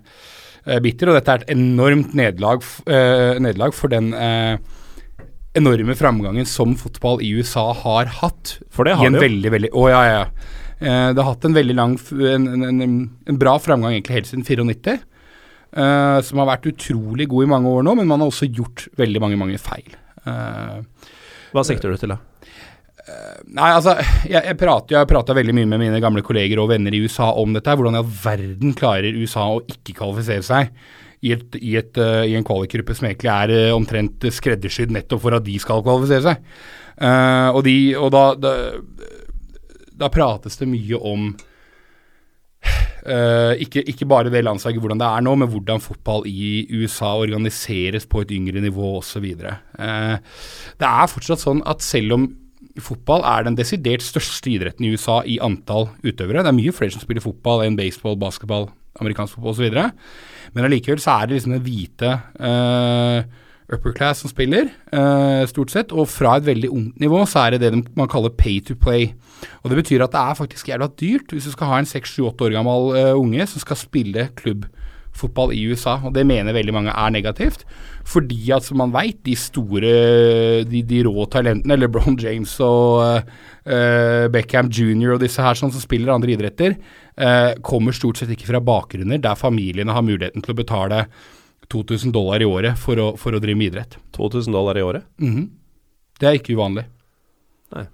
bitter. Og dette er et enormt nederlag, uh, for den uh, enorme framgangen som fotball i USA har hatt. For det har det jo. veldig, veldig Å, ja, ja. Eh, det har hatt en veldig lang en, en, en, bra framgang egentlig helt siden 94. eh, som har vært utrolig god i mange år nå, men man har også gjort veldig mange, mange feil. Eh, Hva sikter du til, da? Nei, altså, jeg, jeg prater jeg prata veldig mye med mine gamle kolleger og venner i USA om dette. Hvordan i all verden klarer USA å ikke kvalifisere seg i, et, i, et, uh, i en kvalikgruppe som egentlig er uh, omtrent skreddersydd nettopp for at de skal kvalifisere seg. Uh, og de, og da, da, da prates det mye om ikke, ikke bare det landslaget hvordan det er nå, men hvordan fotball i USA organiseres på et yngre nivå osv. Uh, det er fortsatt sånn at selv om fotball er den desidert største idretten i USA i antall utøvere. Det er mye flere som spiller fotball enn baseball, basketball, amerikansk fotball osv. Men allikevel så er det liksom den hvite uh, upper class som spiller, uh, stort sett. Og fra et veldig ungt nivå så er det det man kaller pay to play. Og Det betyr at det er faktisk jævla dyrt hvis du skal ha en 6-7-8 år gammel uh, unge som skal spille klubbfotball i USA. Og det mener veldig mange er negativt. Fordi at som man veit, de store, de, de rå talentene, LeBron James og uh, Beckham jr. og disse her sånn som spiller andre idretter, uh, kommer stort sett ikke fra bakgrunner der familiene har muligheten til å betale 2000 dollar i året for å, for å drive med idrett. 2000 dollar i året? Mhm. Det er ikke uvanlig. Nei.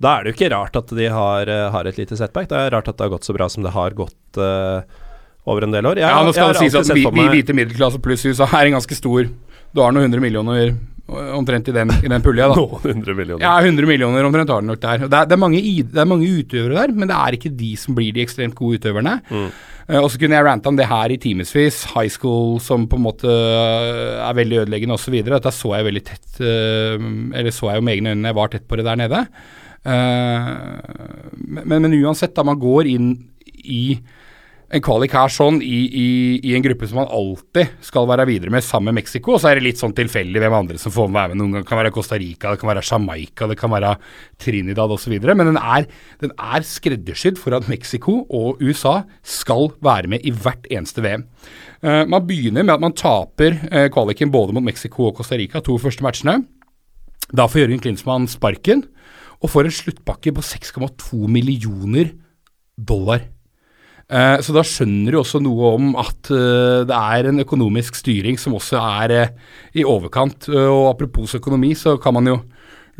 Da er det jo ikke rart at de har, har et lite setback. Det er rart at det har gått så bra som det har gått eh, over en del år. Jeg, Ja, nå skal det sies at vi, vi hvite middelklasse pluss USA er en ganske stor Du har noen hundre millioner øh, omtrent i den, i den pulja, da. (laughs) Noen hundre millioner. Ja, 100 millioner omtrent har den nok der. Det er, det, er mange, det er mange utøvere der, men det er ikke de som blir de ekstremt gode utøverne. Eh, og så kunne jeg rante om det her i timevis. High school som på en måte øh, er veldig ødeleggende osv. Dette så jeg veldig tett Eller så jeg jo med egne øyne, jeg var tett på det der nede. Eh, men, men uansett, da man går inn i en kvalik her sånn i, i, i en gruppe som man alltid skal være videre med sammen med Mexico, og så er det litt sånn tilfeldig hvem andre som får være med. Noen ganger kan være Costa Rica, det kan være Jamaica, det kan være Trinidad osv. Men den er, den er skreddersydd for at Mexico og USA skal være med i hvert eneste VM. Uh, man begynner med at man taper uh, kvaliken både mot Mexico og Costa Rica, to første matchene. Da får Jørgen Klinsmann sparken, og får en sluttpakke på 6,2 millioner dollar. Eh, så da skjønner du også noe om at eh, det er en økonomisk styring som også er eh, i overkant. Og apropos økonomi, så kan man jo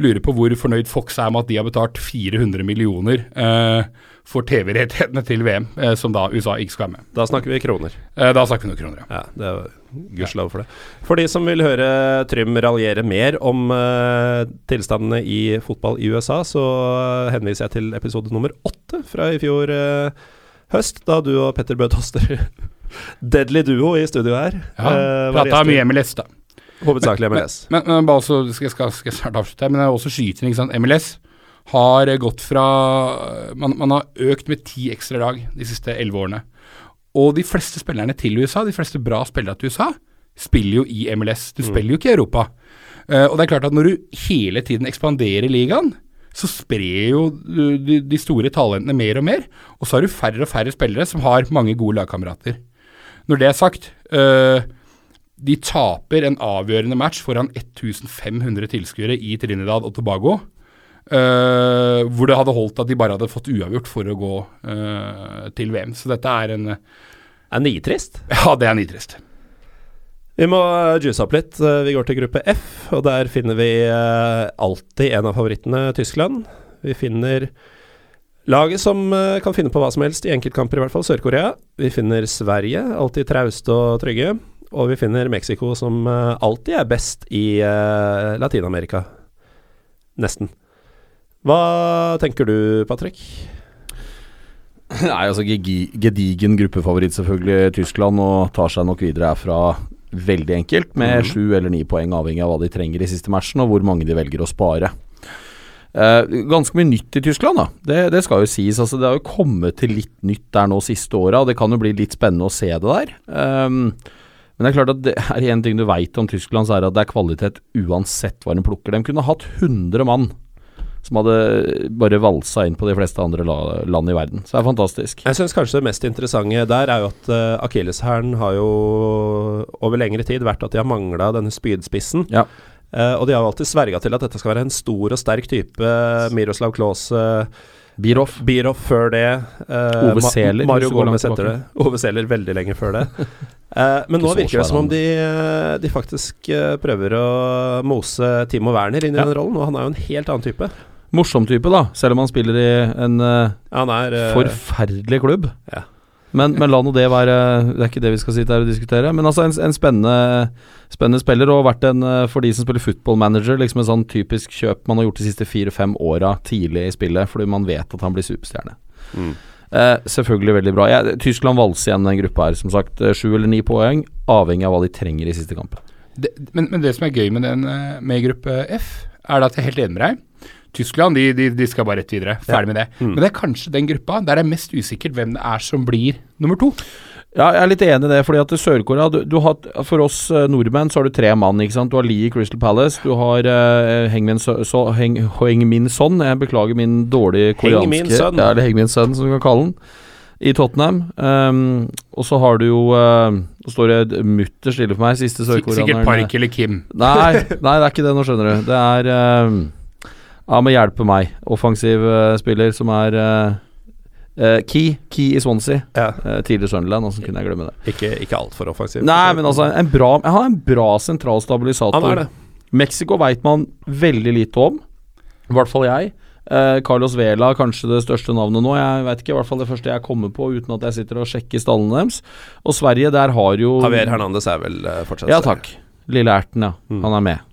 lure på hvor fornøyd Fox er med at de har betalt 400 millioner eh, for TV-rettighetene til VM, eh, som da USA ikke skal være med. Da snakker vi kroner. Eh, da snakker vi noen kroner, ja. Ja, det er gudskjelov for det. For de som vil høre Trym raljere mer om tilstandene i fotball i USA, så henviser jeg til episode nummer åtte fra i fjor eh, høst, da du og Petter Bø Toster (laughs) Deadly duo i studio her. ja uh, var Prata mye MLS, da. Hovedsakelig MLS. Men, men bare også, skal, skal, skal snart avslutte her, men det er også skyting, ikke sant. MLS har eh, gått fra man, man har økt med ti ekstra lag de siste elleve årene. Og de fleste spillerne til USA, de fleste bra spillere til USA, spiller jo i MLS. Du spiller jo ikke i Europa. Uh, og det er klart at når du hele tiden ekspanderer ligaen, så sprer jo de, de store talentene mer og mer. Og så har du færre og færre spillere som har mange gode lagkamerater. Når det er sagt, øh, de taper en avgjørende match foran 1500 tilskuere i Trinidad og Tobago. øh, hvor det hadde holdt at de bare hadde fått uavgjort for å gå øh, til VM. Så dette er en Er nitrist? Ja, det er nitrist. Vi må eh, juice opp litt. Eh, Vi går til gruppe F, og der finner vi eh, alltid en av favorittene, Tyskland. Vi finner laget som kan finne på hva som helst, i enkeltkamper i hvert fall, Sør-Korea. Vi finner Sverige, alltid trauste og trygge. Og vi finner Mexico, som alltid er best i Latin-Amerika. Nesten. Hva tenker du, Patrick? Nei, altså Gedigen gruppefavoritt selvfølgelig Tyskland, og tar seg nok videre herfra veldig enkelt, med sju eller ni poeng, avhengig av hva de trenger i siste matchen, og hvor mange de velger å spare. Eh, ganske mye nytt i Tyskland, da. Det, det skal jo sies. Altså, det har jo kommet til litt nytt der nå siste åra, og det kan jo bli litt spennende å se det der. Um, men det er klart at det er en ting du veit om Tyskland, så er det at det er kvalitet uansett hva de plukker. De kunne hatt 100 mann som hadde bare valsa inn på de fleste andre la land i verden. Så det er fantastisk. Jeg syns kanskje det mest interessante der er jo at uh, akilleshæren har jo over lengre tid vært at de har mangla denne spydspissen. Ja. Uh, og de har jo alltid sverga til at dette skal være en stor og sterk type. Miroslav Klause, Birov. Birov før det. Uh, Ove Seler, Mario Gomez etter det. Ove Seler veldig lenge før det. Uh, (laughs) men nå virker det som om de, uh, de faktisk uh, prøver å mose Timo Werner inn i Ja. den rollen, og han er jo en helt annen type. Morsom type, da, selv om han spiller i en uh, Han er uh, forferdelig klubb. Ja. Men, men la nå det være Det er ikke det vi skal sitte her og diskutere. Men altså en, en spennende, spennende spiller, og vært en eh, for de som spiller football manager, liksom en sånn typisk kjøp man har gjort de siste fire-fem åra tidlig i spillet, fordi man vet at han blir superstjerne. Mm. Eh, selvfølgelig veldig bra. Jeg, Tyskland valser igjen den gruppa her, som sagt. Sju eller ni poeng, avhengig av hva de trenger i siste kampen. Det, men, men det som er gøy med den med gruppe F, er det at jeg er helt enig med deg. Tyskland de, de, de skal bare rett videre. Ferdig med det. Mm. Men det er kanskje den gruppa der det er mest usikkert hvem det er som blir nummer to. Ja, jeg er litt enig i det, fordi at Sør-Korea du, du har, For oss eh, nordmenn så har du tre mann. ikke sant? Du har Lee i Crystal Palace, du har uh, Hengmin, so, so, Heng, Heng-min Son Jeg beklager min dårlige koreanske Son. Ja, eller Heng-min Son, som vi kan kalle den. I Tottenham. Um, og så har du jo uh, står det mutter stille for meg, siste Sik sikkert Park eller Kim. Nei, nei, det er ikke det, nå skjønner du. Det er uh, Ja, men hjelpe meg. Offensiv uh, spiller som er uh, Key. Key i Swansea. Ja. Tidligere Sunderland, åssen kunne jeg glemme det? Ikke, ikke altfor offensiv. Nei, men altså, en bra, han er en bra sentral stabilisator. Han er det. Mexico veit man veldig lite om. I hvert fall jeg. Carlos Vela kanskje det største navnet nå. Jeg vet ikke, i hvert fall det første jeg kommer på uten at jeg sitter og sjekker stallene deres. Og Sverige, der har jo Javier Hernandez er vel fortsatt Ja takk. Lille Erten, ja. Mm. Han er med.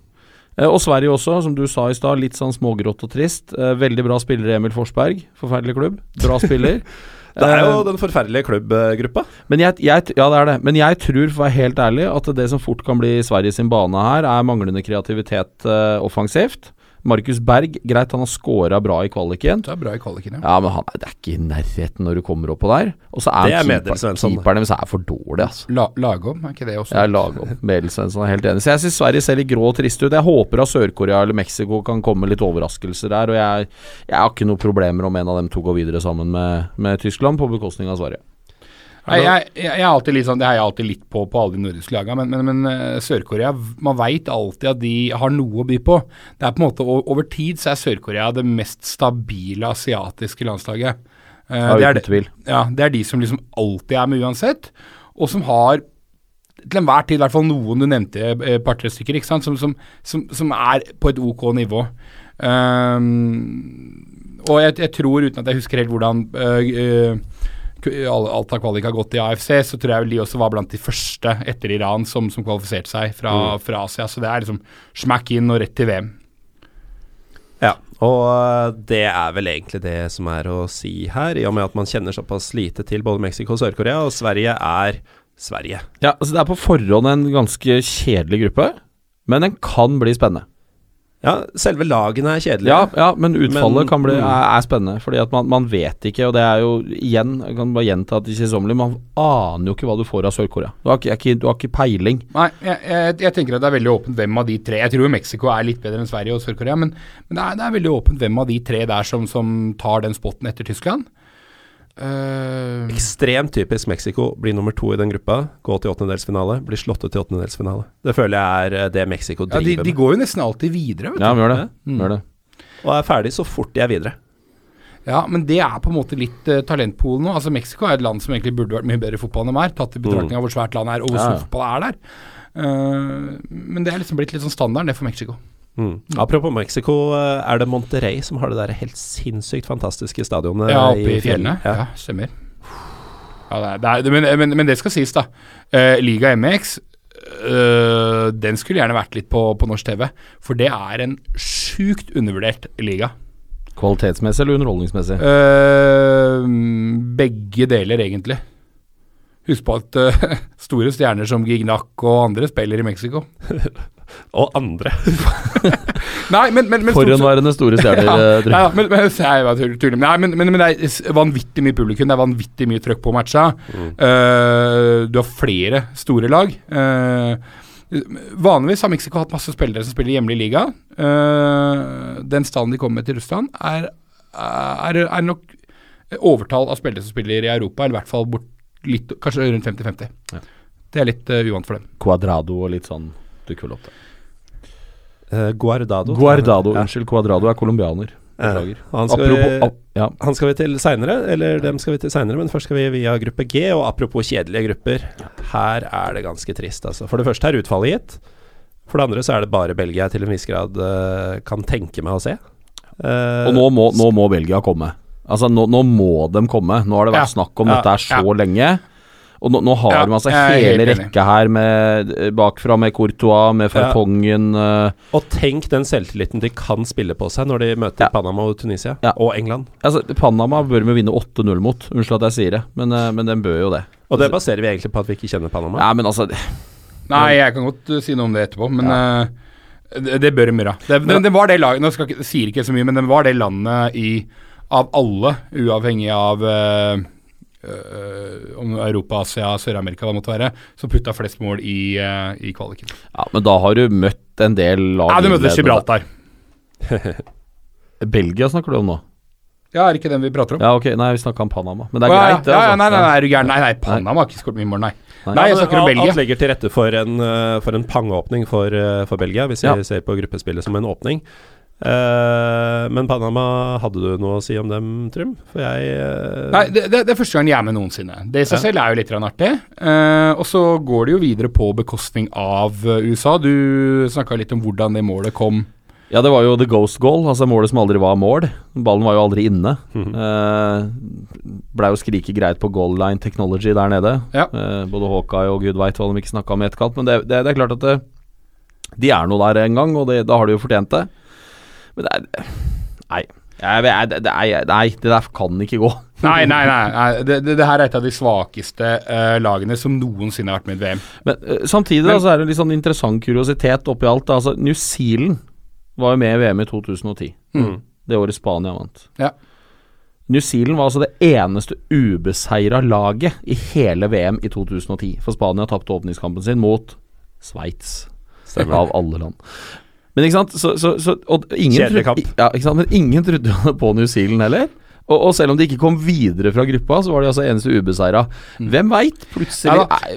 Eh, og Sverige også, som du sa i stad, litt sånn smågrått og trist. Eh, veldig bra spiller Emil Forsberg. Forferdelig klubb. Bra spiller. (laughs) Det er jo Eh, den forferdelige klubbgruppa. men jeg, jeg, ja, det er det. Men jeg tror, for å være helt ærlig, at det som fort kan bli Sveriges bane her, er manglende kreativitet uh, offensivt. Markus Berg, greit, han har scora bra i kvaliken. Det er bra i kvaliken, ja. Ja, men han det er ikke i nærheten når du kommer oppå der. Og så er, er keeper- Medel Svensson. keeperen deres er for dårlig, altså. La, lagom, er ikke det også? Jeg er Medelsvensson opp. Medel er helt enig. Så jeg syns Sverige ser litt grå og trist ut. Jeg håper at Sør-Korea eller Mexico kan komme litt overraskelser der. Og jeg, jeg har ikke noen problemer om en av dem to går videre sammen med, med Tyskland, på bekostning av Sverige. Jeg, jeg, jeg er alltid litt sånn, Det har jeg alltid litt på på alle de nordiske lagene, men, men, men eh, Sør-Korea Man veit alltid at de har noe å by på. Det er på en måte Over tid så er Sør-Korea det mest stabile asiatiske landslaget. Eh, Ja, det, er, uten tvil. ja, det er de som liksom alltid er med uansett, og som har til enhver tid, i hvert fall noen du nevnte, eh, par-tre stykker, ikke sant, som, som, som, som er på et ok nivå. Um, og jeg, jeg tror, uten at jeg husker helt hvordan uh, all- alt av kvalik har gått i AFC, så tror jeg vel de også var blant de første etter Iran som, som kvalifiserte seg fra, fra Asia. Så det er liksom smack inn og rett til VM. Ja, og uh, det er vel egentlig det som er å si her, i og med at man kjenner såpass lite til både Mexico og Sør-Korea, og Sverige er Sverige. Ja, altså Det er på forhånd en ganske kjedelig gruppe, men den kan bli spennende. Ja, selve lagene er kjedelige. Ja, ja men utfallet Men- kan bli, mm. er, er spennende. Fordi at man, man vet ikke, og det er jo igjen Jeg kan bare gjenta det kjedsommelige, man aner jo ikke hva du får av Sør-Korea. Du, har ikke- ikke- du har ikke peiling. Nei, jeg, jeg, jeg tenker at det er veldig åpent hvem av de tre Jeg tror jo Mexico er litt bedre enn Sverige og Sør-Korea, men, men det, er, det er veldig åpent hvem av de tre der som, som tar den spotten etter Tyskland. Eh, Ekstremt typisk Mexico. Bli nummer to i den gruppa, gå til åttendedelsfinale, bli slått ut til åttendedelsfinale. Det føler jeg er eh, det Mexico ja, driver de, de går jo nesten alltid videre, vet du. Ja, vi gjør det. Mm. Gjør det. og er ferdig så fort de er videre. Ja, men det er på en måte litt uh, talentpolen nå. Altså Mexico er et land som egentlig burde vært mye bedre i fotball enn de er, tatt i betraktning av hvor svært landet er og hvor Ja, stor ja. fotball er der. Uh, men det er liksom blitt litt sånn standarden, det for Mexico. Mm. Apropos Mexico, eh, er det Monterrey som har det der helt sinnssykt fantastiske stadionet Ja, oppe i fjellene. Ja. Ja, stemmer. Ja, det er, det er, men, men, men det skal sies, da. Eh, Liga MX eh, den skulle gjerne vært litt på, på norsk TV. For det er en sjukt undervurdert liga. Kvalitetsmessig eller underholdningsmessig? Begge deler, egentlig. Husk på at (laughs) store stjerner som Gignac og andre spiller i Mexico. (laughs) Og andre. (laughs) Nei, men, men, men Forhenværende store (laughs) stjerner. ja, eh, Trym. ja, men, men, jeg var tull- tull. Nei, men, men, men det er vanvittig mye publikum, det er vanvittig mye trøkk på matcha. Eh, du har flere store lag. Uh, vanligvis har Mexico hatt masse spillere som spiller i hjemlig liga. Uh, den stallen de kommer med til Russland, er, er, er nok overtall av spillere som spiller i Europa, eller i hvert fall bort litt, kanskje rundt 50-50. Ja. Det er litt uh, uvant for dem. Quadrado og litt sånn dukker vel opp der. Eh, Guardado. Guardado, Ja. unnskyld. Cuadrado er colombianer. Beklager. Han skal, Apropos vi, ap, Ja. han skal vi til seinere, eller dem skal vi til seinere, men først skal vi via gruppe G. Og apropos kjedelige grupper, her er det ganske trist, altså. For det første er utfallet gitt. For det andre så er det bare Belgia jeg til en viss grad uh, kan tenke meg å se. Uh, Og nå må, nå må Belgia komme. Altså, nå, nå må de komme. Nå har det vært Ja. snakk om Ja. dette her så lenge. Og nå, nå har Ja, de altså hele rekka her med eh, bakfra med Courtois, med Ja. Fertongen eh, Og tenk den selvtilliten de kan spille på seg når de møter Ja. Panama og Tunisia, Ja. og England. Altså, Panama bør vi vinne 8-0 mot. Unnskyld at jeg sier det, men, eh, men den bør jo det. Og det baserer vi egentlig på at vi ikke kjenner Panama. Ja, men altså Nei, jeg kan godt si noe om det etterpå, men uh, det, det bør de gjøre. Det, det, det var det laget Nå skal sier ikke så mye, men det var det landet i Av alle, uavhengig av uh, om Europa, Asia, Sør-Amerika, hva det måtte være, som putta flest mål i, uh, i kvaliken. Ja, men da har du møtt en del lag Ja, du møtte. Gibraltar. (laughs) Belgia snakker du om nå? Ja, er det ikke den vi prater om? Ja, ok, nei, vi snakka om Panama. Men det er ja, greit, det. ja, ja, altså. nei, nei, nei, er du gæren? Nei, nei, Panama har ikke skåret mye mål, nei. Nei. Nei, jeg snakker om Belgia. Alt legger til rette for en, eh, for en pangeåpning for, eh, for Belgia, hvis Ja. ser på gruppespillet som en åpning. Eh, men Panama, hadde du noe å si om dem, Trym? For jeg uh... Nei, det, det, det er første gang jeg er med noensinne. Det i seg Ja. selv er jo litt artig. Uh, og så går det jo videre på bekostning av USA. Du snakka litt om hvordan det målet kom. Ja, det var jo the ghost goal, altså målet som aldri var mål. Ballen var jo aldri inne. Mhm. Eh, Blei jo skrike greit på goal line technology der nede. Ja. Eh, både Hawkeye og gud veit hva de ikke snakka om i etterkant. Men det, det, det er klart at det, de er noe der en gang, og det, da har de jo fortjent det. Men det er Nei. Det, det nei, det der kan ikke gå. (laughs) Nei, nei, nei. nei. Det, det, det her er et av de svakeste uh, lagene som noensinne har vært med i VM. Men uh, samtidig Men- da, så er det en litt sånn interessant kuriositet oppi alt. da. Altså, New Zealand var jo med i VM i 2010. Mm. Det året Spania vant. Ja. New Zealand var altså det eneste ubeseira laget i hele VM i 2010. For Spania tapte åpningskampen sin mot Sveits, av alle land. Men ikke sant, så, så, så og ingen, Kjedelig kamp. ja, ikke sant? Men ingen trodde på New Zealand heller. Og, og selv om de ikke kom videre fra gruppa, så var de altså eneste ubeseira. Hvem veit? Plutselig Ja. Nei,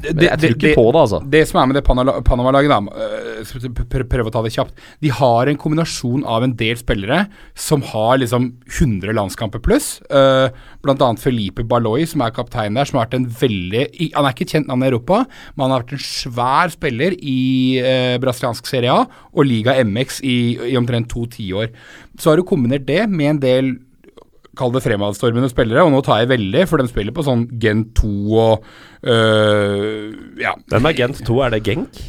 det, Jeg tror ikke på det, altså. Det som er med det Panama- Panama-laget, da øh, pr- prøve å ta det kjapt De har en kombinasjon av en del spillere som har liksom 100 landskamper pluss. Uh, blant annet Felipe Baloi, som er kaptein der, som har vært en veldig Han er ikke et kjent navn i Europa, men han har vært en svær spiller i uh, brasiliansk Serie A og Liga MX i, i omtrent to tiår. Så har du kombinert det med en del Kall det fremadstormende spillere, og nå tar jeg veldig, for de spiller på sånn Gen 2 og øh, Ja. Hvem er Gent 2? Er det Genk?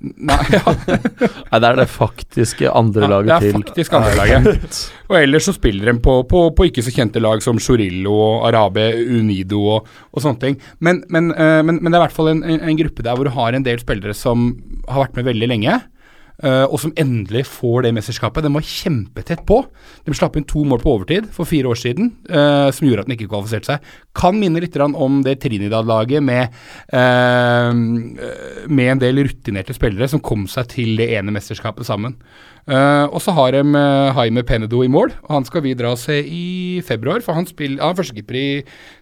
Nei, ja, (laughs) Nei, det er det faktiske andrelaget ja, laget det er faktisk andrelaget. (laughs) Og ellers så spiller de på, på, på ikke så kjente lag som Chorillo og Arabe Unido og, og sånne ting. Men, men, øh, men, men det er i hvert fall en, en, en gruppe der hvor du har en del spillere som har vært med veldig lenge. Øh, og som endelig får det mesterskapet. Den var kjempetett på. De slapp inn to mål på overtid for fire år siden, øh, som gjorde at den ikke kvalifiserte seg. Kan minne litt om det Trinidad-laget med, øh, med en del rutinerte spillere som kom seg til det ene mesterskapet sammen. Eh, og så har de Haime Penedo i mål, og han skal vi dra og se i februar. For han, spiller, han er førstekeeper i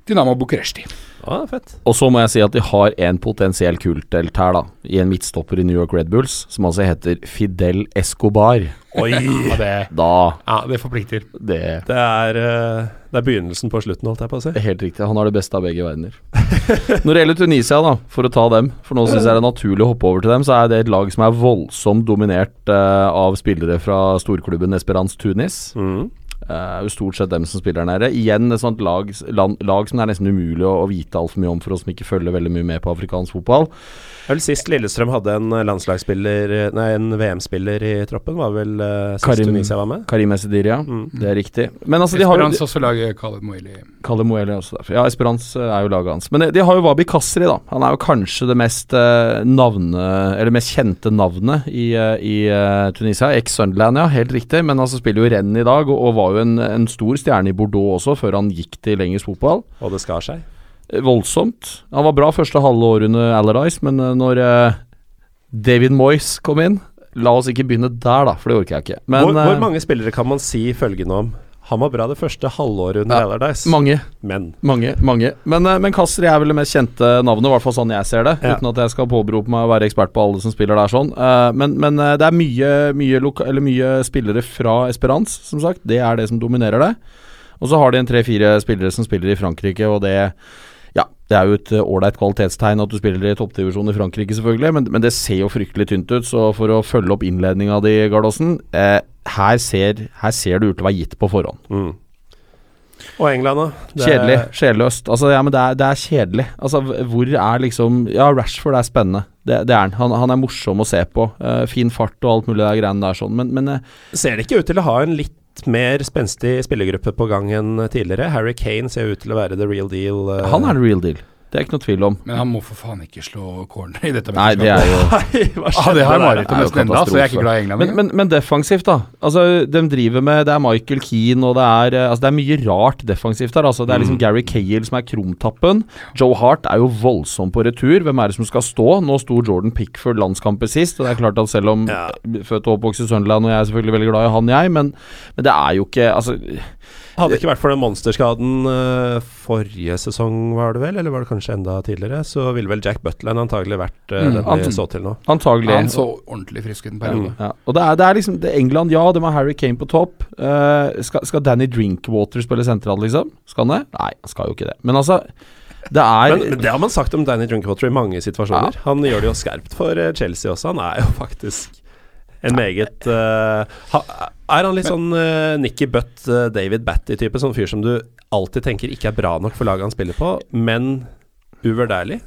Dynamo Bucuresti. Å, fett. Og så må jeg si at de har en potensiell kultdelt her, da. I en midtstopper i New York Red Bulls, som altså heter Fidel Escobar. Oi! Ja, det, Da ja, det forplikter. Det Det er, eh, det er begynnelsen på slutten, holdt jeg på å si. helt riktig. Han har det beste av begge verdener. (laughs) Når det gjelder Tunisia, da, for å ta dem, for nå syns jeg det er naturlig å hoppe over til dem, så er det et lag som er voldsomt dominert uh, av spillere fra storklubben Esperance Tunis. Mm. Eh, jo stort sett dem som spiller der nede. Igjen et sånt lag, land, lag som det er nesten umulig å, å vite altfor mye om for oss som ikke følger veldig mye med på afrikansk fotball. Vel Sist Lillestrøm hadde en landslagsspiller Nei, en VM-spiller i troppen, var vel uh, sist Karim- Tunisia var med? Karim Esidiria, Mm. det er riktig. Men altså, de har Esperance også lager Khaled Moeli. Kalle Moeli også derfor. Ja, Esperance er jo laget hans. Men de, de har jo Wabi Kasri, da. Han er jo kanskje det mest uh, navne Eller mest kjente navnet i, uh, i eh, Tunisia. Ex-Sunderland, ja. Helt riktig. Men altså spiller jo renn i dag, og, og var jo en, en stor stjerne i Bordeaux også, før han gikk til engelsk fotball. Og det skar seg. Eh, Voldsomt. Han var bra første halve året under Allardyce, men eh, når eh, David Moyes kom inn La oss ikke begynne der, da, for det orker jeg ikke. Men hvor, hvor eh, mange spillere kan man si følgende om? Han var bra det første halvåret under Ja, Allardyce, mange. men Mange, mange. Men, eh, men Kastri er vel det mest kjente navnet, i hvert fall sånn jeg ser det. Ja. Uten at jeg skal påberope meg å være ekspert på alle som spiller der sånn. Eh, men men eh, det er mye, mye, mye spillere fra Esperance, som sagt. Det er det som dominerer det. Og så har de en tre-fire spillere som spiller i Frankrike, og det det er jo et eh, ålreit kvalitetstegn at du spiller i toppdivisjon i Frankrike, selvfølgelig, men, men det ser jo fryktelig tynt ut. Så for å følge opp innledninga di, Gardåsen, eh, her, ser, her ser det ut til å være gitt på forhånd. mm. Og England, da? Det- Kjedelig. Sjelløst. Altså, ja, men det er, det er kjedelig. Altså, hvor er liksom Ja, Rashford er spennende. Det, det er han. han. Han er morsom å se på. Eh, fin fart og alt mulig der greiene der sånn, men, men eh, Ser det ikke ut til å ha en litt mer spenstig spillergruppe på gang enn tidligere? Harry Kane ser ut til å være the real deal. eh. han er the real deal. Det er ikke noe tvil om. Men han må for faen ikke slå corner i dette Nei, det er jo (laughs) Nei, Ja, det har Marit om nesten enda, så jeg er ikke glad i England. men, men, men defensivt, da. Altså, de driver med Det er Michael Keane, og det er eh, Altså, det er mye rart defensivt her. Altså, det er liksom Mm. Gary Cale som er krumtappen. Joe Hart er jo voldsom på retur. Hvem er det som skal stå? Nå sto Jordan Pickford landskampet sist, og det er klart at selv om Ja. født og oppvokst i Sunderland, og jeg er selvfølgelig veldig glad i han, jeg, men, men det er jo ikke Altså Hadde det ikke vært for den monsterskaden eh, forrige sesong, var det vel, eller var det kanskje enda tidligere, så ville vel Jack Butland antagelig vært uh, Mm, den vi så til nå. Antagelig. Han så ordentlig frisk ut en periode. Ja, og det er, det er liksom det er England, ja, de har Harry Kane på topp. Uh, skal, skal Danny Drinkwater spille sentral, liksom? Skal han det? Nei, han skal jo ikke det. Men altså, det er Men, men det har man sagt om Danny Drinkwater i mange situasjoner. Han gjør det jo skarpt for eh, Chelsea også. Han er jo (laughs) faktisk en meget uh, ha, Er han litt sånn uh, Nikki Butt, uh, David Batty-type? Sånn fyr som du alltid tenker ikke er bra nok for laget han spiller på, men uvurderlig?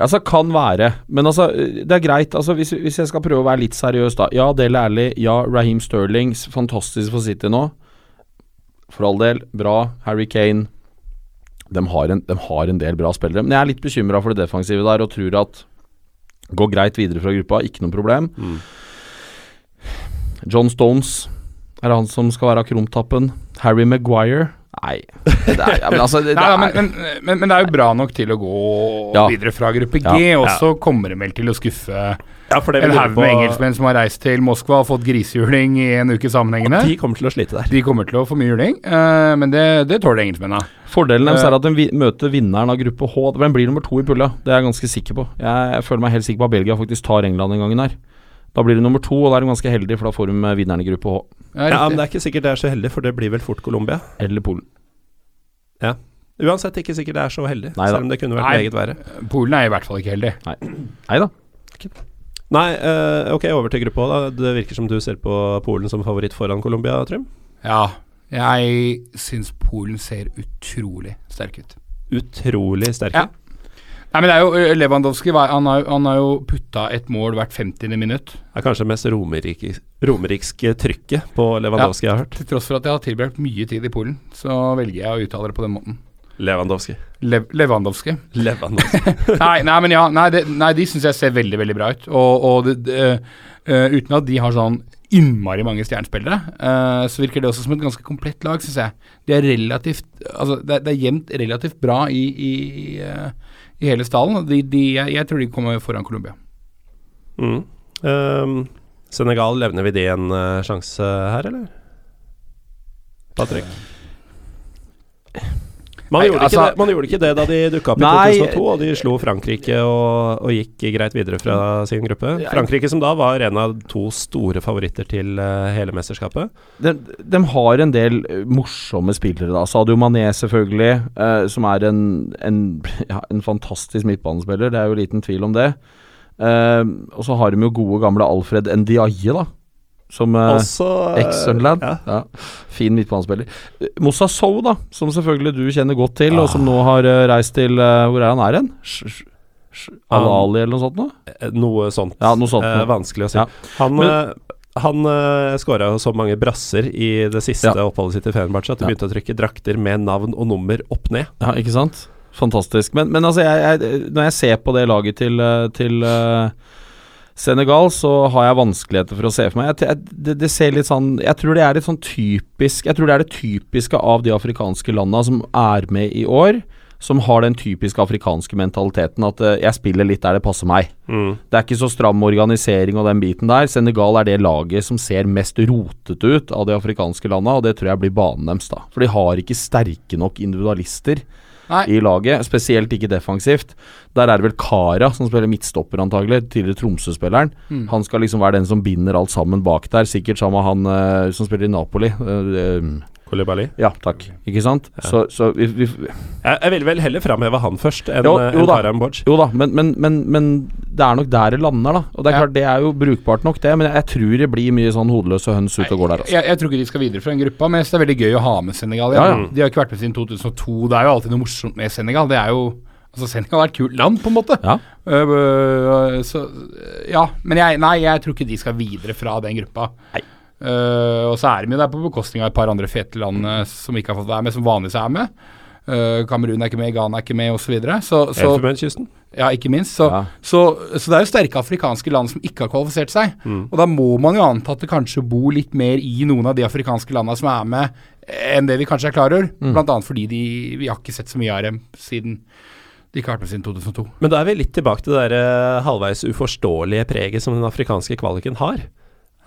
Altså, kan være. Men altså, det er greit. Altså, hvis, hvis jeg skal prøve å være litt seriøs, da. Ja, Del Ærlig. Ja, Raheem Sterling. Fantastisk for City nå. For all del. Bra. Harry Kane. De har en, de har en del bra spillere. Men jeg er litt bekymra for det defensive der, og tror at går greit videre fra gruppa. Ikke noe problem. Mm. John Stones. Er det han som skal være krumtappen? Harry Maguire? Nei. Det er, ja, men altså, det, (laughs) Nei, er, men, men, men, men det er jo bra nok til å gå Ja. videre fra gruppe G, Ja. og så kommer de vel til å skuffe Ja, for det en haug med engelskmenn som har reist til Moskva og fått grisehjuling i en uke sammenhengende. De kommer til å slite der. De kommer til å få mye juling, uh, men det, det tåler engelskmennene. Fordelen deres uh, er at de vi- møter vinneren av gruppe H. Den blir nummer to i pulla, Det er jeg ganske sikker på. Jeg, jeg føler meg helt sikker på at Belgia faktisk tar England den gangen her. Da blir det nummer to, og da er de ganske heldige, for da får de eh, vinneren i gruppe H. Ja, Ja, men det er ikke sikkert det er så heldig, for det blir vel fort Colombia. Eller Polen. Ja. Uansett ikke sikkert det er så heldig, Neida. selv om det kunne vært Nei. meget verre. Polen er i hvert fall ikke heldig. Nei da. Nei, uh, ok, over til gruppe H, da. Det virker som du ser på Polen som favoritt foran Colombia, Trym. Ja, jeg syns Polen ser utrolig sterk ut. Utrolig sterk Ja. Nei, men det er jo Lewandowski Han har, han har jo putta et mål hvert 50. minutt. Det er kanskje det mest romerik, romerikske trykket på Lewandowski jeg har hørt. Til tross for at jeg har tilbrakt mye tid i Polen, så velger jeg å uttale det på den måten. Lewandowski. Lev Lewandowski. Lewandowski. (laughs) nei, nei, men ja, nei, det, nei de syns jeg ser veldig, veldig bra ut. Og, og det, det, uten at de har sånn innmari mange stjernespillere, så virker det også som et ganske komplett lag, syns jeg. De er relativt Altså, det, er- er jevnt relativt bra i, i, eh, i hele stallen. De, de, jeg, jeg tror de kommer foran Colombia. Mm. Um, Senegal, levner vi de en uh, sjanse her, eller? Patrick? Man, Nei, gjorde altså- ikke det, man gjorde ikke det da de dukka opp i 2002, og de slo Frankrike og, og gikk greit videre fra sin gruppe. Frankrike som da var en av to store favoritter til eh, hele mesterskapet. De, de har en del eh, morsomme spillere, da. Sadio Mané, selvfølgelig, eh, som er en, en, (laughs) ja, en fantastisk midtbanespiller. Det er jo liten tvil om det. Eh, og så har de jo gode, gamle Alfred Ndiaye, da. Som eh, eh, Ex-Sunderland. Ja. Ja. Fin midtbanespiller. Moussa Sow, da, som selvfølgelig du kjenner godt til, og Ah. som nå har eh, reist til Hvor er han er hen? Al-Ali eller noe sånt? Nå? Noe sånt. Ja, noe sånt Eh, vanskelig å si. Ja. Han, Men- han uh, skåra så mange brasser i det siste Ja. oppholdet sitt i Fenerbahçe at de Ja. begynte å trykke drakter med navn og nummer opp ned. Ja, ikke sant? Fantastisk. Men, men altså, jeg, jeg, når jeg ser på det laget til, til eh, Senegal, så har jeg vanskeligheter for å se for meg. Jeg, jeg, det, det ser litt sånn Jeg tror det er litt sånn typisk Jeg tror det er det typiske av de afrikanske landa som er med i år, som har den typiske afrikanske mentaliteten at uh, jeg spiller litt der det passer meg. Det er ikke så stram organisering og den biten der. Senegal er det laget som ser mest rotete ut av de afrikanske landa, og det tror jeg blir banen deres, da. For de har ikke sterke nok individualister Nei. i laget, spesielt ikke defensivt. Der er det vel Kara som spiller midtstopper, antagelig. Tidligere Tromsø-spilleren. Mm. Han skal liksom være den som binder alt sammen bak der. Sikkert sammen med han uh, som spiller i Napoli. Eh, Koulibaly. ja, takk. Ikke sant? Så, så vi, vi Jeg, jeg ville vel heller framheve han først enn Jo, eh, jo enn. Karam Borch. Jo da, men, men, men, men det er nok der det lander, da. Og det er Ja. klart, det er jo brukbart nok, det. Men jeg, jeg tror det blir mye sånn hodeløse høns ute og går der, altså. Jeg, jeg tror ikke de skal videre fra den gruppa, men det er veldig gøy å ha med Senegal. Ja, ja. De har ikke vært med siden 2002. Det er jo alltid noe morsomt med Senegal. Det er jo Altså, Senegal er et kult land, på en måte. Ja. Øh, så Ja. Men jeg, nei, jeg tror ikke de skal videre fra den gruppa. Nei. Øh, og så er de jo der på bekostning av et par andre fete land øh, som ikke har fått være med, som vanligvis er med. Uh, Kamerun er ikke med, Ghana er ikke med, osv. Elfenbenskysten. Ja, ikke minst. Så, Ja. så, så det er jo sterke afrikanske land som ikke har kvalifisert seg. Mm. Og da må man jo anta at det kanskje bor litt mer i noen av de afrikanske landene som er med, enn det vi kanskje er klar over. Mm. Blant annet fordi de, vi har ikke sett så mye av dem siden de ikke har vært med siden 2002. Men da er vi litt tilbake til det der halvveis uforståelige preget som den afrikanske kvaliken har.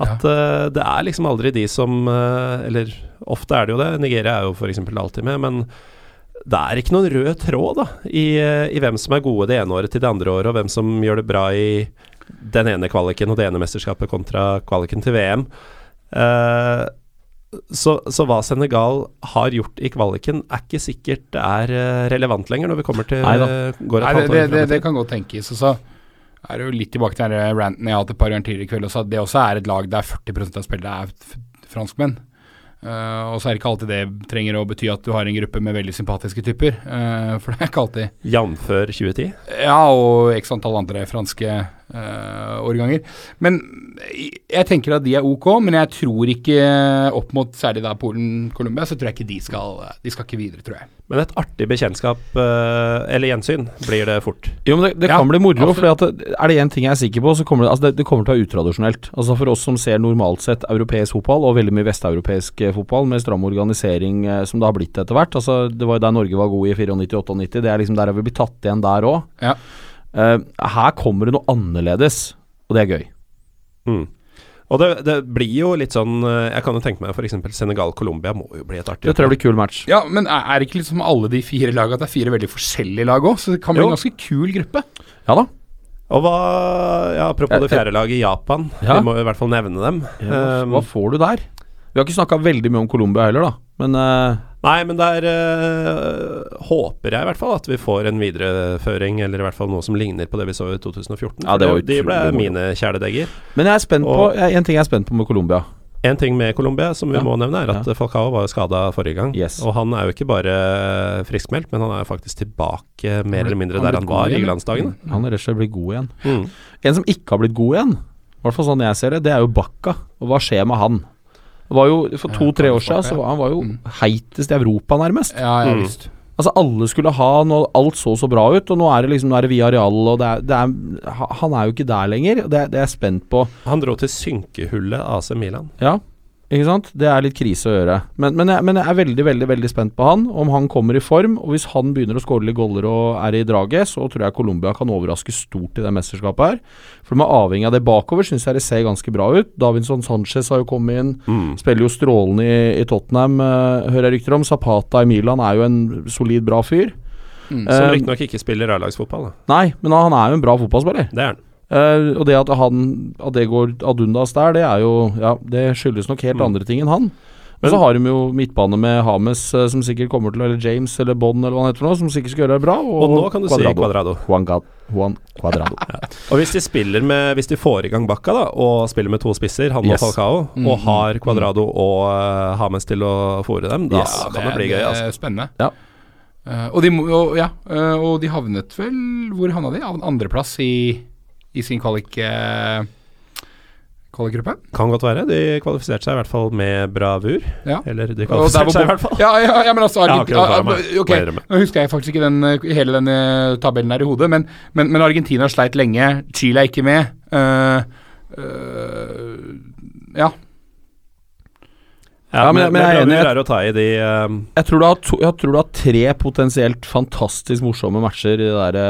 At eh, det er liksom aldri de som uh, Eller ofte er det jo det. Nigeria er jo f.eks. alltid med, men det er ikke noen rød tråd da i, uh, i hvem som er gode det ene året til det andre året, og hvem som gjør det bra i den ene kvaliken og det ene mesterskapet kontra kvaliken til VM. Så, så hva Senegal har gjort i kvaliken, er ikke sikkert det er relevant lenger når vi kommer til Neida. går et Nei, det, det, det, det kan godt tenkes. Og så er jo litt tilbake til den ranten jeg har hatt et par ganger tidligere i kveld også, at det også er et lag der 40 av spillere er franskmenn. Uh, og så er det ikke alltid det trenger å bety at du har en gruppe med veldig sympatiske typer. Uh, (laughs) for det er ikke alltid Jf. 2010. Ja, og x antall andre franske eh, årganger. Men jeg tenker at de er ok, men jeg tror ikke opp mot særlig da Polen-Colombia, så tror jeg ikke de skal De skal ikke videre, tror jeg. Men et artig bekjentskap, uh, eller gjensyn, blir det fort. Jo, men det, det Ja, kan bli moro, for er det én ting jeg er sikker på, så kommer det, altså det, det kommer til å være utradisjonelt. Altså For oss som ser normalt sett europeisk fotball, og veldig mye vesteuropeisk eh, fotball, med stram organisering uh, som det har blitt etter hvert. Altså Det var jo der Norge var god i 94-98, det er liksom der har vi blitt tatt igjen der òg. Ja. Her kommer det noe annerledes, og det er gøy. Mm. Og det, det blir jo litt sånn eh, Jeg kan jo tenke meg f.eks. Senegal-Colombia må jo bli et artig Det tror jeg blir kul match. Ja, men er det ikke liksom alle de fire lagene at det er fire veldig forskjellige lag òg? Så det kan bli Jo. en ganske kul gruppe. Ja da. Og hva ja, Apropos Eh, det fjerde laget, Japan. Ja. Vi må i hvert fall nevne dem. hva, Um, hva får du der? Vi har ikke snakka veldig mye om Colombia heller, da. Men eh, Nei, men der eh, håper jeg i hvert fall at vi får en videreføring, eller i hvert fall noe som ligner på det vi så i 2014. Ja, det var de ble mine kjæledegger. Men jeg er spent på En ting jeg er spent på med Colombia. En ting med Colombia som vi Ja. må nevne, er at Ja. Falcao var jo skada forrige gang. Yes. Og han er jo ikke bare friskmeldt, men han er jo faktisk tilbake mer eller mindre han der han var i landsdagen. ja. Han er rett og slett blitt god igjen. Mm. En som ikke har blitt god igjen, i hvert fall sånn jeg ser det, det er jo Bakka. Og hva skjer med han? Jo For to-tre år siden så var han var jo Mm. heitest i Europa, nærmest. Ja, ja Mm. visst. Altså Alle skulle ha noe, alt så så bra ut, og nå er det liksom Nå er det Villarreal, og det er, det er Han er jo ikke der lenger, det, det er jeg spent på. Han dro til synkehullet AC Milan. Ja, ikke sant? Det er litt krise å gjøre. Men, men, jeg, men jeg er veldig, veldig veldig spent på han, om han kommer i form. Og hvis han begynner å skåre litt goller og er i draget, så tror jeg Colombia kan overraske stort i det mesterskapet her. For de er avhengig av det bakover, syns jeg det ser ganske bra ut. Davinson Sanchez har jo kommet inn. Mm. Spiller jo strålende i, i Tottenham, uh, hører jeg rykter om. Zapata i Milan er jo en solid, bra fyr. Mm. Som Eh, riktignok ikke spiller A-lagsfotball. Nei, men han er jo en bra fotballspiller. Det er han. Eh, og det at, han, at det går ad undas der, det er jo Ja, det skyldes nok helt Mm. andre ting enn han. Men så har de jo midtbane med Hames, eh, som sikkert kommer til Eller James eller Bond, eller hva han heter for noe, som sikkert skal gjøre det bra. Og, Og nå kan du si Cuadrado. Juan, Juan Cuadrado. (laughs) Og hvis de spiller med Hvis de får i gang Bakka da og spiller med to spisser, han Yes. og Falcao, og har Cuadrado og uh, Hames til å fòre dem, da Yes. kan det, bli gøy. er Altså. Spennende. Ja. Eh, og, de, og, ja, eh, og de havnet vel Hvor havna de? Andreplass i, i sin kvalik... Uh, Kvalikgruppe? Kan godt være. De kvalifiserte seg i hvert fall med bravur. Ja. Eller de kvalifiserte seg i hvert fall. Ja, ja, ja, men altså Jeg Argentina, for meg. ah, ok, Nå husker jeg faktisk ikke den, eh, hele den eh, tabellen her i hodet, men, men, men Argentina sleit lenge. Chile er ikke med. Uh, uh, ja. Ja, Ja, men- men, men jeg er enig er å ta i de uh, Jeg tror, du har to, jeg tror du har tre potensielt fantastisk morsomme matcher i det derre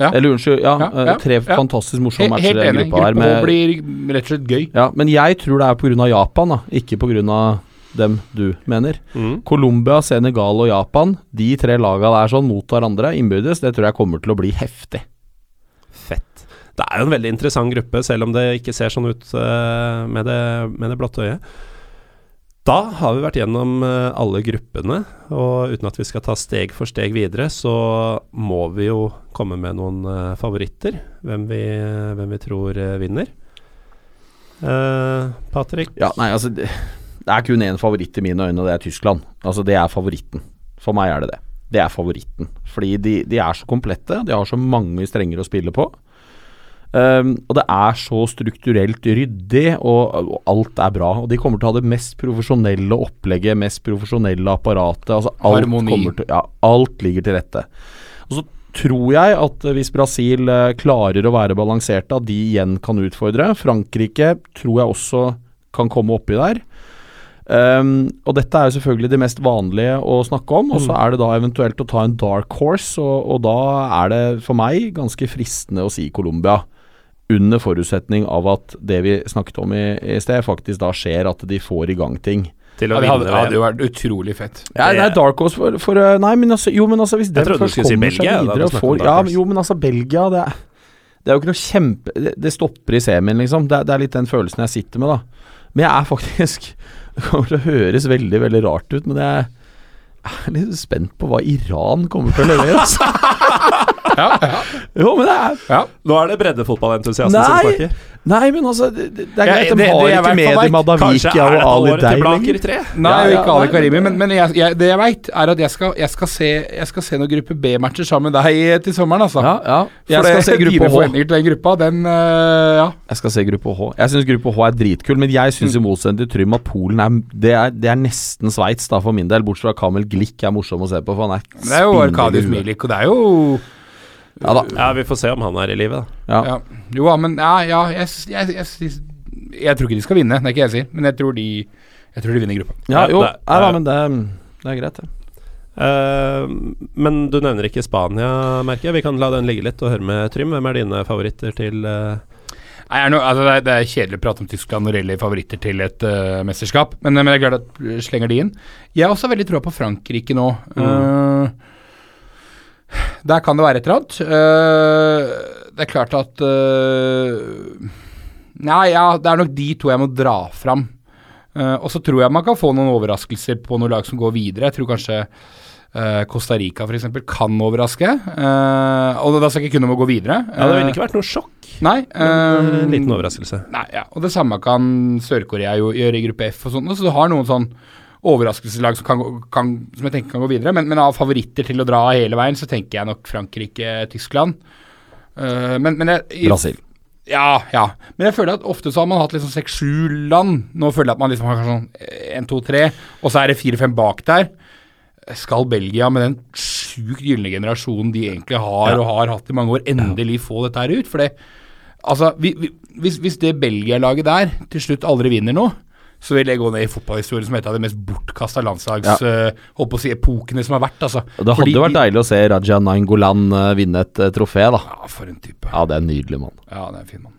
Ja. Eller unnskyld, ja, Ja, eh, ja, tre ja. fantastisk morsomme matcher helt i den gruppa her. Gruppe Med, blir rett og slett gøy. ja, men jeg tror det er pga. Japan, da, ikke pga. dem du mener. mm. Colombia, Senegal og Japan, de tre laga der sånn mot hverandre innbyrdes, det tror jeg kommer til å bli heftig. Fett. Det er jo en veldig interessant gruppe, selv om det ikke ser sånn ut uh, med, det, med det blotte øyet. Da har vi vært gjennom eh, alle gruppene, og uten at vi skal ta steg for steg videre, så må vi jo komme med noen eh, favoritter. Hvem vi, hvem vi tror eh, vinner. Eh, Patrick? Ja, nei, altså Det, er kun én favoritt i mine øyne, og det er Tyskland. Altså Det er favoritten. For meg er det det. Det er favoritten. Fordi de, de er så komplette, de har så mange strenger å spille på. Um, og det er så strukturelt ryddig, og, og alt er bra. Og de kommer til å ha det mest profesjonelle opplegget, mest profesjonelle apparatet. Altså alt, Harmoni. kommer til, ja, alt ligger til rette. Og så tror jeg at eh, hvis Brasil eh, klarer å være balanserte, at de igjen kan utfordre. Frankrike tror jeg også kan komme oppi der. Um, og dette er jo selvfølgelig det mest vanlige å snakke om, og så er det da eventuelt å ta en dark horse, og, og da er det for meg ganske fristende å si Colombia. Under forutsetning av at det vi snakket om i, i sted, faktisk da skjer, at de får i gang ting. Til å Ja, det hadde, vinne hadde jo vært utrolig fett. Ja, Det- er Dark Horse for, for uh, Nei, men altså Jo, men altså hvis du først skulle si kommer seg Belgia, videre da og får Ja, jo, men altså Belgia Det er, det er jo ikke noe kjempe Det, det stopper i semien, liksom. Det, er- det er litt den følelsen jeg sitter med, da. Men jeg er faktisk (laughs) Det kommer til å høres veldig, veldig rart ut, men jeg er litt spent på hva Iran kommer til å levere, altså. Ja, ja, (laughs) Jo, men det er ja. Nå er det breddefotballentusiasten som snakker. Nei, men altså Det, det er greit, de har ikke med dem er og Ali Blaker lenger. Nei, Ja, ja, ikke Ali Karimi, men- men, jeg, jeg, det jeg veit, er at jeg skal, jeg, skal se, jeg skal se noen gruppe B-matcher sammen med deg til sommeren, altså. Ja, ja. Jeg skal se gruppe H. til den gruppa, den uh, Ja. Jeg skal se gruppe H. Jeg syns gruppe H er dritkul, men jeg syns i motsetning til Trym at Polen er det, er det er nesten Sveits, da, for min del. Bortsett fra Kamel Glick er morsom å se på, for han er Det er jo Arkadius. Milik, og det er jo Ja da. Ja, vi får se om han er i live, da. Ja. ja. Jo, da, men ja, ja jeg, jeg, jeg, jeg, jeg tror ikke de skal vinne, det er ikke jeg sier, men jeg tror de, jeg tror de vinner gruppa. Ja, jo, det- det- men det, det er greit, det. Uh, men du nevner ikke Spania, merker jeg. Vi kan la den ligge litt og høre med Trym. Hvem er dine favoritter til uh Nei, er no, altså det, er, det er kjedelig å prate om Tyskland når det gjelder favoritter til et uh, mesterskap, men, men jeg er glad at du slenger de inn. Jeg har også veldig troa på Frankrike nå. Eh, der kan det være et eller annet. Eh, det er klart at Nei, ja, det er nok de to jeg må dra fram. Eh, og så tror jeg man kan få noen overraskelser på noen lag som går videre. Jeg tror kanskje eh, Costa Rica f.eks. kan overraske. Eh, og da skal jeg ikke kunne om å gå videre. Ja, det ville Eh, ikke vært noe sjokk. Nei. Men, eh, eh, en liten overraskelse. Nei, ja, og det samme kan Sør-Korea gjøre i gruppe F og sånn. Så du har noen sånn overraskelseslag som, kan, kan, som jeg tenker kan gå videre. Men, men av favoritter til å dra hele veien, så tenker jeg nok Frankrike, Tyskland. Uh, men, men jeg, i- Brasil. Ja, ja. Men jeg føler at ofte så har man hatt liksom seks-sju land. Nå føler jeg at man liksom har sånn én, to, tre, og så er det fire-fem bak der. Skal Belgia med den sjukt gylne generasjonen de egentlig har og har hatt i mange år, endelig få dette her ut? For det Altså, vi, vi, hvis, hvis det Belgia-laget der til slutt aldri vinner noe, så vil det gå ned i fotballhistorien som et av de mest bortkasta landslags... holdt på å si epokene som har vært, altså. Det Det Fordi hadde vært deilig å se Raja Nainggolan eh, vinne et eh, trofé, da. Ja, for en type. Ja, det er en nydelig mann. Ja, det er en fin mann.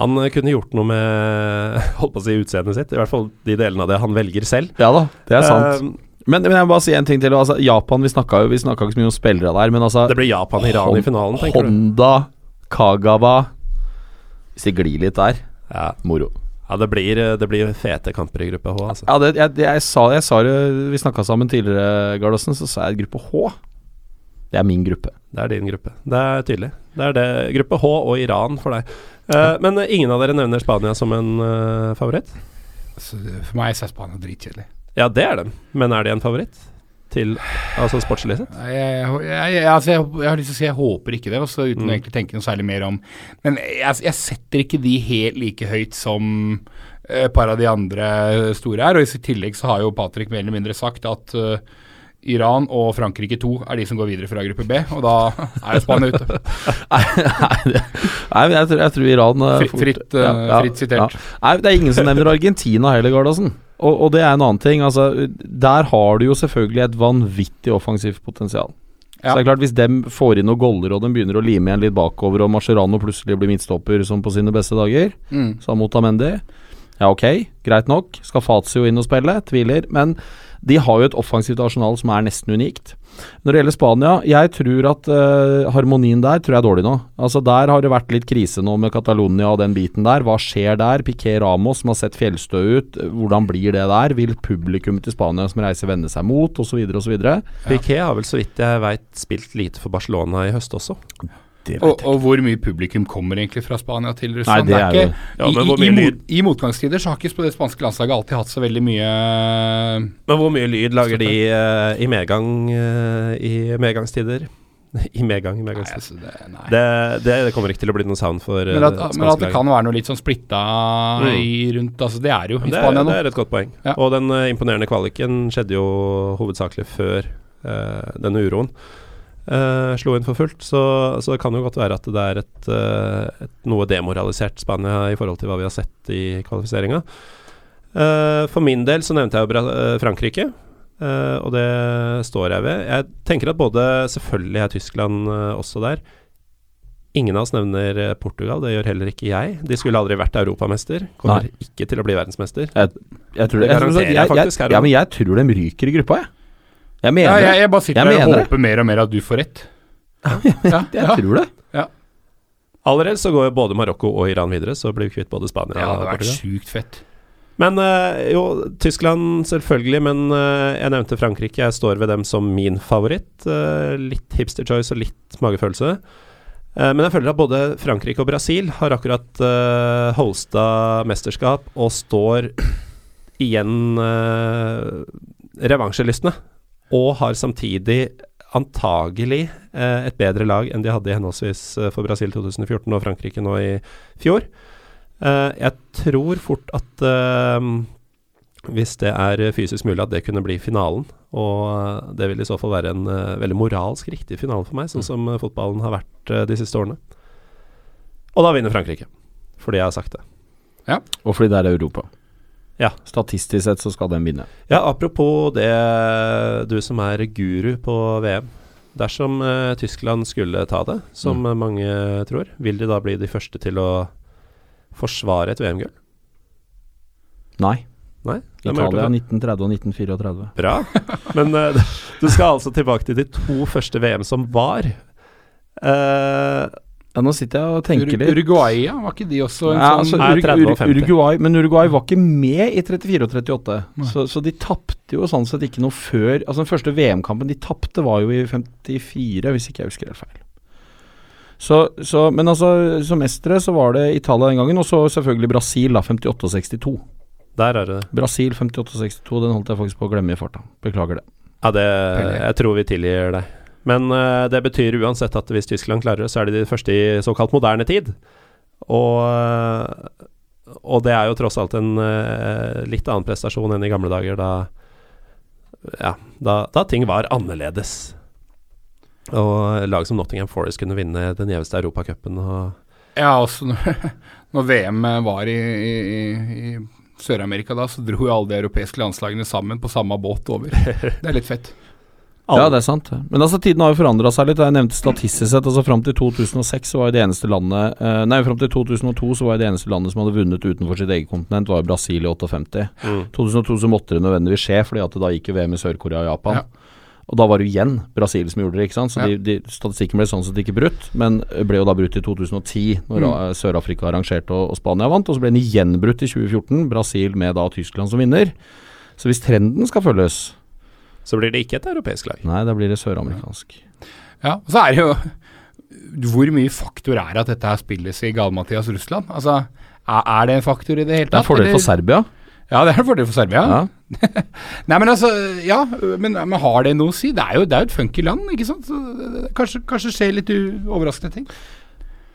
Han kunne gjort noe med (laughs) holdt på å si utseendet sitt, i hvert fall de delene av det han velger selv. Ja da, det er sant. Uh, Men, men jeg må bare si en ting til. Altså, Japan, vi snakka jo vi snakket ikke så mye om spillere der, men altså det ble Japan-Iran i finalen, tenker du? Honda, Kagawa Hvis de glir litt der, Ja, moro. Ja, det blir, det blir fete kamper i gruppe H, altså. Ja, det, jeg, jeg, sa, jeg sa det Vi snakka sammen tidligere, Gardasen, så sa jeg gruppe H. Det er min gruppe. Det er din gruppe. Det er tydelig. Det er det. Gruppe H og Iran for deg. Eh, men ingen av dere nevner Spania som en uh, favoritt? Så for meg er Spania dritkjedelig. Ja, det er dem. Men er de en favoritt? Til Altså sportslig sett? Jeg, jeg, jeg, altså jeg, har lyst til å si jeg håper ikke det, også, uten Mm. å egentlig tenke noe særlig mer om Men jeg, setter ikke de helt like høyt som eh, et par av de andre store her. Og i tillegg så har jo Patrick mer eller mindre sagt at eh, Iran og Frankrike 2 er de som går videre fra gruppe B, og da er Spania ute. (laughs) Nei, nei, jeg, tror, jeg tror Iran eh, Fri- fort- fritt, eh, fritt sitert. Nei, det er ingen som nevner Argentina heller, Gardasen. Og, og det er en annen ting. Altså, der har du jo selvfølgelig et vanvittig offensivt potensial. Ja. Så det er klart Hvis dem får inn noen goller og de begynner å lime igjen litt bakover, og Mascherano plutselig blir midtstopper som på sine beste dager, Mm. sammen mot Amendi Ja, ok, greit nok. Skal Fazio inn og spille? Tviler. Men de har jo et offensivt arsenal som er nesten unikt. Når det gjelder Spania, jeg tror at uh, harmonien der tror jeg er dårlig nå. Altså Der har det vært litt krise nå med Catalonia og den biten der. Hva skjer der? Piqué Ramos som har sett fjellstø ut, hvordan blir det der? Vil publikum til Spania som reiser vende seg mot, osv., osv.? Piqué har vel så vidt jeg veit spilt lite for Barcelona i høst også. Det Og, og hvor mye publikum kommer egentlig fra Spania til Russland? Nei, det er ikke, Ja, i, i, i, mot, I motgangstider så har ikke det spanske landslaget alltid hatt så veldig mye Men hvor mye lyd lager de uh, i medgang uh, i medgangstider? (laughs) I medgang, i Nei, medgangstider. altså det, nei. Det, det, det kommer ikke til å bli noe sound for eh, men, at, det men at det kan være noe litt sånn splitta Mm. i rundt altså Det er jo i det, Spania nå. det er et godt poeng. Ja. Og den uh, imponerende kvaliken skjedde jo hovedsakelig før uh, denne uroen eh, slo inn for fullt. Så, så det kan jo godt være at det er et, uh, et noe demoralisert Spania i forhold til hva vi har sett i kvalifiseringa. Uh, for min del så nevnte jeg jo Frankrike. og det står jeg ved. Jeg tenker at både Selvfølgelig er Tyskland også der. Ingen av oss nevner Portugal, det gjør heller ikke jeg. De skulle aldri vært europamester. Kommer ikke til å bli verdensmester. Jeg tror Det det jeg jeg, jeg, jeg, Ja, men jeg tror de ryker i gruppa, jeg. Jeg mener Ja, jeg, jeg bare sitter Jeg og håper det. mer og mer at du får rett. Ja, (laughs) Jeg jeg tror det. Allerede så går både Marokko og Iran videre, så blir vi kvitt både Spania ja, det og Portugal. sjukt fett. Men øh, jo, Tyskland selvfølgelig, men øh, jeg nevnte Frankrike. Jeg står ved dem som min favoritt. Øh, litt hipster choice og litt magefølelse. Eh, men jeg føler at både Frankrike og Brasil har akkurat uh, hosta mesterskap og står igjen uh, revansjelystne. Og har samtidig antagelig eh, et bedre lag enn de hadde i henholdsvis eh, for Brasil 2014 og Frankrike nå i fjor. Eh, jeg tror fort at eh, hvis det er fysisk mulig, at det kunne bli finalen. Og eh, det vil i så fall være en eh, veldig moralsk riktig finale for meg, sånn som eh, fotballen har vært de siste årene. Og da vinner Frankrike, fordi jeg har sagt det. Ja. Og fordi det er Europa. Ja. Statistisk sett så skal den vinne. Ja, apropos det, du som er guru på VM. Dersom uh, Tyskland skulle ta det, som mm. mange tror, vil de da bli de første til å forsvare et VM-gull? Nei. Nei? Italia 1930 og 1934. Bra. Men uh, (laughs) du skal altså tilbake til de to første VM som var. Eh, Ja, nå sitter jeg og tenker Ur litt. Uruguay, ja. Var ikke de også en Ja, altså, sånn Nei, Urug- 30 og 50. Uruguay, men Uruguay var ikke med i 34 og 38. Så, så de tapte jo sånn sett ikke noe før Altså Den første VM-kampen de tapte, var jo i 54, hvis ikke jeg husker helt feil. Så, så, men altså, som mestere så var det Italia den gangen, og så selvfølgelig Brasil, da, 58 og 62. der er det. Brasil 58 og 62, den holdt jeg faktisk på å glemme i farta. Beklager det. Ja, det Jeg tror vi tilgir deg. Men uh, det betyr uansett at hvis Tyskland klarer det, så er de de første i såkalt moderne tid. Og, eh, og det er jo tross alt en uh, litt annen prestasjon enn i gamle dager, da Ja, da, da ting var annerledes. Og lag som Nottingham Forest kunne vinne den gjeveste europacupen Ja, også (laughs) når, når VM var i, i, i, i Sør-Amerika da, så dro jo alle de europeiske landslagene sammen på samme båt over. (laughs) Det er litt fett. Ja, det er sant. Men altså, tiden har jo forandra seg litt. Jeg nevnte statistisk sett. altså Fram til 2006 så var jo det eneste landet eh, Nei, fram til 2002 så var jo det eneste landet som hadde vunnet utenfor sitt eget kontinent, var jo Brasil i 58. Mm. 2002 så måtte det nødvendigvis skje, fordi at det da gikk jo VM i Sør-Korea og Japan. Ja. Og da var det jo igjen Brasil som gjorde det, ikke sant. Så Ja. de, de, statistikken ble sånn sett ikke brutt, men ble jo da brutt i 2010, når Mm. eh, Sør-Afrika arrangerte og, og Spania vant. Og så ble den igjen brutt i 2014, Brasil med da Tyskland som vinner. Så hvis trenden skal følges, Så blir det ikke et europeisk lag. nei, da blir det søramerikansk. Ja, og så er det jo Hvor mye faktor er at dette her spilles i Gal-Mathias Russland? Altså, er, det en faktor i det hele tatt? Det er en fordel for Serbia. Ja, det er en fordel for Serbia. Ja. (laughs) Nei, men altså, ja, men, men har det noe å si? Det er jo, det er jo et funky land, ikke sant? Så det, kanskje, kanskje skjer litt u overraskende ting.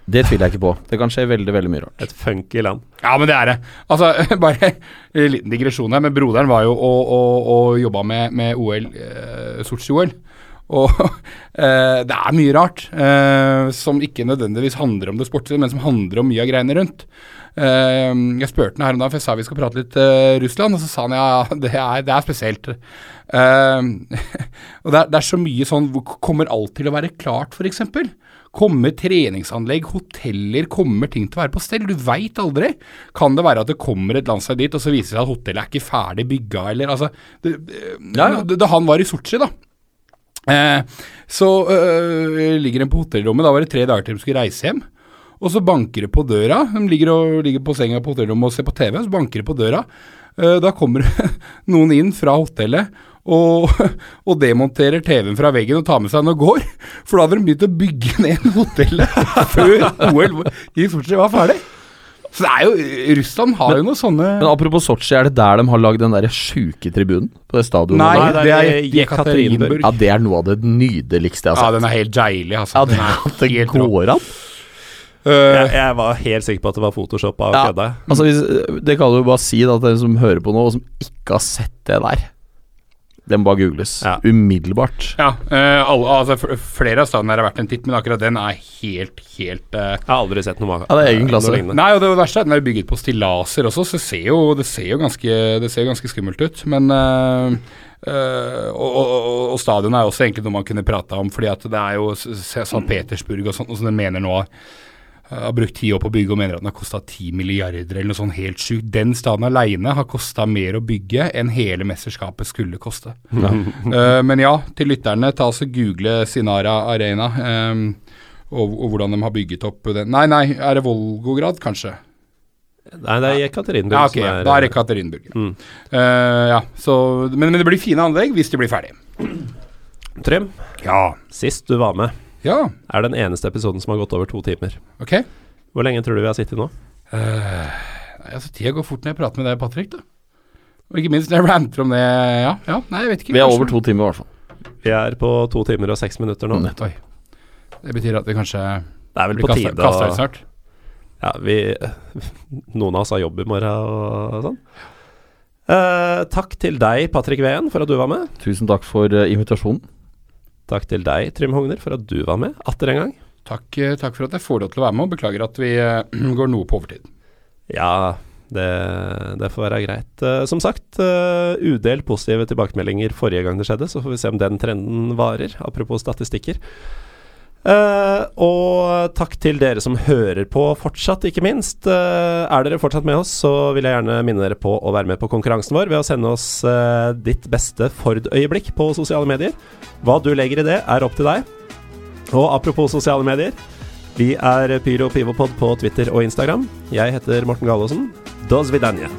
Det tviler jeg ikke på. Det kan skje veldig, veldig mye rart. Et funky land. Ja, men det er det. Altså, (laughs) bare en liten digresjon her, men broderen var jo og, og, og jobba med, med OL, eh, Sotsji-OL. Og (laughs) eh, det er mye rart eh, som ikke nødvendigvis handler om det sportslige, men som handler om mye av greiene rundt. Eh, jeg spurte han her om dagen, for jeg sa vi skal prate litt eh, Russland, og så sa han ja, (laughs) det er, det er spesielt. Eh, og det er, det er så mye sånn Kommer alt til å være klart, f.eks.? Kommer treningsanlegg, hoteller, kommer ting til å være på stell? Du veit aldri. Kan det være at det kommer et landslag dit, og så viser det seg at hotellet er ikke ferdig bygga, eller altså det, Ja, ja. Da, da han var i Sotsji, da. Eh, så øh, ligger en på hotellrommet, da var det tre dager til de skulle reise hjem. Og så banker det på døra. De ligger, og, ligger på senga på hotellrommet og ser på TV, så banker det på døra. Eh, da kommer (laughs) noen inn fra hotellet og, og demonterer TV-en fra veggen og tar med seg den og går. For da hadde de begynt å bygge (laughs) ned hotellet før OL i Sotsji var ferdig. Så det er jo Russland har jo noe sånne Men apropos Sotsji, er det der de har lagd den derre sjuke tribunen på det stadionet? Nei, der? det er er Jekaterinburg. Ja, det er noe av det nydeligste jeg Ja, har sett. den er helt deilig, altså. Ja, det, Den er (laughs) helt går an. Uh, Jeg, jeg var helt sikker på at det var Photoshop av Ja. kødda. Altså, det kan du jo bare si, da, til dere som hører på nå, og som ikke har sett det der. Det må bare googles. Ja. Umiddelbart. Ja, uh, alle, altså flere av stadionene her har vært en titt, men akkurat den er helt, helt uh, Jeg har aldri sett noe, av Ja, det er egen klasse. Nei, og det verste er at den er bygget på stillaser også, så det ser jo, det ser jo, ganske, det ser jo ganske skummelt ut. Men uh, Uh, og, og, og, stadionet stadion er også egentlig noe man kunne prata om, fordi at det er jo St. Petersburg og sånt, og som den mener nå har brukt ti år på å bygge og mener at den har kosta ti milliarder eller noe sånt helt sjukt. Den staden aleine har kosta mer å bygge enn hele mesterskapet skulle koste. (laughs) Eh, men ja, til lytterne, ta altså google Sinara Arena. um, og, og hvordan de har bygget opp den. Nei, nei, er det Volgograd, kanskje? Nei, det er Ekaterinburg Ja, ok, som ja, er da er det Ekaterinburg. Mm. Uh, ja, så, men, men det blir fine anlegg hvis de blir ferdige. Trym, Ja. sist du var med, Ja, er den eneste episoden som har gått over to timer. ok. Hvor lenge tror du vi har sittet nå? Uh, nei, altså, Tida går fort når jeg prater med deg, Patrick. da. Og ikke minst når jeg ranter om det. Ja, ja, nei, jeg vet ikke. Vi er kanskje- over to timer, i hvert fall. Vi er på to timer og seks minutter nå. Oi. Det betyr at vi kanskje Det er vel blir på kasta tide ut snart. Ja, vi (laughs) Noen av oss har jobb i morgen og sånn. Uh, takk til deg, Patrick Ween, for at du var med. Tusen takk for eh, invitasjonen. Takk til deg, Trym Hogner, for at du var med atter en gang. Takk, eh, takk for at jeg får lov til å være med, og beklager at vi eh, (clears throat) går noe på overtid. Ja, det, det får være greit. Eh, som sagt, udelt positive tilbakemeldinger forrige gang det skjedde, så får vi se om den trenden varer, apropos statistikker. Eh, og takk til dere som hører på fortsatt, ikke minst. Uh, er dere fortsatt med oss, så vil jeg gjerne minne dere på å være med på konkurransen vår ved å sende oss uh, ditt beste Ford-øyeblikk på sosiale medier. Hva du legger i det, er opp til deg. Og apropos sosiale medier. Vi er Pyro Pivopod på Twitter og Instagram. Jeg heter Morten Galaasen. Dos vidania.